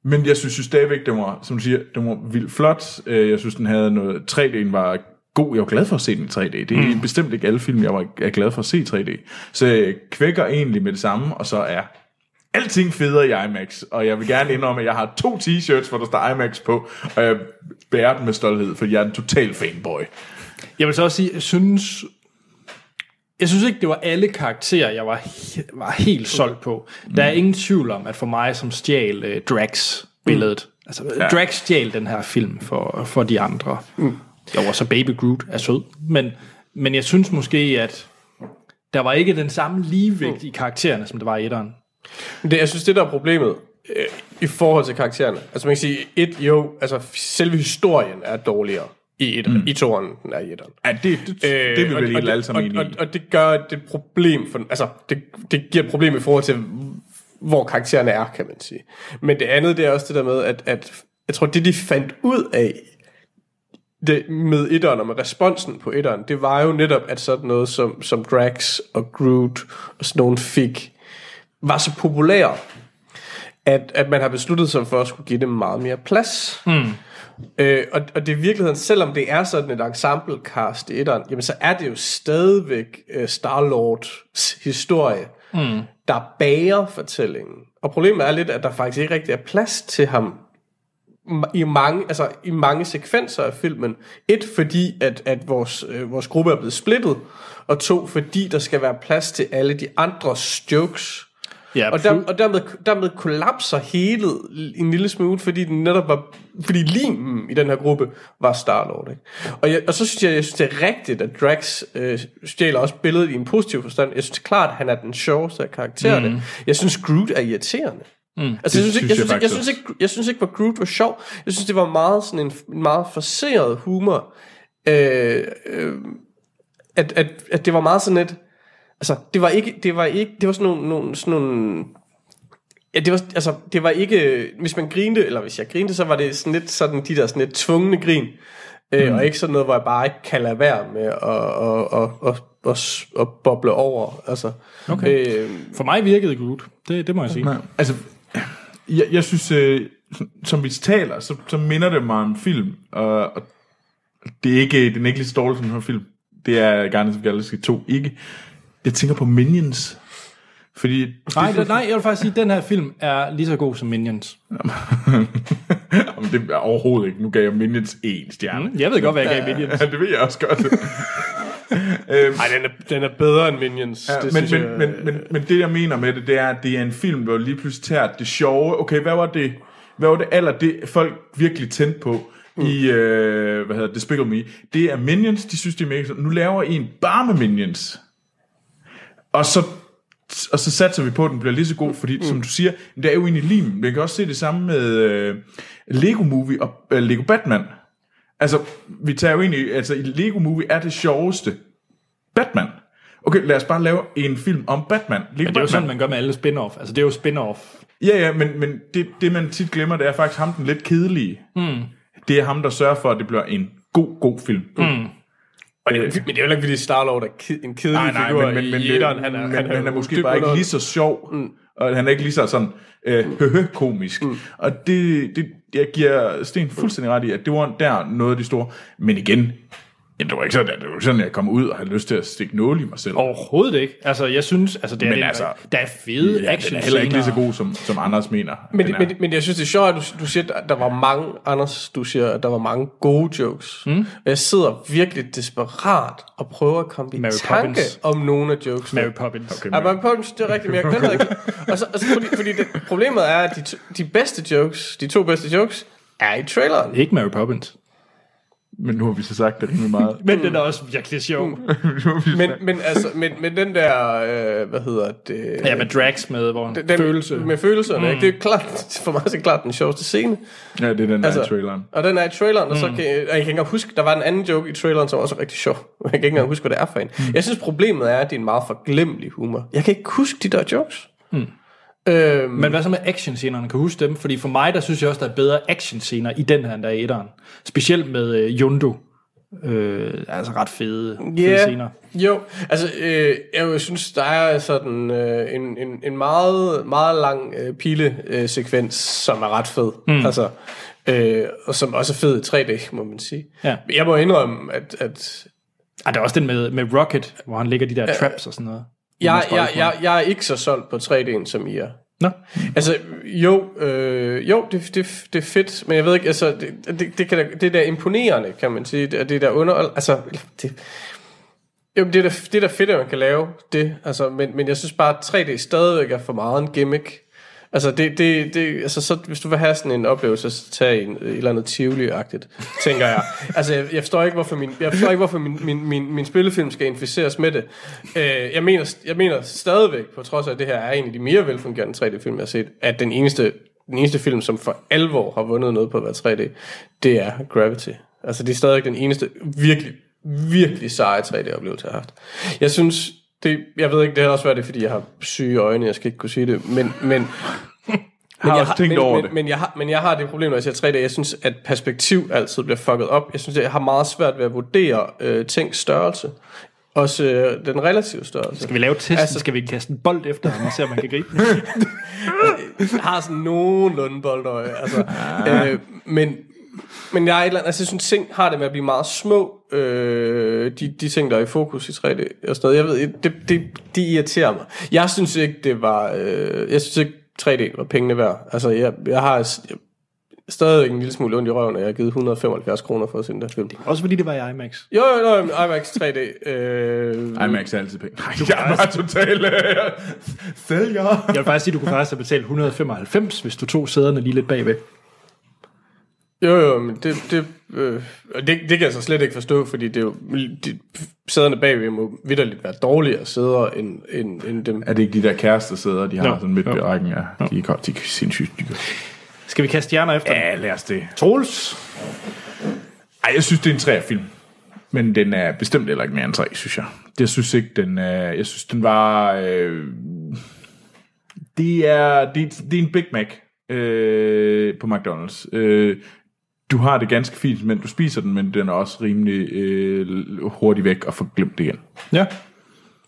men jeg synes jo stadigvæk, den var, som du siger, den var vildt flot. Øh, jeg synes, den havde noget, 3D'en var god. Jeg var glad for at se den i 3D. Det er mm. bestemt ikke alle film, jeg var er glad for at se i 3D. Så jeg kvækker egentlig med det samme, og så er alting federe i IMAX. Og jeg vil gerne indrømme, at jeg har to t-shirts, hvor der står IMAX på, og jeg bærer dem med stolthed, fordi jeg er en total fanboy. Jeg vil så også sige, jeg synes... Jeg synes ikke, det var alle karakterer, jeg var, he- var helt solgt på. Der er ingen tvivl om, at for mig, som stjal uh, Drax-billedet, altså ja. Drax stjal den her film for, for de andre. Mm. Jo, og så Baby Groot er sød. Men, men jeg synes måske, at der var ikke den samme ligevægt i karaktererne, som der var i etteren. Det, jeg synes, det der er problemet øh, i forhold til karaktererne. Altså man kan sige, et, jo, altså selve historien er dårligere i etteren, mm. i toeren, den er i etteren. Ja, det, det, det er Øh, og- vel og egentlig det- alle sammen og, og, i. og, det gør det et problem for, altså det, det giver et problem i forhold til hvor karaktererne er, kan man sige. Men det andet, det er også det der med, at, at jeg tror, det de fandt ud af det, med etteren og med responsen på etteren, det var jo netop, at sådan noget som, som Drax og Groot og sådan nogen fik, var så populære, at, at man har besluttet sig for at skulle give dem meget mere plads. Mm. Øh, og, og det er i virkeligheden, selvom det er sådan et ensemble cast i etteren, jamen så er det jo stadigvæk uh, Star-Lords historie, mm. der bager fortællingen. Og problemet er lidt, at der faktisk ikke rigtig er plads til ham i mange, altså i mange sekvenser af filmen. Et, fordi at, at vores, øh, vores gruppe er blevet splittet, og to, fordi der skal være plads til alle de andres jokes. Ja, Og, der, og dermed, dermed kollapser hele en lille smule, fordi den netop var, fordi limen i den her gruppe var Star-Lord. Ikke? Og, jeg, og så synes jeg, jeg synes, det er rigtigt, at Drax øh, stjæler også billedet i en positiv forstand. Jeg synes klart, at han er den sjoveste af karaktererne. Mm. Jeg synes, Groot er irriterende. Mm. Altså, jeg synes, ikke, jeg, synes jeg synes, ikke, jeg, synes ikke, jeg synes ikke, at Groot var sjov. Jeg synes, det var meget sådan en, en meget forseret humor. Øh, øh, at, at, at det var meget sådan et... Altså, det var ikke... Det var, ikke, det var sådan nogle, nogle, sådan nogle Ja, det var, altså, det var ikke, hvis man grinte, eller hvis jeg grinte, så var det sådan lidt sådan, de der sådan lidt tvungne grin, øh, og ikke sådan noget, hvor jeg bare ikke kan lade være med at, at, at, at, at, at boble over, altså. Okay. Øh, For mig virkede Groot. Det, det må jeg sige. Nej, altså, jeg, jeg synes, øh, som vi taler, så, så minder det mig om en film, og, og det er ikke, den er ikke lige så dårlig som den her film. Det er Guardians of Galaxy 2 ikke. Jeg tænker på Minions. Fordi... Nej, det, nej, jeg vil faktisk sige, at den her film er lige så god som Minions. <laughs> Jamen, det er overhovedet ikke. Nu gav jeg Minions en stjerne. Jeg ved godt, hvad jeg gav Minions. Ja, <laughs> det ved jeg også godt. <laughs> <laughs> øhm, ej, den er, den er bedre end Minions. Ja, det men, men, jeg, men, men, men det jeg mener med det, det er, at det er en film, hvor lige pludselig tager det sjove. Okay, hvad var det, hvad var det aller det, folk virkelig tændte på mm. i, øh, hvad hedder det, Despicable Me? Det er Minions, de synes, det er mega Nu laver I en bare med Minions. Og så og så satser vi på, at den bliver lige så god, fordi mm. som du siger, det er jo egentlig lim. Vi kan også se det samme med øh, Lego Movie og øh, Lego Batman. Altså, vi tager jo egentlig, altså i Lego Movie er det sjoveste Batman. Okay, lad os bare lave en film om Batman. Lego Men det er jo Batman. sådan, man gør med alle spin-off. Altså, det er jo spin-off. Ja, ja, men, men det, det man tit glemmer, det er faktisk ham den lidt kedelige. Mm. Det er ham, der sørger for, at det bliver en god, god film. Mm. og det, men det er jo ikke, fordi Star-Lord er ki- en kedelig Nej, nej, figur men, men, men, i etteren. Han er, men, han er, han er måske bare ikke lige så sjov, mm. og han er ikke lige så sådan øh, høhø komisk. Mm. Og det, det, jeg giver Sten fuldstændig ret i, at det var der noget af det store. Men igen, ja, det var ikke sådan, at det var sådan, at jeg kom ud og havde lyst til at stikke nål i mig selv. Overhovedet ikke. Altså, jeg synes, altså, det er, Men det, altså, der er fede ja, action den er heller ikke lige så god, som, som Anders mener. Men, men, men jeg synes, det er sjovt, at du, du siger, at der var mange, Anders, du siger, at der var mange gode jokes. Mm. Og jeg sidder virkelig desperat og prøver at komme i Mary tanke Poppins. om nogle af jokes. Mary Poppins. Okay. Ja, Mary Poppins, det er rigtigt, men jeg kan ikke. <laughs> Og så, og så fordi, fordi det, problemet er, at de, to, de bedste jokes, de to bedste jokes, er i traileren. Ikke Mary Poppins. Men nu har vi så sagt det rimelig meget. <laughs> Men den er også virkelig sjov. <laughs> Men, men, altså, men, men den der, øh, hvad hedder det? Ja, med Drax med, hvor den, den, følelse. Med følelserne, mm. ikke? Det er klart, <laughs> for mig er det klart den sjoveste scene. Ja, det er den der Altså, i traileren. Og den er i traileren, og så kan, og jeg kan ikke engang huske, der var en anden joke i traileren, som også var rigtig sjov. Jeg kan ikke engang huske, hvad det er for en. Mm. Jeg synes, problemet er, at det er en meget forglemmelig humor. Jeg kan ikke huske de der jokes. Mm. Øhm, Men hvad så med actionscenerne? Kan du huske dem? Fordi for mig, der synes jeg også, der er bedre actionscener i den her, end der er i etteren. Specielt med øh, Yundo. Øh, altså ret fede, fede Ja, scener. jo. Altså, øh, jeg synes, der er sådan øh, en, en, en meget, meget lang øh, pilesekvens, som er ret fed. Mm. Altså, øh, og som også er fed i 3D, må man sige. Ja. Jeg må indrømme, at, at Ah, der er også den med, med Rocket, hvor han lægger de der traps og sådan noget. Jeg, jeg, jeg, jeg er ikke så solgt på 3D'en, som I er. Nå. Altså, jo, øh, jo det, det, det er fedt, men jeg ved ikke, altså, det, det, det, kan da, det er da imponerende, kan man sige, det, det er der under, altså, det, jo, det er, da, det er da fedt, at man kan lave det, altså, men, men jeg synes bare, at 3D stadigvæk er for meget en gimmick, Altså, det, det, det, altså så, hvis du vil have sådan en oplevelse, så tag en, et eller andet Tivoli-agtigt, tænker jeg. Altså, jeg, jeg forstår ikke, hvorfor, min, jeg forstår ikke, hvorfor min, min, min, min spillefilm skal inficeres med det. Øh, jeg, mener, jeg mener stadigvæk, på trods af, at det her er en af de mere velfungerende 3D-film, jeg har set, at den eneste, den eneste film, som for alvor har vundet noget på at være 3D, det er Gravity. Altså, det er stadig den eneste virkelig, virkelig seje 3D-oplevelse, jeg har haft. Jeg synes, det, jeg ved ikke, det har også været det, fordi jeg har syge øjne, jeg skal ikke kunne sige det, men, men <laughs> Har jeg også tænkt men, over men, det. Men jeg, har, men jeg har det problem, når jeg siger 3D. Jeg synes, at perspektiv altid bliver fucket op. Jeg synes, jeg har meget svært ved at vurdere øh, tings størrelse. Også øh, den relative størrelse. Skal vi lave testen? Altså- skal vi kaste en bold efter ham og se, om man kan gribe den? Jeg har sådan nogenlunde boldøje. Altså, øh, men, men jeg er et eller andet, altså jeg synes, ting har det med at blive meget små, øh, de, de ting, der er i fokus i 3D og sådan noget. Jeg ved, det, det, det irriterer mig. Jeg synes ikke, det var, øh, jeg synes ikke, 3D var pengene værd. Altså, jeg, jeg har jeg, stadig en lille smule ondt i røven, og jeg har givet 175 kroner for at se den der film. Også fordi det var i IMAX. Jo, jo, jo, IMAX 3D. Øh, IMAX er altid penge. Nej, jeg er bare totalt øh, sælger. Jeg vil faktisk sige, at du kunne faktisk have betalt 195, hvis du tog sæderne lige lidt bagved. Jo, jo, men det, det, øh, det, det kan jeg så slet ikke forstå, fordi det er jo, de, sæderne bagved må vidderligt være dårligere sæder end, end, end dem. Er det ikke de der kærester sæder, de har Jo. sådan midt i rækken? Ja, de er godt, de er sindssygt dyre. Skal vi kaste stjerner efter? Ja, lad os det. Troels? Ej, jeg synes, det er en træerfilm. Men den er bestemt heller ikke mere end tre, synes jeg. Jeg synes ikke, den er... Jeg synes, den var... Øh, det, er, det, det er en Big Mac øh, på McDonald's. Øh, du har det ganske fint, men du spiser den, men den er også rimelig øh, hurtigt væk og får glemt det igen. Ja.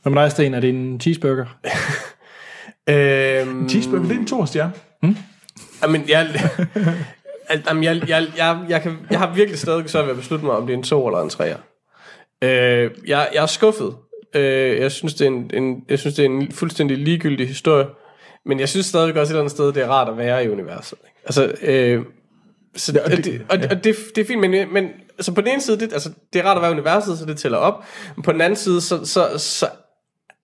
Hvad med dig, Sten? Er det en cheeseburger? <laughs> Øhm, Cheeseburger, det er en to stjerne. Jamen, jeg, <laughs> jamen, jeg, jeg, jeg, jeg, kan, jeg har virkelig stadig svært ved at beslutte mig, om det er en to eller en treer. Øh, jeg, jeg er skuffet. Øh, jeg, synes, det er en, en, jeg synes, det er en fuldstændig ligegyldig historie. Men jeg synes stadig også et eller andet sted, det er rart at være i universet. ikke? Altså, øh, så, det, og, det, og, og det, det er fint, men, men altså på den ene side, det, altså, det er rart at være i universet, så det tæller op. Men på den anden side, så, så, så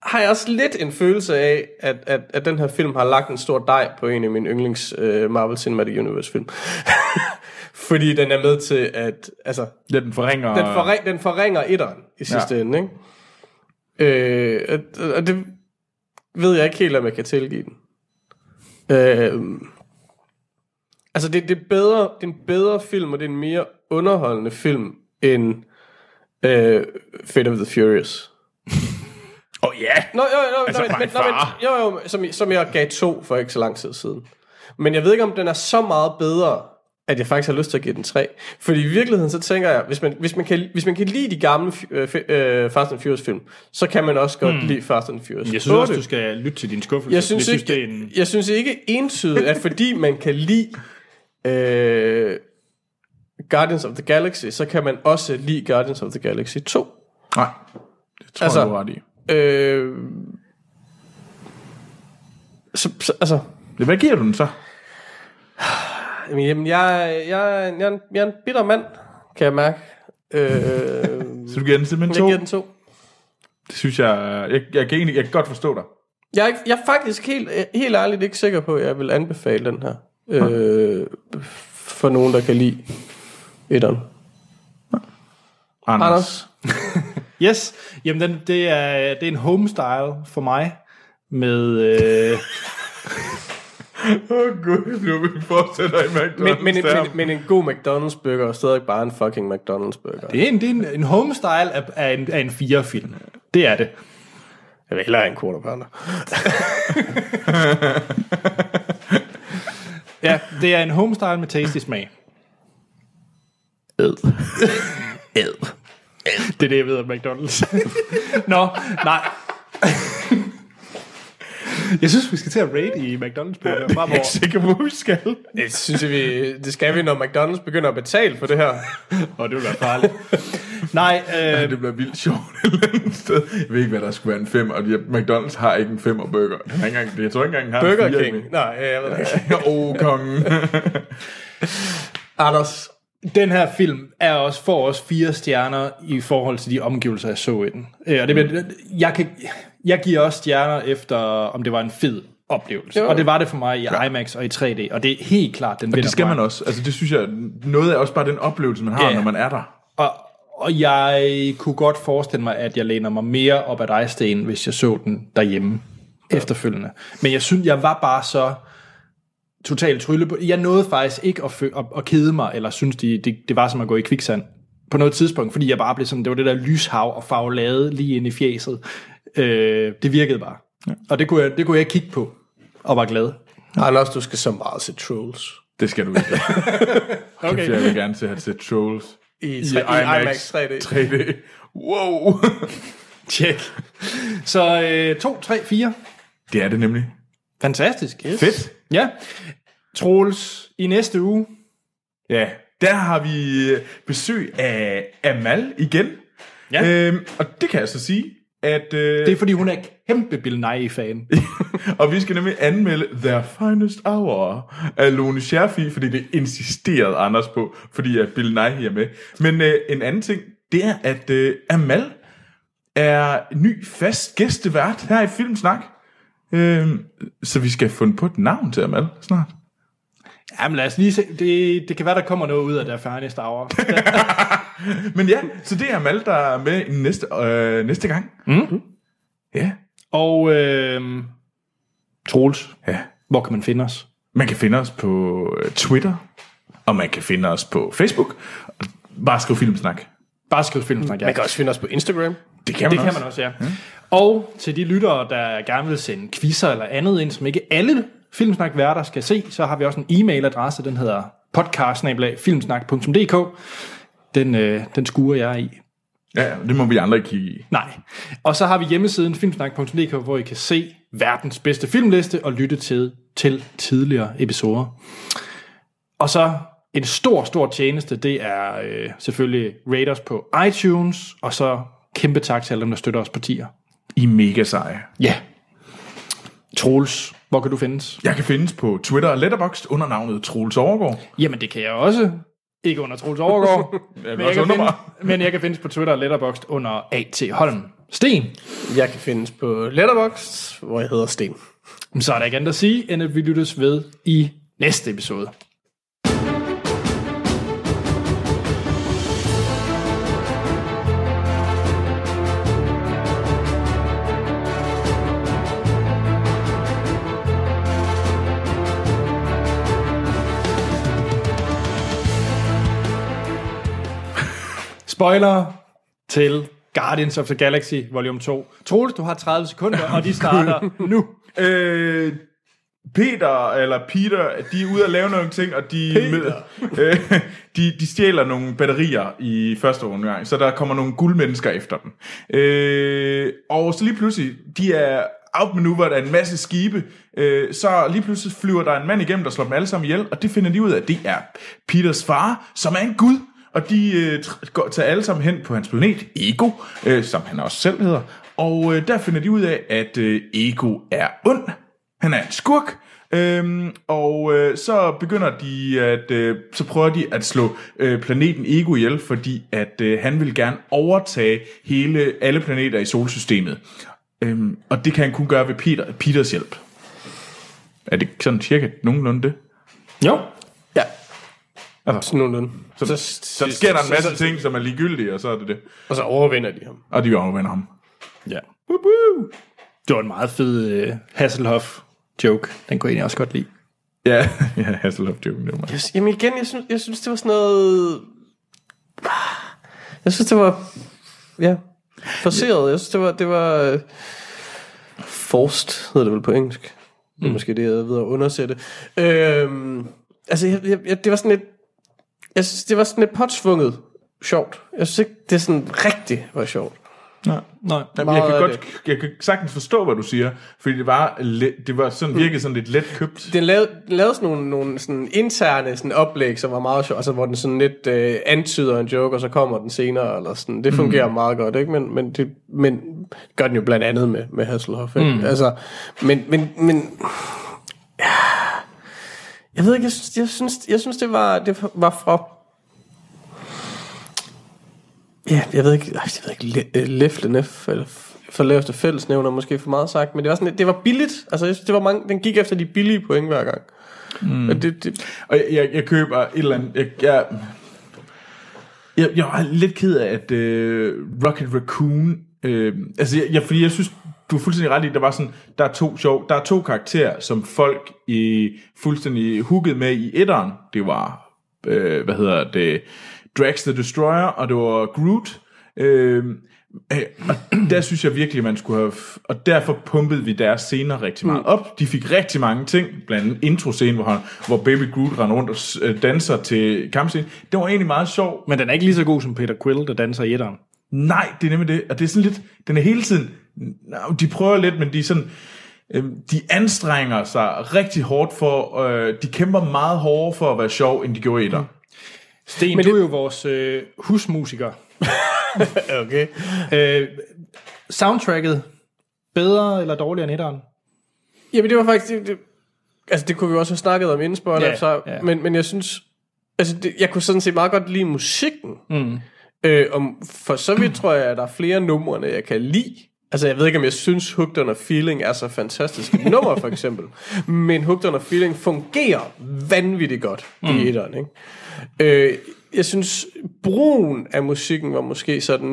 har jeg også lidt en følelse af, at, at, at den her film har lagt en stor dej på en af mine yndlings uh, Marvel Cinematic Universe film. <laughs> Fordi den er med til at, altså, Ja, den forringer... den, forring, den forringer etteren i sidste ja. ende, ikke? Øh, og- og det ved jeg ikke helt, om jeg kan tilgive den. Øh, altså, det, det, er bedre, det er en bedre film, og det er en mere underholdende film end øh, Fate of the Furious. Åh oh, ja! Nå, jo, jo, Altså, altså, men, nå, men, jo, jo, som, som jeg gav to for ikke så lang tid siden. Men jeg ved ikke, om den er så meget bedre, at jeg faktisk har lyst til at give den tre. Fordi i virkeligheden, så tænker jeg, hvis man, hvis man, kan, hvis man kan lide de gamle øh, øh, Fast and Furious film, så kan man også godt hmm. lide Fast and Furious. Jeg synes også, 8. du skal lytte til din skuffelse. jeg synes, jeg ikke, det er en... jeg synes ikke entydigt, at fordi man kan lide øh, Guardians of the Galaxy, så kan man også lide Guardians of the Galaxy 2. Nej, det tror Altså- jeg, du ret i. Øh, så, så, altså, Hvad giver du den så? Jamen, Jamen, jeg, jeg, jeg, er en- jeg er en bitter mand, kan jeg mærke. Øh, <laughs> Så du giver den simpelthen jeg to? giver den to. Det synes jeg... Jeg, jeg, kan, egentlig, jeg kan godt forstå dig. Jeg er, ikke, jeg er faktisk helt, helt ærligt ikke sikker på, at jeg vil anbefale den her. Øh, for nogen, der kan lide etteren. Anders. Anders? <laughs> Yes, jamen den, det, er, det er en homestyle for mig, med... Øh, Åh oh, gud, nu fortsætter i McDonald's. Men, men, men, men en god McDonald's burger er stadig bare en fucking McDonald's burger. det er en, det er en, en homestyle af, af, en, af en fire-film. Det er det. Jeg vil hellere have en quarter pounder. <laughs> Ja, det er en homestyle med tasty smag. Ed. Ed. Det er det, jeg ved om McDonald's. <laughs> Nå, nej. Jeg synes, vi skal til at rate i McDonald's Jeg er fremover. ikke sikker på, hvor vi skal. Det synes jeg, vi, det skal vi, når McDonald's begynder at betale for det her. Og det vil være farligt. Nej, øh, Det bliver vildt sjovt et eller andet sted. Jeg ved ikke, hvad der skulle være en fem, og McDonald's har ikke en femmer burger. Den har ikke engang, jeg tror ikke engang, har Burger King. Nej, jeg ved det ikke. <laughs> Åh, oh, kongen. <laughs> Anders, den her film er også får også fire stjerner i forhold til de omgivelser, jeg så i den. Øh, Og det, bliver- jeg, kan, jeg giver også stjerner efter, om det var en fed oplevelse. Jo. Og det var det for mig i IMAX og i 3D, og det er helt klart, den Og det skal man også. Altså det synes jeg, noget er også bare den oplevelse, man har, Ja, ja. når man er der. Og, og jeg kunne godt forestille mig, at jeg læner mig mere op ad dig, Sten, hvis jeg så den derhjemme efterfølgende. Men jeg synes, jeg var bare så totalt trylle på. Jeg nåede faktisk ikke at, fø- at, at kede mig, eller synes, det, det, det var som at gå i kviksand på noget tidspunkt, fordi jeg bare blev sådan, det var det der lyshav og farvelade lige ind i fjeset. Øh, det virkede bare. Ja. Og det kunne, jeg, det kunne jeg kigge på, og var glad. Anders, du skal så meget se Trolls. Det skal du ikke. <laughs> okay. Jeg vil gerne se at se Trolls. I, tre, i, IMAX 3D. 3D. Wow. <laughs> Tjek. Så øh, 2, 3, 4. Det er det nemlig. Fantastisk. Yes. Fedt. Ja. Troels, i næste uge, Ja, der har vi øh, besøg af Amal igen. Ja. Øhm, og det kan jeg så sige, at... Øh, det er fordi, hun er kæmpe Bill Nye-fan. <laughs> og vi skal nemlig anmelde Their Finest Hour af Lone Scherfi, fordi det insisterede Anders på, fordi at Bill Nighy er med. Men øh, en anden ting, det er, at øh, Amal er ny fast gæstevært her i Filmsnak. Øh, så vi skal finde på et navn til Amal snart. Jamen lad os lige se. Det, det kan være, der kommer noget ud af der Finest Hour. <laughs> Men ja, så det er Amal, der er med næste, øh, næste gang. Mm. Ja. Og øh, Troels, ja. hvor kan man finde os? Man kan finde os på øh, Twitter, og man kan finde os på Facebook. Bare skriv Filmsnak. Bare skriv Filmsnak, ja. Man kan også finde os på Instagram. Det kan man det også. kan man også, ja. ja. Og til de lyttere, der gerne vil sende quizzer eller andet ind, som ikke alle Filmsnak-værter skal se, så har vi også en e-mailadresse, den hedder podcast-filmsnak.dk. Den, øh, den skuer jeg i. Ja, det må vi andre ikke kigge i. Nej. Og så har vi hjemmesiden filmsnak.dk, hvor I kan se verdens bedste filmliste og lytte til, til tidligere episoder. Og så en stor, stor tjeneste, det er øh, selvfølgelig Raiders på iTunes, og så kæmpe tak til alle dem, der støtter os på tier. I er mega seje. Ja. Troels, hvor kan du findes? Jeg kan findes på Twitter og Letterboxd under navnet Troels Overgaard. Jamen, det kan jeg også. Ikke under Troels Overgaard. Jeg <laughs> men, jeg kan finde, men jeg kan findes på Twitter og Letterboxd under A.T. Holm. Sten. Jeg kan findes på Letterboxd, hvor jeg hedder Sten. Så er der ikke andet at sige, end at vi lyttes ved i næste episode. Spoiler til Guardians of the Galaxy Volume 2. Troels, du har 30 sekunder, og de starter <laughs> nu. Øh, Peter, eller Peter, de er ude at lave nogle ting, og de, med, øh, de, de stjæler nogle batterier i første omgang, så der kommer nogle guldmennesker efter dem. Øh, og så lige pludselig, de er outmaneuvret af en masse skibe, øh, så lige pludselig flyver der en mand igennem, der slår dem alle sammen ihjel, og det finder de ud af, det er Peters far, som er en gud, og de øh, går, tager alle sammen hen på hans planet, Ego, øh, som han også selv hedder, og øh, der finder de ud af, at øh, Ego er ond, han er en skurk, Øhm, og øh, så begynder de at øh, så prøver de at slå øh, planeten Ego ihjel, fordi at øh, han vil gerne overtage hele alle planeter i solsystemet. Øhm, og det kan han kun gøre ved Peter, Peters hjælp. Er det sådan cirka nogenlunde det? Jo. Altså, Sådan nogenlunde. så, så, så sker der en masse ting, som er ligegyldige, og så er det det. Og så overvinder de ham. Og de overvinder ham. Ja. Woo-woo. Det var en meget fed uh, Hasselhoff joke. Den kunne jeg egentlig også godt lide. Ja, <laughs> ja Hasselhoff joke, det var mig. Jeg, jamen igen, jeg synes, jeg synes, det var sådan noget... Jeg synes, det var... Ja, forceret. Jeg synes, det var... Det var øh, forced, hedder det vel på engelsk. Er måske det, jeg er ved at undersætte. Øhm, altså, jeg, jeg, jeg, det var sådan lidt... Jeg synes, det var sådan lidt påtsvunget sjovt. Jeg synes ikke, det er sådan rigtigt var sjovt. Nej. Nej. Jamen, jeg, kan godt, jeg kan sagtens forstå, hvad du siger, fordi det var, det var sådan, virkede sådan lidt let købt. Den lavede, den lavede sådan nogle, nogle sådan interne sådan oplæg, som var meget sjovt, altså hvor den sådan lidt øh, antyder en joke, og så kommer den senere, eller sådan. Det fungerer mm. meget godt, ikke? Men, men, det, men gør den jo blandt andet med, med Hasselhoff, ikke? Mm. Altså, men, men, men ja, jeg ved ikke, jeg synes, jeg synes, jeg synes det var, det var fra Ja, jeg ved ikke, jeg ved ikke, Le- øh, Leflenef, eller f- for laveste fællesnævner måske for meget sagt, men det var sådan, det var billigt. Altså, jeg synes, det var mange, den gik efter de billige point hver gang. Mm. Og det, det, Og jeg, jeg, køber et eller andet... Jeg, jeg, jeg, jeg var lidt ked af, at uh, Rocket Raccoon... Øh, altså, jeg, jeg, fordi jeg synes, du er fuldstændig ret i, der var sådan, der er to sjov, der er to karakterer, som folk i fuldstændig hugget med i etteren. Det var, øh, hvad hedder det, Drax the Destroyer, og det var Groot. Øh, øh, og der synes jeg virkelig, man skulle have... Og derfor pumpede vi deres scener rigtig meget op. De fik rigtig mange ting, blandt andet intro-scenen, hvor, han, hvor Baby Groot render rundt og øh, danser til kampscenen. Det var egentlig meget sjov. Men den er ikke lige så god som Peter Quill, der danser i etteren. Nej, det er nemlig det. Og det er sådan lidt, den er hele tiden, de prøver lidt, men de er sådan, øh, de anstrenger sig rigtig hårdt for, øh, de kæmper meget hårdere for at være sjov, end de gjorde i etteren. Sten, Men du det- er jo vores øh, husmusiker. <laughs> okay. Øh, soundtracket, bedre eller dårligere end etteren? Jamen, det var faktisk... Det, det, altså, det kunne vi også have snakket om inden spoiler, Ja, så, ja. Men, men jeg synes... Altså, det, jeg kunne sådan set meget godt lide musikken. Mm. Øh, om, for så vidt tror jeg, at der er flere numre, jeg kan lide. Altså, jeg ved ikke, om jeg synes, Hooked on a Feeling er så fantastisk et nummer, for eksempel. <laughs> Men Hooked on a Feeling fungerer vanvittigt godt mm. i etteren, ikke? Øh, jeg synes, brugen af musikken var måske sådan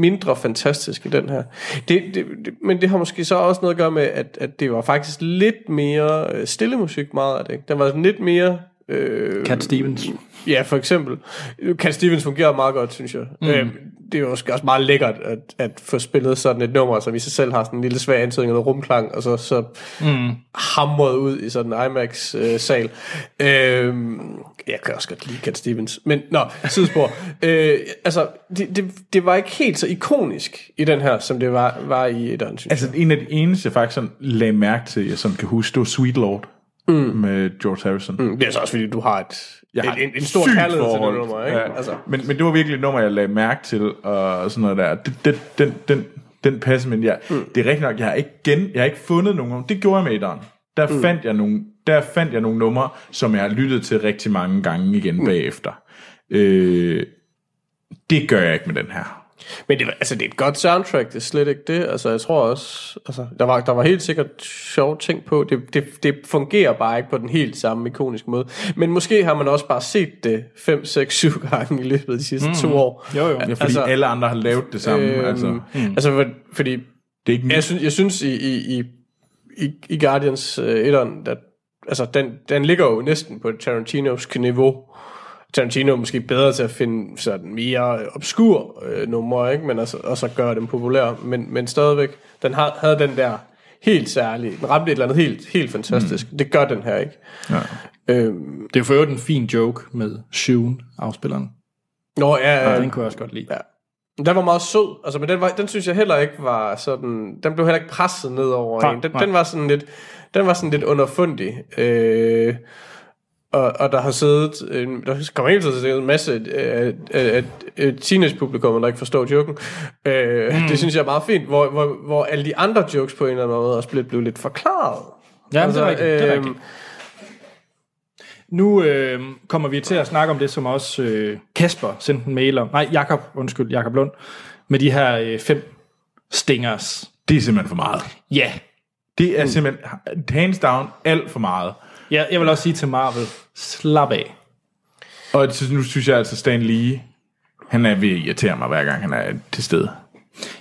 mindre fantastisk i den her. Det, det, det, men det har måske så også noget at gøre med, at, at det var faktisk lidt mere øh, stille musik, meget af det. ikke? Den var lidt mere... Øh, Cat Stevens. Ja, for eksempel. Cat Stevens fungerer meget godt, synes jeg. Mm. Øhm, det er jo også også meget lækkert at, at få spillet sådan et nummer, som i sig selv har sådan en lille svag antydning af rumklang, og så, så mm. hamret ud i sådan en IMAX-sal. Øhm, jeg kan også godt lide Cat Stevens. Men, nå, sidespor. <laughs> øh, altså, det, det, det var ikke helt så ikonisk i den her, som det var, var i et synes Altså, en af de eneste, jeg faktisk sådan lagde mærke til, jeg sådan kan huske, det var Sweet Lord mm. med George Harrison. Mm. Det er så også, fordi du har et, Jeg har en, en, en stor kærlighed til det forhold. nummer, ikke? Ja. Altså. Men, men det var virkelig et nummer, jeg lagde mærke til, og sådan noget der. Det, det, den, den, den passer, men jeg, mm. det er rigtigt nok, jeg har ikke, gen, jeg har ikke fundet nogen. Det gjorde jeg med etteren. Der, mm. fandt jeg nogle, der fandt jeg nogle numre, som jeg har lyttet til rigtig mange gange igen mm. bagefter. Øh, det gør jeg ikke med den her. Men det, altså, det er et godt soundtrack, det er slet ikke det. Altså, jeg tror også, altså, der, var, der var helt sikkert sjove ting på. Det, det, det fungerer bare ikke på den helt samme ikoniske måde. Men måske har man også bare set det 5, 6, 7 gange i løbet af de sidste mm. to år. Jo, jo. Ja, fordi Altså, alle andre har lavet det samme. Øh, altså, mm. altså, for, fordi det er ikke jeg synes, jeg synes i, i, i, i, Guardians uh, 1'eren, at altså, den, den ligger jo næsten på Tarantinos niveau. Tarantino er måske bedre til at finde sådan mere obskur øh, numre, ikke? Men altså, og så gøre dem populære. Men, men stadigvæk, den har, havde den der helt særlige, den ramte et eller andet helt, helt fantastisk. Mm. Det gør den her ikke. Ja. Øhm, Det er jo for øvrigt en fin joke med Shun, afspilleren. nå, ja, Ja, øh, den kunne jeg også godt lide. Ja. Den var meget sød, altså, men den, var, den synes jeg heller ikke var sådan, den blev heller ikke presset ned over Nej, en. Den, nej. den var sådan lidt, den var sådan lidt underfundig. Øh, og, og der har siddet, der kommer hele tiden en masse øh, af, af teenage-publikum, der ikke forstår joken. Øh, mm. Det synes jeg er meget fint, hvor, hvor, hvor alle de andre jokes på en eller anden måde også blev, blev lidt forklaret. Ja, altså, det er rigtigt. Det er øhm, rigtigt. Nu øh, kommer vi til at snakke om det, som også øh, Kasper sendte en mail om. Nej, Jakob, undskyld, Jakob Lund. Med de her øh, fem stingers. det er simpelthen for meget. Ja. Det er simpelthen, hands down, alt for meget. Ja. Jeg vil også sige til Marvel, slap af. Og nu synes jeg altså, Stan Lee, han er ved at irritere mig, hver gang han er til stede.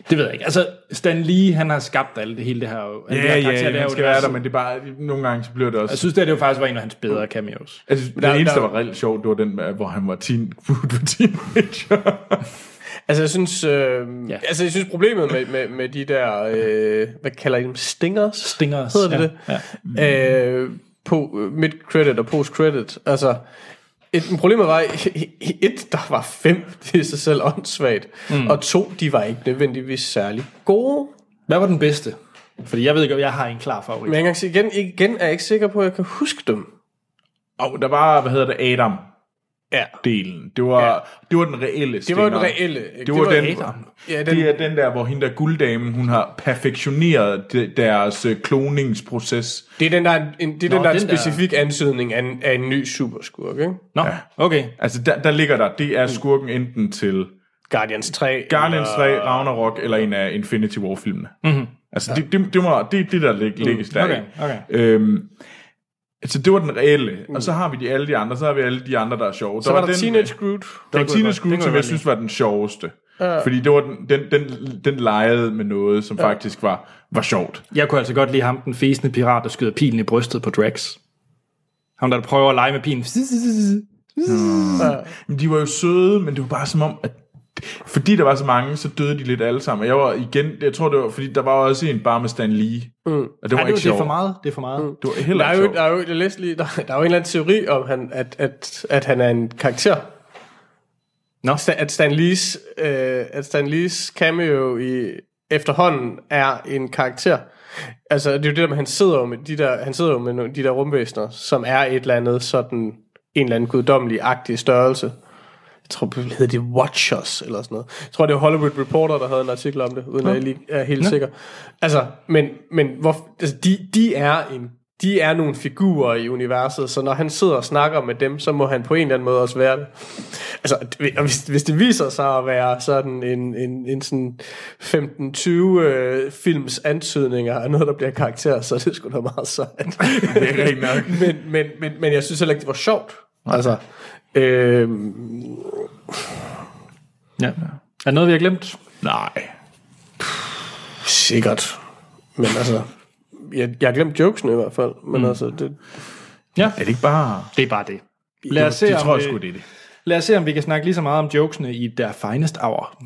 Det ved jeg ikke. Altså, Stan Lee, han har skabt alt det hele det her. alle de her Ja, ja, det er han skal det være er der, men det er bare, nogle gange så bliver det også... Jeg synes, det, her, det jo faktisk var en af hans bedre cameos. altså, den der- eneste, der der- var reelt sjov, det var den, hvor han var teen, <laughs> var teenager. Altså, jeg synes, øh, Ja. ja. altså, jeg synes problemet med, med, med de der, øh, hvad kalder I dem, stingers? Stingers. Hedder det ja. det? Ja. Øh, på mid-credit og post-credit. Altså, et, problemet var, <laughs> et, der var fem, det er sig selv åndssvagt, mm. og to, de var ikke nødvendigvis særlig gode. Hvad var den bedste? Fordi jeg ved ikke, om jeg har en klar favorit. Men jeg kan igen, igen er jeg ikke sikker på, at jeg kan huske dem. Og der var, hvad hedder det, Adam. Ja. delen. Det var, Ja. ja. det var den reelle Det var den reelle. Det var, den, Adam. Ja, den, det er den der, hvor hende der gulddamen, hun har perfektioneret de, deres øh, kloningsproces. det er den der, en, det er Nå, den der, den der- specifik ansøgning af en, af en ny superskurk, ikke? Nå, Ja. okay. Altså, der, der ligger der, det er skurken enten til Guardians 3. Guardians eller- 3, Ragnarok eller en af Infinity War-filmene. Mm-hmm. Altså, det, det, det, må, det det, der lig, ligges der. Okay, okay. Øhm, altså, det var den reelle. Og så har vi de, alle de andre. Så har vi alle de andre, der er sjove. Så var der Teenage Groot. Der var Teenage Groot, som jeg synes var den sjoveste. Fordi det var den, den, den, den legede med noget, som faktisk var, var sjovt. Jeg kunne altså godt lide ham, den fæsende pirat, der skyder pilen i brystet på Drax. Ham, der prøver at lege med pilen. Men de var jo søde, men det var bare som om, at fordi der var så mange, så døde de lidt alle sammen. Og jeg var igen, jeg tror det var, fordi der var også en bare med Stan Lee. Mm. Og det var det, ikke det er sjovt. for meget. Det er for meget. Mm. Det var heller Der er, ikke jo, der er jo, jeg læste lige, der, <laughs> der er jo en eller anden teori om, han, at, at, at han er en karakter. Nå. Sta- At Stan Lees, øh, at Stan Lees cameo i efterhånden er en karakter. Altså, det er jo det der med, han sidder jo med de der, han sidder jo med nogle- de der rumvæsener, som er et eller andet sådan, en eller anden guddommelig-agtig størrelse. Jeg tror, det hedder det Watchers, eller sådan noget. Jeg tror, det var Hollywood Reporter, der havde en artikel om det, uden at jeg lige er helt sikker. Altså, men, men hvor, altså, de, de er en de er nogle figurer i universet, så når han sidder og snakker med dem, så må han på en eller anden måde også være det. Altså, hvis, hvis det viser sig at være sådan en, en, en sådan 15-20 øh, films antydninger af noget, der bliver karakter, så er det sgu da meget sejt. Det er rigtig nok. <laughs> men, men, men, men jeg synes heller ikke, det var sjovt. Altså, øh, Ja. Er der noget, vi har glemt? Nej. sikkert. Men altså, jeg, jeg har glemt jokesene i hvert fald. Men mm. altså, det, Ja. Er det ikke bare... Det er bare det. Lad os, se, det om, tror jeg vi- sgu, det er det. lad os se, om vi kan snakke lige så meget om jokesene i der finest hour. <laughs>